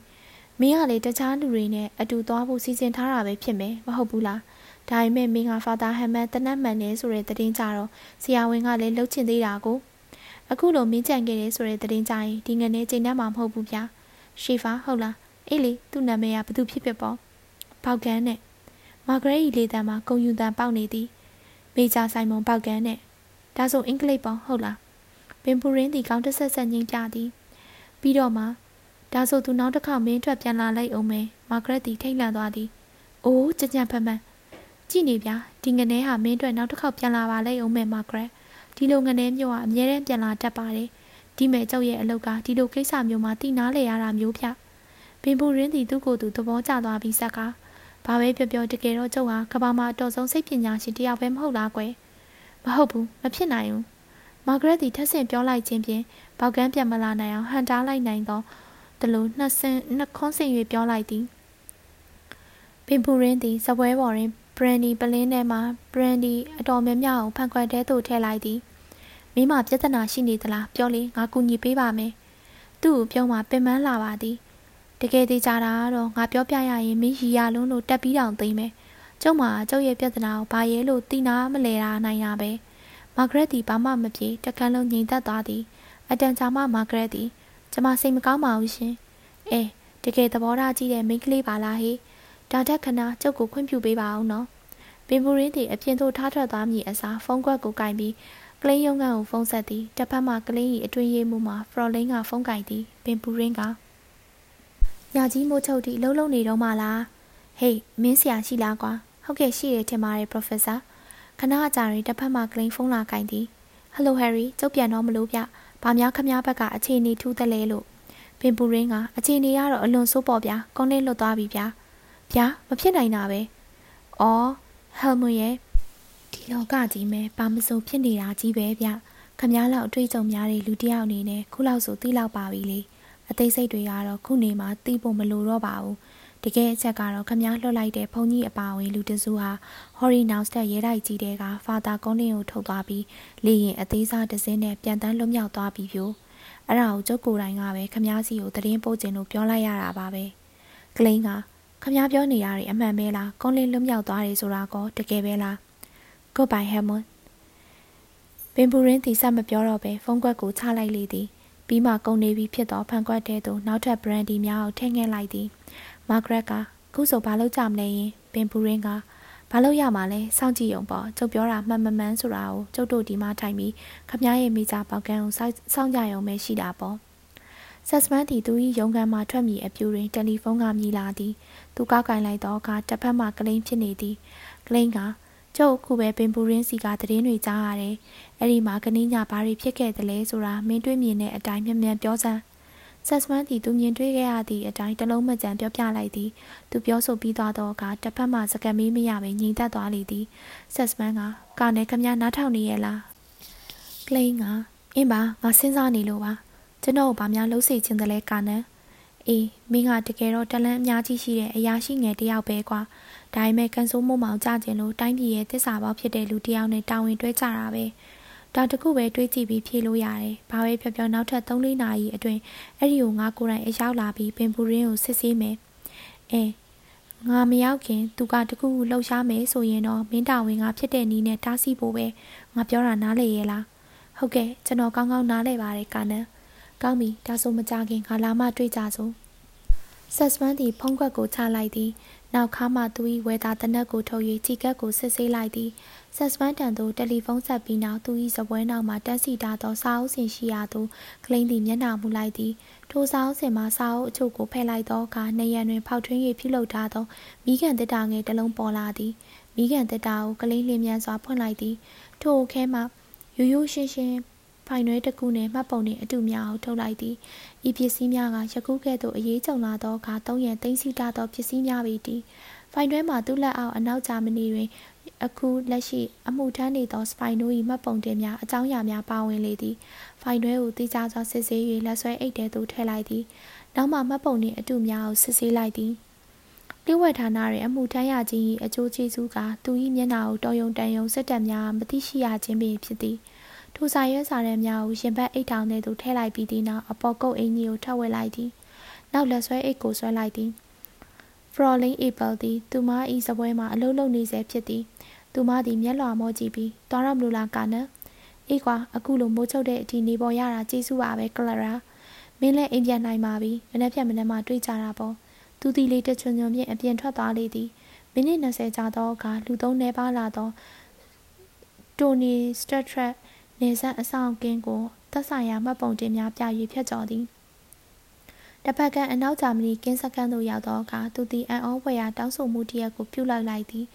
မင်းကလေတခြားလူတွေနဲ့အတူသွားဖို့စီစဉ်ထားတာပဲဖြစ်မယ်မဟုတ်ဘူးလားဒါပေမဲ့မင်းကဖာသာဟမ်မန်တနတ်မှန်နေဆိုတဲ့သတင်းကြတော့ဆရာဝန်ကလည်းလှုပ်ချင်သေးတာကိုအခုလိုမင်းကြံခဲ့တယ်ဆိုတဲ့သတင်းကြရင်ဒီငနေချိန်တန်းမှာမဟုတ်ဘူးဗျာရှီဖာဟုတ်လားအေးလေသူ့နာမည်ကဘသူဖြစ်ဖြစ်ပေါ့ပေါက်ကန်နဲ့မာဂရက်ဤလေတံမှာဂုံယူတံပေါက်နေသည်မေဂျာဆိုင်မွန်ပေါက်ကန်နဲ့ဒါဆိုအင်္ဂလိပ်ပေါ့ဟုတ်လားပင်ပူရင်းဒီကောင်းတဆက်ဆက်ငိမ့်ပြသည်ပြီးတော့မှ ဒါဆိုသူနောက်တစ်ခါမင်းထွက်ပြန်လာလိုက်အောင်မယ်မာဂရက်တီထိတ်လန့်သွားသည်အိုးကြကြဖက်မှန်ကြည့်နေဗျာဒီငနေဟာမင်းအတွက်နောက်တစ်ခေါက်ပြန်လာပါလိမ့်အောင်မယ်မာဂရက်ဒီလိုငနေမျိုးကအမြဲတမ်းပြန်လာတတ်ပါတယ်ဒီမဲ့ကျုပ်ရဲ့အလုပ်ကဒီလိုကိစ္စမျိုးမှာတိနာလေရတာမျိုးဗျပင်ပူရင်းသည်သူ့ကိုယ်သူသဘောကျသွားပြီးစက်ကဘာပဲပြောပြောတကယ်တော့ကျုပ်ဟာကဘာမှာအတော်ဆုံးစိတ်ပညာရှင်တယောက်ပဲမဟုတ်လားကွယ်မဟုတ်ဘူးမဖြစ်နိုင်ဘူးမာဂရက်သည်ထက်ဆင့်ပြောလိုက်ခြင်းဖြင့်ပေါကန်းပြန်မလာနိုင်အောင်ဟန်တားလိုက်နိုင်သော တလို့နှစ်ဆင်နှစ်ခွန်းဆင်၍ပြောလိုက်သည်ပင်ပူရင်းသည်စပွဲပေါ်တွင်ဘရန်ဒီပလင်းထဲမှဘရန်ဒီအတော်များများကိုဖန်ခွက်ထဲသို့ထည့်လိုက်သည်မိမပြဿနာရှိနေသလားပြောလေငါကူညီပေးပါမယ်သူ့ကိုပြောမှပင်ပန်းလာပါသည်တကယ်သေးကြတာတော့ငါပြောပြရရင်မင်းရီရလုံးလို့တက်ပြီးတောင်သိမ့်မယ်ကျုပ်မှာကျုပ်ရဲ့ပြဿနာကိုဘာရဲလို့တိနာမလဲတာနိုင်ရပဲမာဂရက်တီဘာမှမပြေတကန်းလုံးငြိမ်သက်သွားသည်အတန်ကြာမှမာဂရက်တီ ကျမစိတ်မကောင်းပါဘူးရှင်အဲတကယ်သဘောထားကြည့်တဲ့မိန်းကလေးပါလားဟေးဒါတက်ခဏကျုပ်ကိုခွင့်ပြုပေးပါအောင်နော်ပင်ပူရင်းတီအပြင်သို့ထားထွက်သွားမည်အစားဖုန်းကွက်ကိုကင်ပြီးကလင်းရုံကန်ကိုဖုန်းဆက်သည်တစ်ဖက်မှကလင်း၏အတွင်းရေးမှုမှာဖရော်လင်းကဖုန်းကင်သည်ပင်ပူရင်းကညကြီးမိုးချုပ်တီအလုံးလုံးနေတော့မှလားဟေးမင်းဆရာရှိလားကွာဟုတ်ကဲ့ရှိတယ်ထင်ပါတယ် professor ခဏအကြာရင်တစ်ဖက်မှကလင်းဖုန်းလာကင်သည် hello harry ကျုပ်ပြန်တော့မလို့ဗျ ဘာများခမားဘက်ကအခြေအနေထူးသက်လဲလို့ပင်ပူရင်းကအခြေအနေကတော့အလွန်ဆိုးပေါ့ဗျာကုန်းလေးလွတ်သွားပြီဗျာဗျာမဖြစ်နိုင်တာပဲအော်ဟယ်မွန်ရဲ့ဒီလောကကြီးမဲဘာမစိုးဖြစ်နေတာကြီးပဲဗျခမားလောက်အတွေ့အကြုံများတဲ့လူတစ်ယောက်အနေနဲ့ခုလောက်ဆိုသိလောက်ပါပြီလေအသေးစိတ်တွေကတော့ခုနေမှသိဖို့မလိုတော့ပါဘူး တကယ်အချက်ကတော့ခမားလွှတ်လိုက်တဲ့ဘုံကြီးအပါဝင်လူတစုဟာဟော်ရီနောင်စတက်ရဲတိုက်ကြီးတဲ့ကဖာတာကုန်းလင်းကိုထုတ်သွားပြီးလေရင်အသေးစားတစ်စင်းနဲ့ပြန်တန်းလွတ်မြောက်သွားပြီးပြိုအဲ့ဒါကိုကျုပ်ကိုယ်တိုင်ကပဲခမားစီကိုတရင်ပို့ခြင်းလို့ပြောလိုက်ရတာပါပဲကလိန်ကခမားပြောနေရတဲ့အမှန်ပဲလားကုန်းလင်းလွတ်မြောက်သွားတယ်ဆိုတာကောတကယ်ပဲလား Goodbye Hammond ပင်ပူရင်းတီဆက်မပြောတော့ပဲဖုန်းကွက်ကိုချလိုက်လေသည်ပြီးမှကုန်နေပြီဖြစ်သောဖန်ခွက်ထဲသို့နောက်ထပ်ဘရန်ဒီများကိုထည့်ငဲ့လိုက်သည် မာဂရက်ကခုဆိုဘာလို့ကြမလဲရင်ပင်ပူရင်းကဘာလို့ရမှာလဲစောင့်ကြည့်ရုံပေါ့ကျုပ်ပြောတာမှန်မမှန်ဆိုတာကိုကျုပ်တို့ဒီမှာထိုင်ပြီးခမရဲ့မိသားပေါကန်ကိုစောင့်ကြရုံပဲရှိတာပေါ့ဆက်စမန်တီသူ၏ရုံကန်မှထွက်မြည်အပြူတွင်တယ်လီဖုန်းကမြည်လာသည်သူကောက်ကင်လိုက်တော့ကတစ်ဖက်မှကလိန်ဖြစ်နေသည်ကလိန်ကကျုပ်ခုပဲပင်ပူရင်းစီကသတင်းတွေကြားရတယ်အဲ့ဒီမှာကနင်းညာဘာတွေဖြစ်ခဲ့သလဲဆိုတာမင်းတွေ့မြင်တဲ့အတိုင်းမြန်မြန်ပြောစမ်း ဆက်စမန်တီသူမြင်တွေ့ခဲ့ရသည့်အတိုင်းတလုံးမကြံပြောပြလိုက်သည်သူပြောဆိုပြီးသွားတော့ကတစ်ဖက်မှစကမေးမရပဲညီတက်သွားလေသည်ဆက်စမန်ကကာနဲ့ခမနားထောင်နေရဲ့လားကလိန်ကအင်းပါငါစဉ်းစားနေလို့ပါကျွန်တော်ဘာများလှုပ်စေခြင်းတလဲကာနန်အေးမင်းကတကယ်တော့တလန်းအများကြီးရှိတဲ့အရာရှိငယ်တယောက်ပဲကွာဒါပေမဲ့ကန်ဆိုးမို့မောင်ကြခြင်းလို့တိုင်းပြည်ရဲ့တစ္ဆာပေါက်ဖြစ်တဲ့လူတယောက်နဲ့တာဝန်တွဲကြတာပဲ ဒါတခုပဲတွေးကြည့်ပြီးဖြေလို့ရတယ်ဘာပဲပြောပြောနောက်ထပ်3-4နာရီအတွင်းအဲ့ဒီကိုငါကိုယ်တိုင်အရောက်လာပြီးပင်ပူရင်းကိုစစ်ဆေးမယ်အဲငါမရောက်ခင်သူကတခုလှုပ်ရှားမယ်ဆိုရင်တော့မင်းတာဝန်ကဖြစ်တဲ့နီးနဲ့တားဆီးဖို့ပဲငါပြောတာနားလေရဲ့လားဟုတ်ကဲ့ကျွန်တော်ကောင်းကောင်းနားလဲပါတယ်ကာနန်ကောင်းပြီဒါဆိုမကြခင်ငါလာမှတွေ့ကြစို့ဆက်စပန်သည်ဖုံးခွက်ကိုချလိုက်သည်နောက်ခါမှသူ၏ဝယ်သားတနက်ကိုထုတ်၍ချီကပ်ကိုစစ်ဆေးလိုက်သည် ဆက်စပန်တန်သို့တယ်လီဖုန်းဆက်ပြီးနောက်သူ၏စပွဲနောက်မှတက်စီထားသောစာအုပ်စင်ရှိရာသို့ကလိန်သည်မျက်နှာမူလိုက်သည်ထိုစာအုပ်စင်မှာစာအုပ်အချို့ကိုဖယ်လိုက်သောအခါနေရန်တွင်ဖောက်ထွင်း၍ပြုလုပ်ထားသောမိခင်တစ်တာငယ်တစ်လုံးပေါ်လာသည်မိခင်တစ်တာကိုကလိန်လျင်မြန်စွာဖွင့်လိုက်သည်ထိုအခဲမှရိုးရိုးရှင်းရှင်းဖိုင်ရွဲတစ်ခုနှင့်မှတ်ပုံနှင့်အတူများကိုထုတ်လိုက်သည်ဤပစ္စည်းများကယခုကဲ့သို့အရေးကြုံလာသောအခါသုံးရန်သိမ်းဆည်းထားသောပစ္စည်းများပေသည်ဖိုင်တွဲမှာသူ့လက်အောက်အနောက်ဂျာမနီတွင် အခုလက်ရှိအမှုထမ်းနေသောစပိုင်တို့၏မှတ်ပုံတင်များအကြောင်းအရာများပါဝင်လေသည်ဖိုင်တွဲကိုတိကျစွာစစ်ဆေး၍လက်ဆွဲအိတ်တဲသို့ထည့်လိုက်သည်နောက်မှမှတ်ပုံနှင့်အတူများကိုစစ်ဆေးလိုက်သည်လျှို့ဝှက်ဌာနတွင်အမှုထမ်းရခြင်း၏အကျိုးကျေးဇူးကသူ၏မျက်နှာကိုတော်ယုံတန်ယုံစစ်တပ်များမသိရှိရခြင်းပင်ဖြစ်သည်ထိုစာရွက်စာတမ်းများကိုရင်ဘတ်အိတ်ထောင်ထဲသို့ထည့်လိုက်ပြီးသည်နောက်အပေါ်ကုတ်အင်ကြီးကိုထပ်ဝက်လိုက်သည်နောက်လက်ဆွဲအိတ်ကိုဆွဲလိုက်သည် ဖရော်လင်းအေပယ်သည်သူမ၏စပွဲမှာအလုံးလုံးနေစေဖြစ်သည်သူမသည်မျက်လွှာမောကြည့်ပြီးတော်ရမလို့လားကနအေးကွာအခုလိုမိုးချုပ်တဲ့အထိနေပေါ်ရတာကျေးဇူးပါပဲကလရာမင်းလည်းအိမ်ပြန်နိုင်ပါပြီမနေ့ဖြတ်မနေ့မှတွေ့ကြတာပေါ့သူသည်လေးတချွန်ချွန်ဖြင့်အပြင်ထွက်သွားလေသည်မိနစ်20ကြာသောအခါလူသုံးနေပါလာသောတိုနီစတက်ထရက်နေဆက်အဆောင်ကင်းကိုသက်ဆိုင်ရာမှတ်ပုံတင်များပြ၍ဖြတ်ကျော်သည် တပတ်ကအနောက်ဂျာမနီကင်းစခန်းသို့ရောက်သောအခါသူသည်အန်အောဝယ်ရာတောင်းဆိုမှုတရက်ကိုပြုလုပ်လိုက်သည်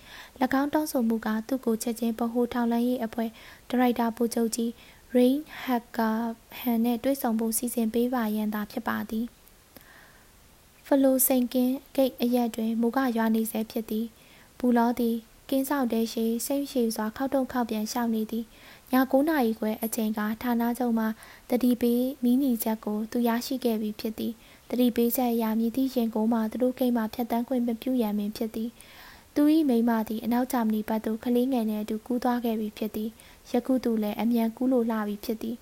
၎င်းတောင်းဆိုမှုကသူ့ကိုချက်ချင်းဗဟိုထောင်လှမ်းရေးအဖွဲ့ဒါရိုက်တာပိုချုပ်ကြီး Rain Hacker ဟန်နှင့်တွေ့ဆုံဖို့စီစဉ်ပေးပါရန်သာဖြစ်ပါသည်ဖလိုစိန်ကင်းဂိတ်အရက်တွင်မူကရွာနေဆဲဖြစ်သည်ဘူလောသည်ကင်းဆောင်တဲရှိစိတ်ရှိစွာခောက်တုံခောက်ပြန်ရှောင်နေသည်ည9နာရီခွဲအချိန်ကဌာနချုပ်မှတတိပေးမီနီချက်ကိုသူရရှိခဲ့ပြီးဖြစ်သည် တတိပေးချက်အရာမြည်သည့်ရင်ကိုမှသူတို့ကိန်းမှဖြတ်တန်းခွင့်မပြုရန်ပင်ဖြစ်သည်သူ၏မိမသည်အနောက်ဂျာမနီဘက်သို့ကလေးငယ်နှင့်အတူကူးသွားခဲ့ပြီးဖြစ်သည်ယခုသူလည်းအမြန်ကူးလိုလှပြီးဖြစ်သည်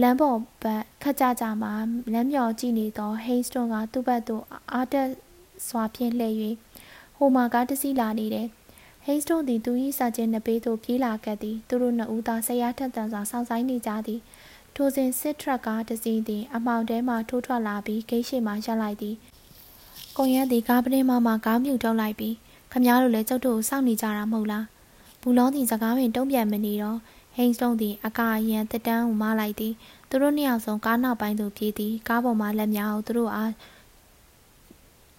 လမ်းပေါ်ဘက်ခက်ကြကြမှာလမ်းမြော်ကြည့်နေသောဟိန်းစတွန်ကသူ့ဘက်သို့အားတက်စွာဖြင့်လှည့်၍ဟိုမှာကားတစ်စီးလာနေတယ်ဟိန်းစတွန်သည်သူ၏စာချင်းနှစ်ပေးသို့ပြေးလာခဲ့သည်သူတို့နှစ်ဦးသာဆရာထက်သန်စွာစောင့်ဆိုင်နေကြသည် ထိုစဉ်စစ်ထရက်ကားတစ်စီးသည်အမောင်ထဲမှထိုးထွက်လာပြီးဂိတ်ရှိမှရပ်လိုက်သည်ကွန်ရက်သည်ကားပတင်းမှမှကားမြူထုတ်လိုက်ပြီးခမားတို့လည်းကျုပ်တို့ကိုစောင့်နေကြတာမဟုတ်လားဘူလောသည်စကားပင်တုံ့ပြန်မနေတော့ဟိန်းစတုံးသည်အကာအရန်တက်တန်းကိုမလိုက်သည်သူတို့နှစ်ယောက်ဆုံးကားနောက်ပိုင်းသို့ပြေးသည်ကားပေါ်မှလက်များကိုသူတို့အား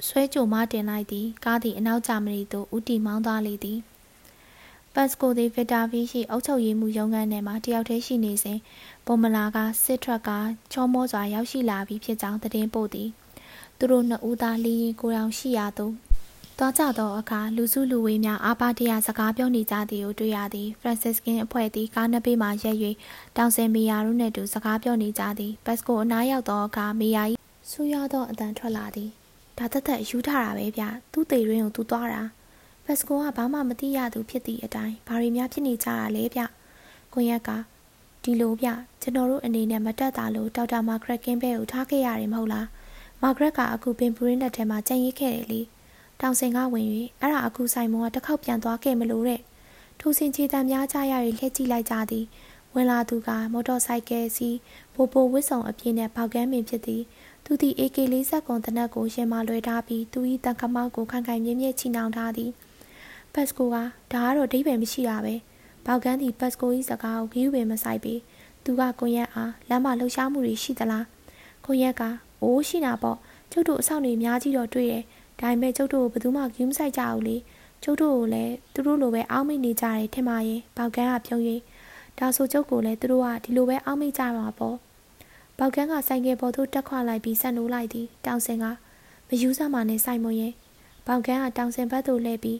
ဆွဲကြိုမတင်လိုက်သည်ကားသည်အနောက်ဂျာမနီသို့ဦးတီမောင်းသွားလေသည် ပတ်စကိုသည်ဗစ်တာဗီရှိအုပ်ချုပ်ရေးမှုရုံးခန်းထဲမှာတယောက်တည်းရှိနေစဉ်ပုံမလာကစစ်ထွက်ကချောမောစွာရောက်ရှိလာပြီးဖြစ်ကြောင်းသတင်းပို့သည်သူတို့နှစ်ဦးသားလီရင်ကိုတောင်ရှိရာသို့သွားကြသောအခါလူစုလူဝေးများအားပါတရစကားပြောနေကြသည်ကိုတွေ့ရသည်ဖရန်စစ်ကင်းအဖွဲ့သည်ကားနှစ်ဘေးမှရက်၍တောင်စင်မီယာတို့နှင့်တူစကားပြောနေကြသည်ဘတ်စကိုအနားရောက်သောအခါမီယာ၏ဆူရသောအတန်ထွက်လာသည်ဒါသက်သက်ယူထားတာပဲဗျသူ့သေးရင်းကိုသူသွားတာ ဘတ်စကိုကဘာမှမသိရသူဖြစ်သည့်အတိုင်းဘာတွေများဖြစ်နေကြတာလဲဗျကွန်ရက်ကဒီလိုဗျကျွန်တော်တို့အနေနဲ့မတက်တာလို့ဒေါက်တာမာဂရက်ကင်းဘဲကိုထားခဲ့ရတယ်မဟုတ်လားမာဂရက်ကအခုပင်ပူရင်းလက်ထဲမှာကြံ့ရိပ်ခဲ့တယ်လေတောင်စင်ကဝင်၍အဲ့ဒါအခုဆိုင်မုံကတစ်ခေါက်ပြန်သွားခဲ့မလို့တဲ့ထိုစင်ချေတံများကြရ၍လှည့်ကြည့်လိုက်ကြသည်ဝဝင်လာသူကမော်တော်ဆိုင်ကယ်စီပိုပိုဝစ်ဆောင်အပြည့်နဲ့ပေါက်ကမ်းပင်ဖြစ်သည်သူသည် AK40 ကွန်တနက်ကိုရင်မလွှဲထားပြီးသူ၏တန်ခမောက်ကိုခိုင်ခိုင်မြဲမြဲချီနှောင်ထားသည် ပတ်စကိုကဒါကတော့ဒိဗယ်မရှိတာပဲပေါကန်းသည်ပတ်စကို၏စကားကိုဂယူးပင်မဆိုင်ပြီးသူကကွန်ရက်အားလမ်းမလှုပ်ရှားမှုတွေရှိသလားကွန်ရက်ကအိုးရှိတာပေါ့ကျုပ်တို့အဆောင်တွေအများကြီးတော့တွေ့တယ်ဒါပေမဲ့ကျုပ်တို့ကိုဘယ်သူမှဂယူးမဆိုင်ကြဘူးလေကျုပ်တို့ကိုလည်းသူတို့လိုပဲအောင်းမိနေကြတယ်ထင်ပါရဲ့ပေါကန်းကပြုံး၍ဒါဆိုကျုပ်ကိုလည်းသူတို့ကဒီလိုပဲအောင်းမိကြမှာပေါ့ပေါကန်းကဆိုင်ကယ်ပေါ်သို့တက်ခွလိုက်ပြီးဆက်နိုးလိုက်သည်တောင်စင်ကမယူဆမှနဲ့ဆိုင်မွန်ရဲ့ပေါကန်းကတောင်စင်ဘက်သို့လှည့်ပြီး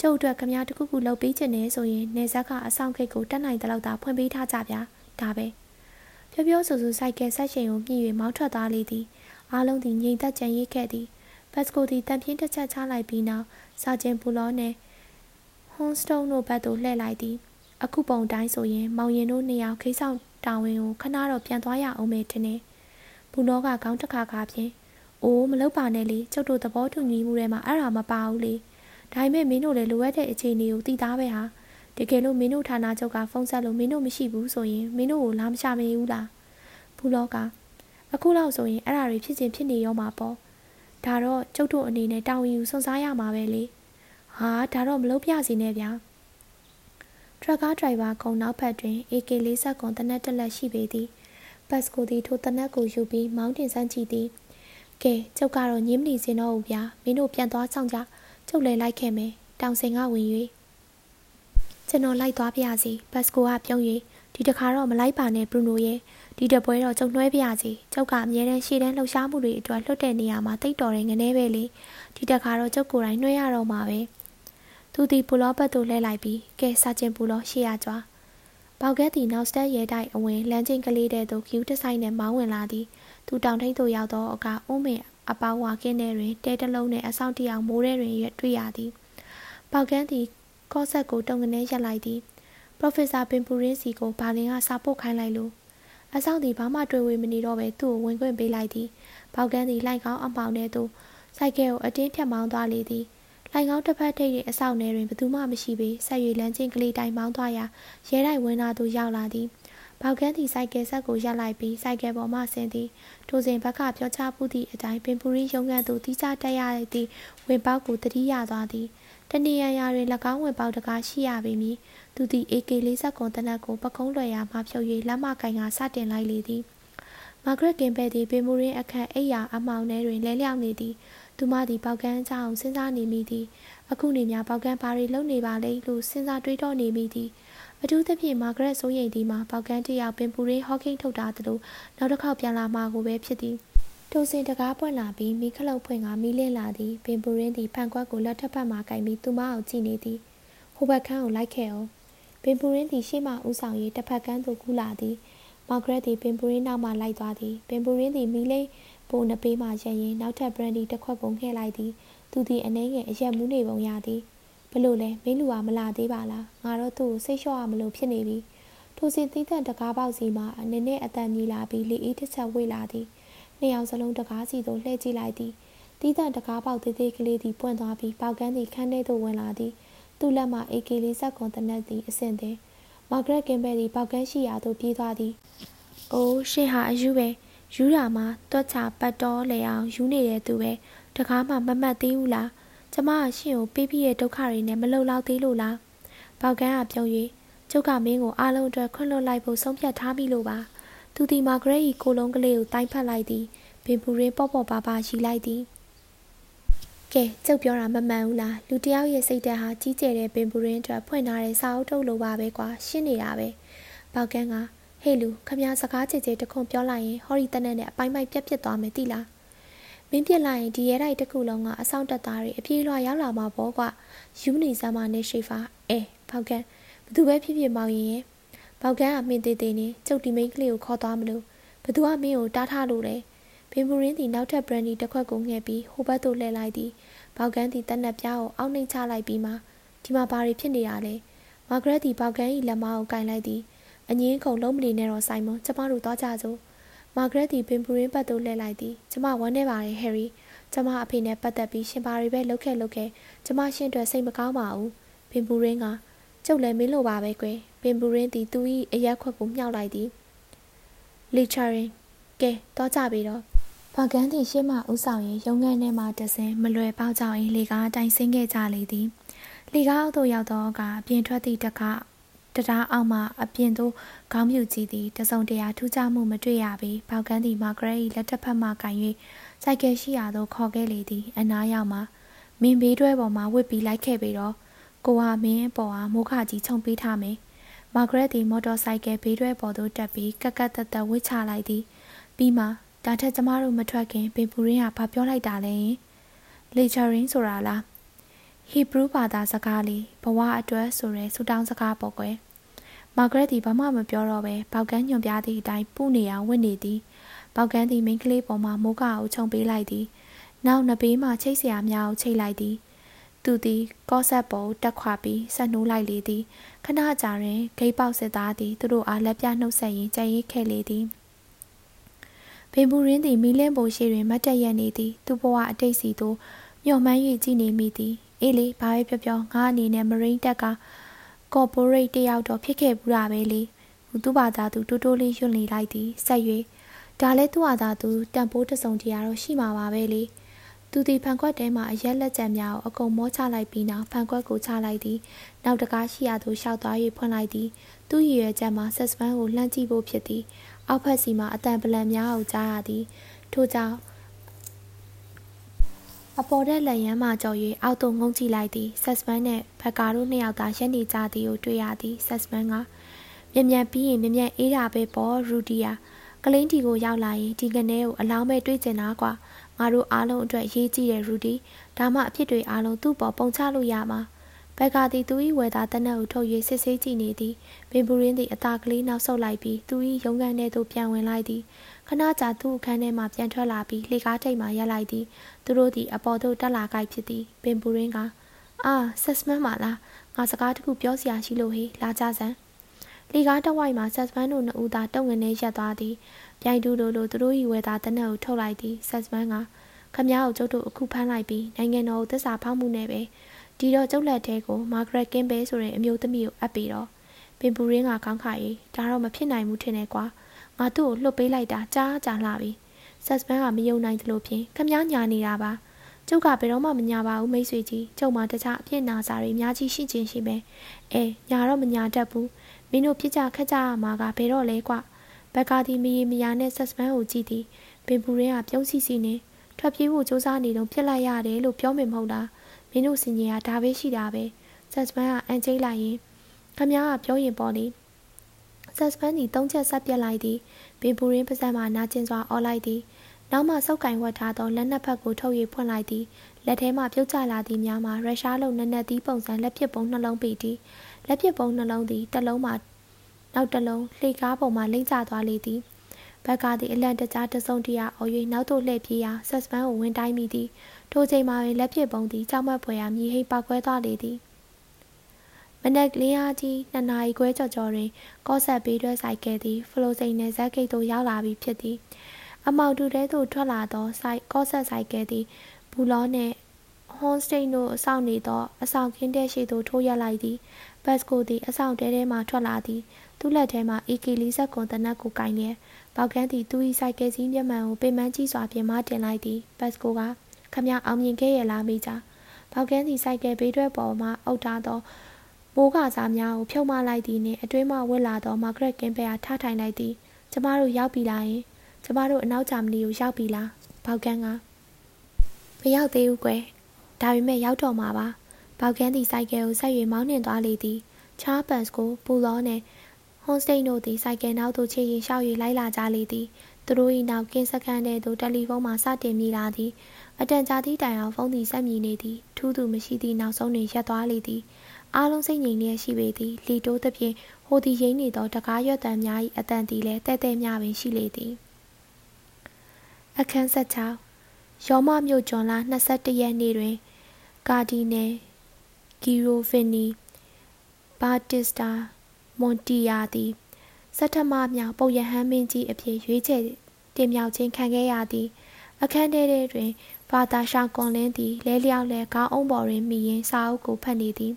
ကျုပ်အတွက်ခမရတခုခုလုပ်ပေးခြင်းနဲ့ဆိုရင်နေဆက်ကအဆောင်ခိတ်ကိုတက်နိုင်တဲ့လောက်သာဖွင့်ပေးထားကြဗျာဒါပဲပြောပြောဆိုဆိုစိုက်ကယ်ဆက်ရှင်ကိုမြည်၍မောင်းထွက်သွားလေသည်အားလုံးသည်ငြိမ်သက်ကြံရစ်ခဲ့သည်ဘတ်စကိုသည်တန်ပြင်းတစ်ချက်ချလိုက်ပြီးနောက်စာကျင်ပူလောနှင့်ဟွန်စတုန်းတို့ဘက်သို့လှည့်လိုက်သည်အခုပုံတိုင်းဆိုရင်မောင်ရင်တို့နှစ်ယောက်ခိဆောင်တာဝန်ကိုခဏတော့ပြန်သွားရအောင်မေထင်တယ်ဘူနောကခေါင်းတစ်ခါခါဖြင့်အိုးမလုပ်ပါနဲ့လေကျုပ်တို့သဘောတူညီမှုထဲမှာအဲ့ဒါမပါဘူးလေ ဒါပေမဲ့မင်းတို့လည်းလိုအပ်တဲ့အခြေအနေကိုသိသားပဲဟာတကယ်လို့မင်းတို့ဌာနချုပ်ကဖုန်းဆက်လို့မင်းတို့မရှိဘူးဆိုရင်မင်းတို့ကိုလာမချမေးဘူးလားဘူးလောကအခုလောက်ဆိုရင်အဲ့ဒါတွေဖြစ်ချင်းဖြစ်နေရောမှာပေါ့ဒါတော့ကျုပ်တို့အနေနဲ့တာဝန်ယူစွန့်စားရမှာပဲလေဟာဒါတော့မလုပ်ပြစီနဲ့ဗျာထရက်ကားဒရိုင်ဘာကုံနောက်ဖက်တွင် AK40 ကွန်တနက်တက်လက်ရှိပေသည်ပတ်စကိုသည်ထိုတနက်ကိုယူပြီးမောင်းတင်ဆန်းကြည့်သည်ကဲကျုပ်ကတော့ညင်းမနေစင်တော့ဘူးဗျာမင်းတို့ပြန်သွားဆောင်ကြ ကျုပ်လည်းလိုက်ခဲ့မယ်တောင်စင်ကဝင်၍ကျွန်တော်လိုက်သွားပါစီဘတ်စကိုကပြုံး၍ဒီတခါတော့မလိုက်ပါနဲ့ဘရူနိုရဲ့ဒီတပွဲတော့ကျုံနှွဲပါစီကျုပ်ကအမြဲတမ်းရှေ့တန်းလှုပ်ရှားမှုတွေအတွက်လွတ်တဲ့နေရာမှာတိတ်တော်တယ်ငနေပဲလေဒီတခါတော့ကျုပ်ကိုယ်တိုင်နှွှဲရတော့မှာပဲသူဒီပူလောဘတ်တို့လဲလိုက်ပြီးကဲစာချင်းပူလောရှေ့ရကြွားပေါက်ကဲသည်နောက်စတက်ရဲတိုက်အဝင်လမ်းချင်းကလေးတဲ့သို့ကျူးတဆိုင်နဲ့မောင်းဝင်လာသည်သူတောင်ထိပ်သို့ရောက်သောအခါအုံးမင် အပေါဝါကင်းထဲတွင်တဲတလုံးနှင့်အဆောင်တယောက်မိုးထဲတွင်တွေ့ရသည်ပေါကန်းသည်ကော့ဆက်ကိုတုံကနေရက်လိုက်သည်ပရိုဖက်ဆာပင်ပူရင်းစီကိုဘာလင်ကစာပို့ခိုင်းလိုက်လို့အဆောင်သည်ဘာမှတွေ့ဝေမနေတော့ပဲသူ့ကိုဝင်ခွင့်ပေးလိုက်သည်ပေါကန်းသည်လိုက်ကောင်းအပေါင်ထဲသို့စိုက်ကဲကိုအတင်းဖြတ်မောင်းသွားလေသည်လိုက်ကောင်းတစ်ဖက်ထိပ်၏အဆောင်ထဲတွင်ဘသူမှမရှိပေဆက်၍လမ်းချင်းကလေးတိုင်မောင်းသွားရာရဲတိုက်ဝင်းသားသို့ရောက်လာသည် ဘောက်ကန်းသည်စိုက်ကယ်ဆက်ကိုရပ်လိုက်ပြီးစိုက်ကယ်ပေါ်မှဆင်းသည်ထိုစဉ်ဘက်ကပြောချပူသည့်အတိုင်းပင်ပူရီရုံးကန်သို့တီးခြားတက်ရသည့်ဝင်ပေါက်ကိုတတိရသွားသည်တနေရရာတွင်၎င်းဝင်ပေါက်တကားရှိရပေမည်သူသည် AK40 ကွန်တနက်ကိုပကုံးလွယ်ရာမှဖြုတ်၍လက်မကင်ကစတင်လိုက်လေသည်မာဂရက်ကင်ဘဲသည်ပင်မူရင်းအခန့်အိယာအမောင်ထဲတွင်လဲလျောက်နေသည်သူမသည်ပေါကန်းအကြောင်းစဉ်းစားနေမိသည်အခုနေများပေါကန်းဘာတွေလုပ်နေပါလဲလို့စဉ်းစားတွေးတောနေမိသည် အထူးသဖြင့်မာဂရက်စိုးရိမ်သည်မှာပေါကန်းတယောက်ပင်ပူရင်းဟော့ကင်းထုတ်တာသလိုနောက်တစ်ခေါက်ပြန်လာမှာကိုပဲဖြစ်သည်ထိုစဉ်တကားပွင့်လာပြီးမိခလုတ်ဖွင့်ကမီးလင်းလာသည်ပင်ပူရင်းသည်ဖန်ကွက်ကိုလက်ထပ်ဖက်မှကင်ပြီးသူမအောင်ကြည့်နေသည်ဟိုဘက်ခန်းကိုလိုက်ခဲ့အောင်ပင်ပူရင်းသည်ရှေ့မှဦးဆောင်၍တစ်ဖက်ကန်းသို့ကူးလာသည်မာဂရက်သည်ပင်ပူရင်းနောက်မှလိုက်သွားသည်ပင်ပူရင်းသည်မီးလိမ်ပိုနှပေးမှရက်ရင်နောက်ထပ်ဘရန်ဒီတစ်ခွက်ကိုငှဲ့လိုက်သည်သူသည်အနှဲငယ်အရက်မူးနေပုံရသည်ဘ လို့လဲမင်းလူကမလာသေးပါလားငါတော့သူ့ကိုစိတ်လျှော့ရမလို့ဖြစ်နေပြီထိုစဉ်သီးသန့်တကားပေါက်စီမှာအနေနဲ့အတန်မြည်လာပြီးလေအေးတစ်ချက်ဝေ့လာသည်နှစ်ယောက်စလုံးတကားစီသို့လှည့်ကြည့်လိုက်သည်သီးသန့်တကားပေါက်သေးသေးကလေးသည်ပွင့်သွားပြီးပေါက်ကန်းသည်ခန်းထဲသို့ဝင်လာသည်သူ့လက်မှ AK40 ကွန်တနက်သည်အဆင့်သည်မာဂရက်ကင်ဘယ်သည်ပေါက်ကန်းရှိရာသို့ပြေးသွားသည်အိုးရှေ့ဟာအယူပဲယူတာမှာတွက်ချပတ်တော်လေအောင်ယူနေတဲ့သူပဲတကားမှမမှတ်သေးဘူးလား ကျမအရှင်ကိုပေးပြီးတဲ့ဒုက္ခတွေနဲ့မလုံလောက်သေးလို့လားပေါက်ကန်းကပြုံး၍ကျုပ်ကမင်းကိုအားလုံးအတွက်ခွင့်လွှတ်လိုက်ဖို့ဆုံးဖြတ်ထားပြီလို့ပါသူဒီမာဂရက်၏ကိုလုံးကလေးကိုတိုင်းဖက်လိုက်သည်ဘင်ပူရင်းပေါ့ပေါ့ပါပါရှိလိုက်သည်ကဲကျုပ်ပြောတာမမှန်ဘူးလားလူတယောက်ရဲ့စိတ်ဓာတ်ဟာကြီးကျယ်တဲ့ပင်ပူရင်းအတွက်ဖွင့်ထားတဲ့စာအုပ်ထုတ်လိုပါပဲကွာရှင်းနေတာပဲပေါက်ကန်းကဟေးလူခမစကားကြည်ကြည်တခွန်ပြောလိုက်ရင်ဟော်ရီတနက်နဲ့အပိုင်းပိုင်းပြက်ပြက်သွားမယ်တိလား မင်းပြစ်လိုက်ရင်ဒီရဲတိုက်တစ်ခုလုံးကအဆောင်တက်သားတွေအပြေးလွှာရောက်လာမှာပေါ့ကွာယူနေစမ်းမနဲ့ရှိဖာအဲပေါက်ကန်းဘသူပဲဖြစ်ဖြစ်မောင်ရင်ရဲ့ပေါက်ကန်းကမင်းသေးသေးနဲ့ကျုပ်ဒီမိန်းကလေးကိုခေါ်သွားမလို့ဘသူကမင်းကိုတားထားလို့လဲဘင်ဘူရင်းသည်နောက်ထပ်ဘရန်ဒီတစ်ခွက်ကိုငှက်ပြီးဟိုဘက်သို့လှည့်လိုက်သည်ပေါက်ကန်းသည်တက်နက်ပြားကိုအောက်နှိမ့်ချလိုက်ပြီးမှဒီမှာဘာတွေဖြစ်နေရလဲမာဂရက်သည်ပေါက်ကန်း၏လက်မကိုကင်လိုက်သည်အငင်းခုံလုံးမလီနဲ့တော့ဆိုင်မွန်ကျမတို့သွားကြစို့ မာဂရက်သည်ပင်ပူရင်းဘက်သို့လှည့်လိုက်သည်ကျမဝမ်းနေပါတယ်ဟယ်ရီကျမအဖေနဲ့ပတ်သက်ပြီးရှင်ပါရီပဲလှုပ်ခဲ့လှုပ်ခဲ့ကျမရှင်အတွက်စိတ်မကောင်းပါဘူးပင်ပူရင်းကကျုပ်လည်းမင်းလိုပါပဲကွယ်ပင်ပူရင်းသည်သူ၏အရက်ခွက်ကိုမြှောက်လိုက်သည်လီချာရင်ကဲတော့ကြပြီတော့ဘာကန်သည်ရှေ့မှဥဆောင်ရင်ရုံငန်းထဲမှတဆင်မလွယ်ပေါကြောင်ရင်လေကားတိုင်ဆင်းခဲ့ကြလေသည်လေကားအောက်သို့ရောက်တော့ကအပြင်ထွက်သည့်တခါ တရားအောင်မှအပြင်သို့ခေါင်းမြူကြည့်သည်တစုံတရာထူးခြားမှုမတွေ့ရပေပေါကန်သည်မာဂရက်၏လက်ထက်ဖက်မှကင်၍စိုက်ကယ်ရှိရာသို့ခေါ်ခဲ့လေသည်အနားရောက်မှမင်းဘေးတွဲပေါ်မှာဝစ်ပြီးလိုက်ခဲ့ပြီတော့ကိုဟာမင်းပေါ်ဟာမိုးခကြီးခြုံပေးထားမယ်မာဂရက်သည်မော်တော်ဆိုင်ကယ်ဘေးတွဲပေါ်သို့တက်ပြီးကက်ကက်တက်တက်ဝစ်ချလိုက်သည်ပြီးမှဒါထက်ကျမတို့မထွက်ခင်ပင်ပူရင်းကဘာပြောလိုက်တာလဲလေချာရင်းဆိုတာလားဟီဘရူးဘာသာစကားလေးဘဝအတွက်ဆိုရဲဆူတောင်းစကားပေါ့ကွယ် မာဂရက်သည်ဘာမှမပြောတော့ဘဲပေါက်ကန်းညွန်ပြသည့်အတိုင်းပုနေအောင်ဝင့်နေသည်ပေါက်ကန်းသည်မိန်းကလေးပေါ်မှမိုးကာကိုခြုံပေးလိုက်သည်နောက်နှစ်ပေးမှချိတ်ဆရာများကိုချိတ်လိုက်သည်သူသည်ကော့ဆက်ပေါ်တက်ခွာပြီးဆက်နှိုးလိုက်လေသည်ခဏကြာတွင်ဂိတ်ပေါက်စစ်သားသည်သူတို့အားလက်ပြနှုတ်ဆက်ရင်းကြံရိတ်ခဲ့လေသည်ပင်ပူရင်းသည်မီလင်းပေါ်ရှိတွင်မတ်တက်ရနေသည်သူဘဝအတိတ်စီသို့ညှော်မှန်း၍ကြည်နေမိသည်အေးလေဘာပဲပြောပြောငါအနေနဲ့မရိန်းတက်က ကော်ပိုရိတ်တယောက်တော့ဖြစ်ခဲ့ဘူးတာပဲလေသူ့ဘာသာသူတိုးတိုးလေးယွန့်နေလိုက်သည်ဆက်၍ဒါလဲသူ့ဘာသာသူတန်ဖိုးတစုံတရာတော့ရှိမှာပါပဲလေသူသည်ဖန်ခွက်ထဲမှအရက်လက်ကျန်များကိုအကုန်မောချလိုက်ပြီးနောက်ဖန်ခွက်ကိုချလိုက်သည်နောက်တကားရှိရာသို့ရှောက်သွား၍ဖွင့်လိုက်သည်သူ့ရည်ရွယ်ချက်မှာဆက်စပန်းကိုလှမ်းကြည့်ဖို့ဖြစ်သည်အောက်ဖက်စီမှအတန်ပလန်များကိုကြားရသည်ထို့ကြောင့် အပေါ်တဲ့လက်ရမ်းမှကြော်၍အောက်သို့ငုံကြည့်လိုက်သည်ဆက်စပန်းနှင့်ဘက်ကာတို့နှစ်ယောက်သာရက်နေကြသည်ကိုတွေ့ရသည်ဆက်စပန်းကမြ мян ပြီးရင်မြ мян အေးတာပဲပေါ့ရူဒီယာကလင်းတီကိုရောက်လာရင်ဒီကနေ့ကိုအလောင်းပဲတွေးကျင်တာကွာငါတို့အားလုံးအတွက်ရေးကြည့်တဲ့ရူဒီဒါမှအဖြစ်တွေအားလုံးသူ့ပေါ်ပုံချလို့ရမှာဘက်ကသည်သူ၏ဝယ်သားတနက်ကိုထုတ်၍စစ်ဆေးကြည့်နေသည်ဘင်ဘူရင်းသည်အသာကလေးနောက်ဆုတ်လိုက်ပြီးသူ၏ရုံးခန်းထဲသို့ပြန်ဝင်လိုက်သည် ခဏကြာသူ့အခန်းထဲမှပြန်ထွက်လာပြီးလှေကားထိပ်မှရပ်လိုက်သည်သူတို့သည်အပေါ်သို့တက်လာကြိုက်ဖြစ်သည်ဘင်ဘူရင်းကအာဆက်စမန်ပါလားငါစကားတခုပြောစရာရှိလို့ဟေးလာကြစမ်းလေကားတဝိုက်မှာဆက်စပန်တို့နှစ်ဦးသာတုံငနေရက်သွားသည်ပြိုင်တူလိုလိုသူတို့၏ဝယ်သားတနက်ကိုထုတ်လိုက်သည်ဆက်စပန်ကခမ ्या ကိုကျုပ်တို့အခုဖမ်းလိုက်ပြီးနိုင်ငံတော်ကိုသစ္စာဖောက်မှုနဲ့ပဲဒီတော့ကျုပ်လက်ထဲကိုမာဂရက်ကင်းပဲဆိုတဲ့အမျိုးသမီးကိုအပ်ပြီးတော့ပင်ပူရင်းကကောင်းခါရေးဒါတော့မဖြစ်နိုင်ဘူးထင်တယ်ကွာ ငါသူ့ကိုလှုပ်ပေးလိုက်တာကြားကြားလာပြီဆက်စပန်ကမယုံနိုင်သလိုဖြင့်ခမ ्या ညာနေတာပါကျုပ်ကဘယ်တော့မှမညာပါဘူးမိတ်ဆွေကြီးကျုပ်မှတခြားအဖြစ်နာစာတွေအများကြီးရှိချင်းရှိပဲအဲညာတော့မညာတတ်ဘူးမင်းတို့ပြစ်ကြခက်ကြရမှာကဘယ်တော့လဲကွဘက်ကဒီမီမယာနဲ့ဆက်စပန်ကိုကြည့်သည်ပင်ပူရင်းကပြုံးစီစီနဲ့ထွက်ပြေးဖို့စူးစမ်းနေတော့ပြစ်လိုက်ရတယ်လို့ပြောမိမဟုတ်လားမင်းတို့စင်ကြီးကဒါပဲရှိတာပဲဆက်စပန်ကအန်ကျိတ်လိုက်ရင်ခမ ्या ကပြောရင်ပေါ့လေ ဆက်စပန်ဒီသုံးချက်ဆက်ပြက်လိုက်သည်ပင်ပူရင်းပါးစပ်မှနာကျင်စွာအော်လိုက်သည်နောက်မှစောက်ကင်ဝတ်ထားသောလက်နှစ်ဖက်ကိုထုတ်၍ဖွင့်လိုက်သည်လက်ထဲမှပြုတ်ကျလာသည့်များမှာရုရှားလုံနက်နက်သီးပုံစံလက်ပစ်ပုံနှလုံးပေသည်လက်ပစ်ပုံနှလုံးသည်တစ်လုံးမှနောက်တစ်လုံးလှေကားပုံမှလိမ့်ကျသွားလေသည်ဘက်ကသည်အလန့်တကြားတစုံတရာအော်၍နောက်သို့လှည့်ပြေးရာဆက်စပန်ကိုဝင်တိုင်းမိသည်ထိုချိန်မှာပင်လက်ပစ်ပုံသည်ကြောက်မက်ဖွယ်ရာမြည်ဟိတ်ပောက်ကွဲသွားလေသည်မ နက်လင်းအားကြီးနှစ်နာရီခွဲကျော်ကျော်တွင်ကော့ဆက်ဘေးတွဲဆိုင်ကဲသည်ဖလိုစိန်နယ်ဇက်ဂိတ်သို့ရောက်လာပြီးဖြစ်သည်အမောက်တူတဲသို့ထွက်လာသောဆိုင်ကော့ဆက်ဆိုင်ကဲသည်ဘူလောနှင့်ဟွန်စတိန်တို့အဆောင်နေသောအဆောင်ခင်းတဲ့ရှိသို့ထိုးရက်လိုက်သည်ဘတ်စကိုသည်အဆောင်တဲထဲမှထွက်လာသည်သူ့လက်ထဲမှ AK40 ကွန်တနက်ကိုကင်လျက်ပေါကန်းသည်သူ၏ဆိုင်ကယ်စီးမျက်မှန်ကိုပိမှန်းကြီးစွာပြင်မတင်လိုက်သည်ဘတ်စကိုကခမအောင်မြင်ခဲ့ရလားမိကြပေါကန်းသည်ဆိုင်ကယ်ဘေးတွဲပေါ်မှအုပ်ထားသော မိုးကစားများကိုဖြုတ်မလိုက်သည်နှင့်အတွင်းမှဝစ်လာသောမာဂရက်ကင်းပဲအားထားထိုင်လိုက်သည်ကျမတို့ရောက်ပြီလားယင်ကျမတို့အနောက်ဂျာမနီကိုရောက်ပြီလားပေါကန်းကမရောက်သေးဘူးကွယ်ဒါပေမဲ့ရောက်တော့မှာပါပေါကန်းသည်ဆိုင်ကယ်ကိုဆက်၍မောင်းနှင်သွားလေသည်ချားပန်စ်ကိုပူလောနဲ့ဟွန်စတိန်တို့သည်ဆိုင်ကယ်နောက်သို့ခြေရင်လျှောက်၍လိုက်လာကြလေသည်သူတို့၏နောက်ကင်းစခန်းထဲသို့တယ်လီဖုန်းမှစတင်မိလာသည်အတန်ကြာသည့်တိုင်အောင်ဖုန်းသည်ဆက်မြည်နေသည်ထူးသူမရှိသည့်နောက်ဆုံးတွင်ရပ်သွားလေသည် အားလုံးစိတ်ငြိမ်လျက်ရှိပေသည်လီတိုးသဖြင့်ဟိုသည်ရိမ့်နေသောတကားရွက်တံများ၏အတန်သည်လည်းတဲ့တဲ့များပင်ရှိလေသည်အခန်းဆက်ချောင်းရောမမြို့ဂျွန်လာ21ရက်နေ့တွင် ကာဒီနယ်ဂီရိုဗင်နီဘာတစ်စတာမွန်တီယာသည်စက်ထမမြောက်ပုပ်ရဟန်းမင်းကြီးအဖြစ်ရွေးချယ်တင်မြှောက်ခြင်းခံခဲ့ရသည်အခန်းထဲတွင်ဘာသာရှောင်းကွန်လင်းသည်လဲလျောက်လဲခေါင်းအုံးပေါ်တွင်မိရင်စာအုပ်ကိုဖတ်နေသည်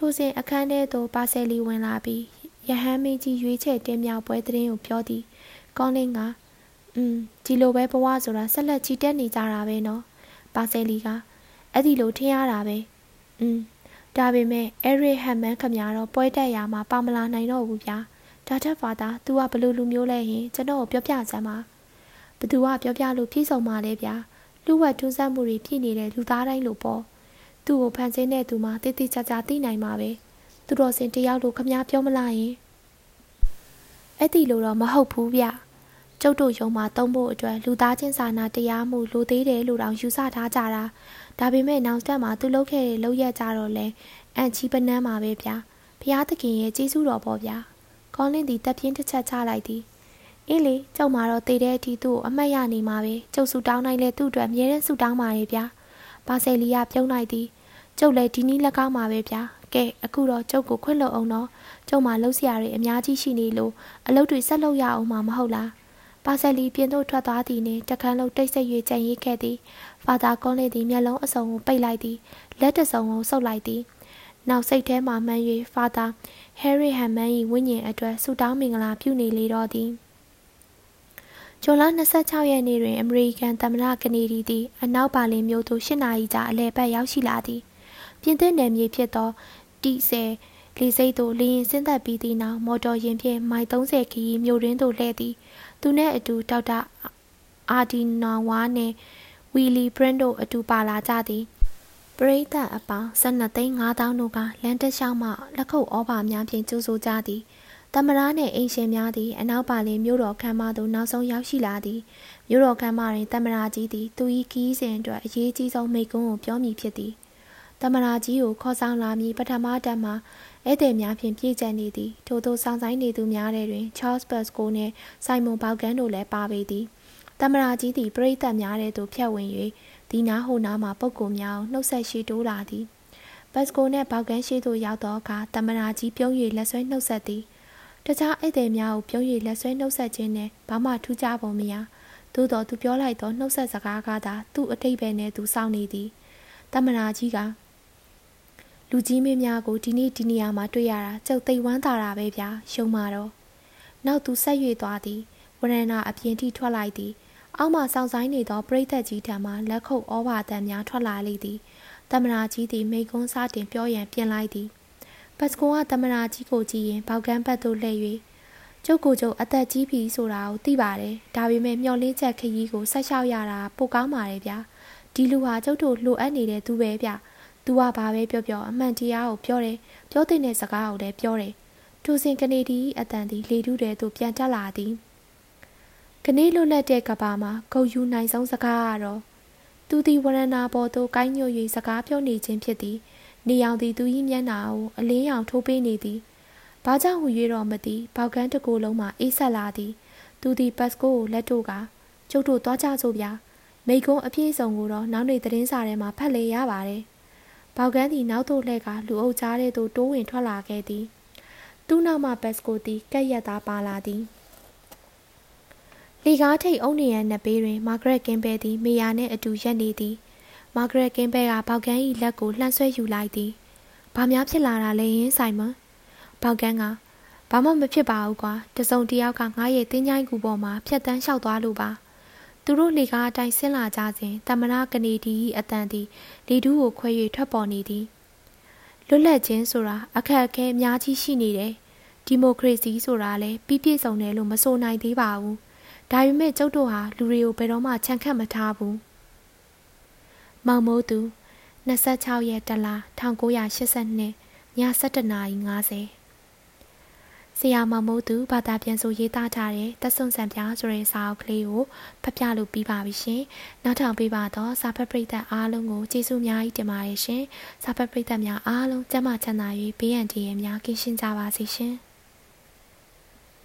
ထိုစဉ်အခန်းထဲသို့ပါဆယ်လီဝင်လာပြီးရဟန်းမင်းကြီးရွေးချယ်တင်မြောက်ပွဲသတင်းကိုပြောသည်ကောင်းလင်းကအင်းဒီလိုပဲဘဝဆိုတာဆက်လက်ချီတက်နေကြတာပဲနော်ပါဆယ်လီကအဲ့ဒီလိုထင်ရတာပဲอืมဒါပေမဲ့အဲရစ်ဟမ်မန်ခမရတော့ပွဲတက်ရမှာပါမလာနိုင်တော့ဘူးဗျာဒါထက်ဖာသာ तू ကဘလို့လူမျိုးလဲရင်ကျွန်တော်ပြောပြစမ်းပါဘသူကပြောပြလို့ပြည့်စုံပါလဲဗျာလူဝက်ထူးဆန်းမှုတွေဖြစ်နေတဲ့လူသားတိုင်းလို့ပေါ့ သူ့ကိုဖန်ဆင်းတဲ့သူမှတိတိကျကျသိနိုင်မှာပဲသူတော်စင်တယောက်လို့ခမပြောမလားယင်အဲ့ဒီလိုတော့မဟုတ်ဘူးဗျကျုပ်တို့ယုံမှာတုံးဖို့အတွက်လူသားချင်းစာနာတရားမှုလိုသေးတယ်လို့တောင်ယူဆထားကြတာဒါပေမဲ့နောက်တက်မှာသူလုပ်ခဲ့တဲ့လုပ်ရက်ကြတော့လဲအန်ချီပနန်းမှာပဲဗျာဘုရားသခင်ရဲ့ကျေးဇူးတော်ပေါ့ဗျာကောလင်းသည်တက်ပြင်းတစ်ချက်ချလိုက်သည်အင်းလေကျုပ်မှာတော့တည်တဲ့အထိသူ့ကိုအမှတ်ရနေမှာပဲကျုပ်ဆူတောင်းနိုင်လဲသူ့အတွက်အမြဲတမ်းဆူတောင်းပါရဲ့ဗျာ ပါဆယ်လီကပြုံးလိုက်သည်ကျုပ်လည်းဒီနည်းလက်ကောင်းပါပဲဗျာကဲအခုတော့ကျုပ်ကိုခွင့်လွှတ်အောင်တော့ကျုပ်မှာလှုပ်ရှားရအများကြီးရှိနေလို့အလုပ်တွေဆက်လုပ်ရအောင်မှာမဟုတ်လားပါဆယ်လီပြင်သို့ထွက်သွားသည်နှင့်တခန်းလုံးတိတ်ဆိတ်၍ကြံရည်ခဲ့သည်ဖာသာကွန်လေးသည်မျက်လုံးအစုံကိုပိတ်လိုက်သည်လက်တစုံကိုဆုပ်လိုက်သည်နောက်စိတ်ထဲမှမှန်း၍ဖာသာဟယ်ရီဟမ်မန်၏ဝိညာဉ်အတွက်ဆူတောင်းမင်္ဂလာပြုနေလေတော့သည် ဇွန်လ26ရက်နေ့တွင် အမေရိကန်သမ္မတကနေဒီသည် အနောက်ပါလင်မြို့သို့၈နာရီကြာအလဲပတ်ရောက်ရှိလာသည်ပြင်သစ်နယ်မြေဖြစ်သောတီဆယ်လေစိတ်သို့လေရင်ဆင်းသက်ပြီးသည့်နောက်မော်တော်ယာဉ်ဖြင့်မိုင်30ခရီးမြို့ရင်းသို့လှည့်သည်သူနှင့်အတူဒေါက်တာအာဒီနာဝါနှင့်ဝီလီဘရန်တို့အတူပါလာကြသည်ပရိသတ်အပေါင်း12သိန်း5000တို့ကလန်တက်ရှောင်းမှလက်ခုပ်ဩဘာများဖြင့်ကြိုးဆိုကြသည် တမရာနှင့်အိမ်ရှင်များသည်အနောက်ပါလင်မြို့တော်ခမ်းမသို့နောက်ဆုံးရောက်ရှိလာသည်မြို့တော်ခမ်းမတွင်တမရာကြီးသည်သူ၏ခီးစဉ်အတွက်အရေးကြီးဆုံးမိကွန်းကိုပြောမည်ဖြစ်သည်တမရာကြီးကိုခေါ်ဆောင်လာမည်ပထမတက်မှာဧည့်သည်များဖြင့်ပြည့်ကျက်နေသည်ထို့သောဆောင်ဆိုင်နေသူများထဲတွင် Charles Pasco နှင့် Simon Baugan တို့လည်းပါပေသည်တမရာကြီးသည်ပရိသတ်များထဲသို့ဖြတ်ဝင်၍ဒီနာဟိုနာမှပုဂ္ဂိုလ်များနှုတ်ဆက်ရှိတိုးလာသည်ဘတ်စကိုနှင့်ဘောက်ကန်ရှိသို့ရောက်သောအခါတမရာကြီးပြုံး၍လက်ဆွဲနှုတ်ဆက်သည် တခြားဧည့်သည်များကိုပြုံး၍လက်ဆွဲနှုတ်ဆက်ခြင်းနှင့်ဘာမှထူးခြားပုံမရသို့တော်သူပြောလိုက်သောနှုတ်ဆက်စကားကသာသူ့အတိတ်ပဲနှင့်သူစောင့်နေသည်တမရာကြီးကလူကြီးမင်းများကိုဒီနေ့ဒီနေရာမှာတွေ့ရတာကျုပ်သိဝမ်းသာတာပဲဗျာရှုံမာတော့နောက်သူဆက်၍သွားသည်ဝရဏနာအပြင်ထိထွက်လိုက်သည်အောက်မှစောင့်ဆိုင်နေသောပရိသတ်ကြီးထံမှလက်ခုပ်ဩဘာတန်များထွက်လာလေသည်တမနာကြီးသည်မိကွန်းစားတင်ပြောရန်ပြင်လိုက်သည် ပတ်စကွန်ကတမနာကြီးကိုကြည့်ရင်ဘောက်ကန်းဘက်သို့လှည့်၍ကျုပ်ကိုကျုပ်အသက်ကြီးပြီဆိုတာကိုသိပါတယ်ဒါပေမဲ့မျောလင်းချက်ခရီးကိုဆက်လျှောက်ရတာပိုကောင်းပါတယ်ဗျာဒီလူဟာကျုပ်တို့လိုအပ်နေတဲ့သူပဲဗျာသူကဘာပဲပြောပြောအမှန်တရားကိုပြောတယ်ပြောတဲ့စကားကိုလည်းပြောတယ်ထိုစဉ်ကနေဒီအတန်သည်လေတူးတဲ့သို့ပြန်တက်လာသည်ကနေ့လွတ်လပ်တဲ့ကဘာမှာဂုတ်ယူနိုင်ဆုံးစကားကတော့သူသည်ဝရဏာပေါ်သို့ကိုင်းညွတ်၍စကားပြောနေခြင်းဖြစ်သည် နေအောင်သည်သူ၏မျက်နှာကိုအလင်းရောင်ထိုးပေးနေသည်ဘာကြောင့်ဟူ၍တော့မသိဘောက်ကန်းတကူလုံးမှအေးဆက်လာသည်သူသည်ပတ်စကိုကိုလက်တို့ကကျုပ်တို့သွားကြစို့ဗျာမိကုန်းအပြည့်စုံကိုတော့နောက်နေ့သတင်းစာထဲမှာဖတ်လေရပါတယ်ဘောက်ကန်းသည်နောက်သို့လှည့်ကလူအုပ်ကြားထဲသို့တိုးဝင်ထွက်လာခဲ့သည်သူ့နောက်မှပတ်စကိုသည်ကက်ရက်သားပါလာသည်လီကားထိတ်အုံနေရန်နှစ်ဘေးတွင် မာဂရက်ကင်းဘဲသည်မေယာနှင့်အတူရက်နေသည် မာဂရက်ကင်းဘဲကဘောက်ကန်း၏လက်ကိုလှမ်းဆွဲယူလိုက်သည်ဘာများဖြစ်လာတာလဲယင်းဆိုင်မဘောက်ကန်းကဘာမှမဖြစ်ပါဘူးကွာတစုံတယောက်ကငါရဲ့တင်းချိုင်းကူပေါ်မှာဖြတ်တန်းလျှောက်သွားလို့ပါသူတို့လေကားအတိုင်းဆင်းလာကြစဉ်တမနာကနေဒီအတန်သည်လေတူးကိုခွဲ၍ထွက်ပေါ်နေသည်လွတ်လပ်ခြင်းဆိုတာအခက်အခဲအများကြီးရှိနေတယ်ဒီမိုကရေစီဆိုတာလည်းပြီးပြည့်စုံတယ်လို့မဆိုနိုင်သေးပါဘူးဒါပေမဲ့ကျုပ်တို့ဟာလူတွေကိုဘယ်တော့မှချန်ခတ်မထားဘူး မောင်မိုးသူ26ရက်တလ1982ည7:50နာရီဆရာမောင်မိုးသူဘာသာပြန်ဆိုရေးသားထားတဲ့တက်ဆုံစံပြဆိုတဲ့စာအုပ်ကလေးကိုဖတ်ပြလို့ပြီးပါပြီရှင်။နောက်ထောင်ပေးပါတော့စာဖတ်ပရိသတ်အားလုံးကိုကျေးဇူးအများကြီးတင်ပါတယ်ရှင်။စာဖတ်ပရိသတ်များအားလုံးကျမ်းမာချမ်းသာ၍ဘေးရန်တည်ရများကင်းရှင်းကြပါစေရှင်။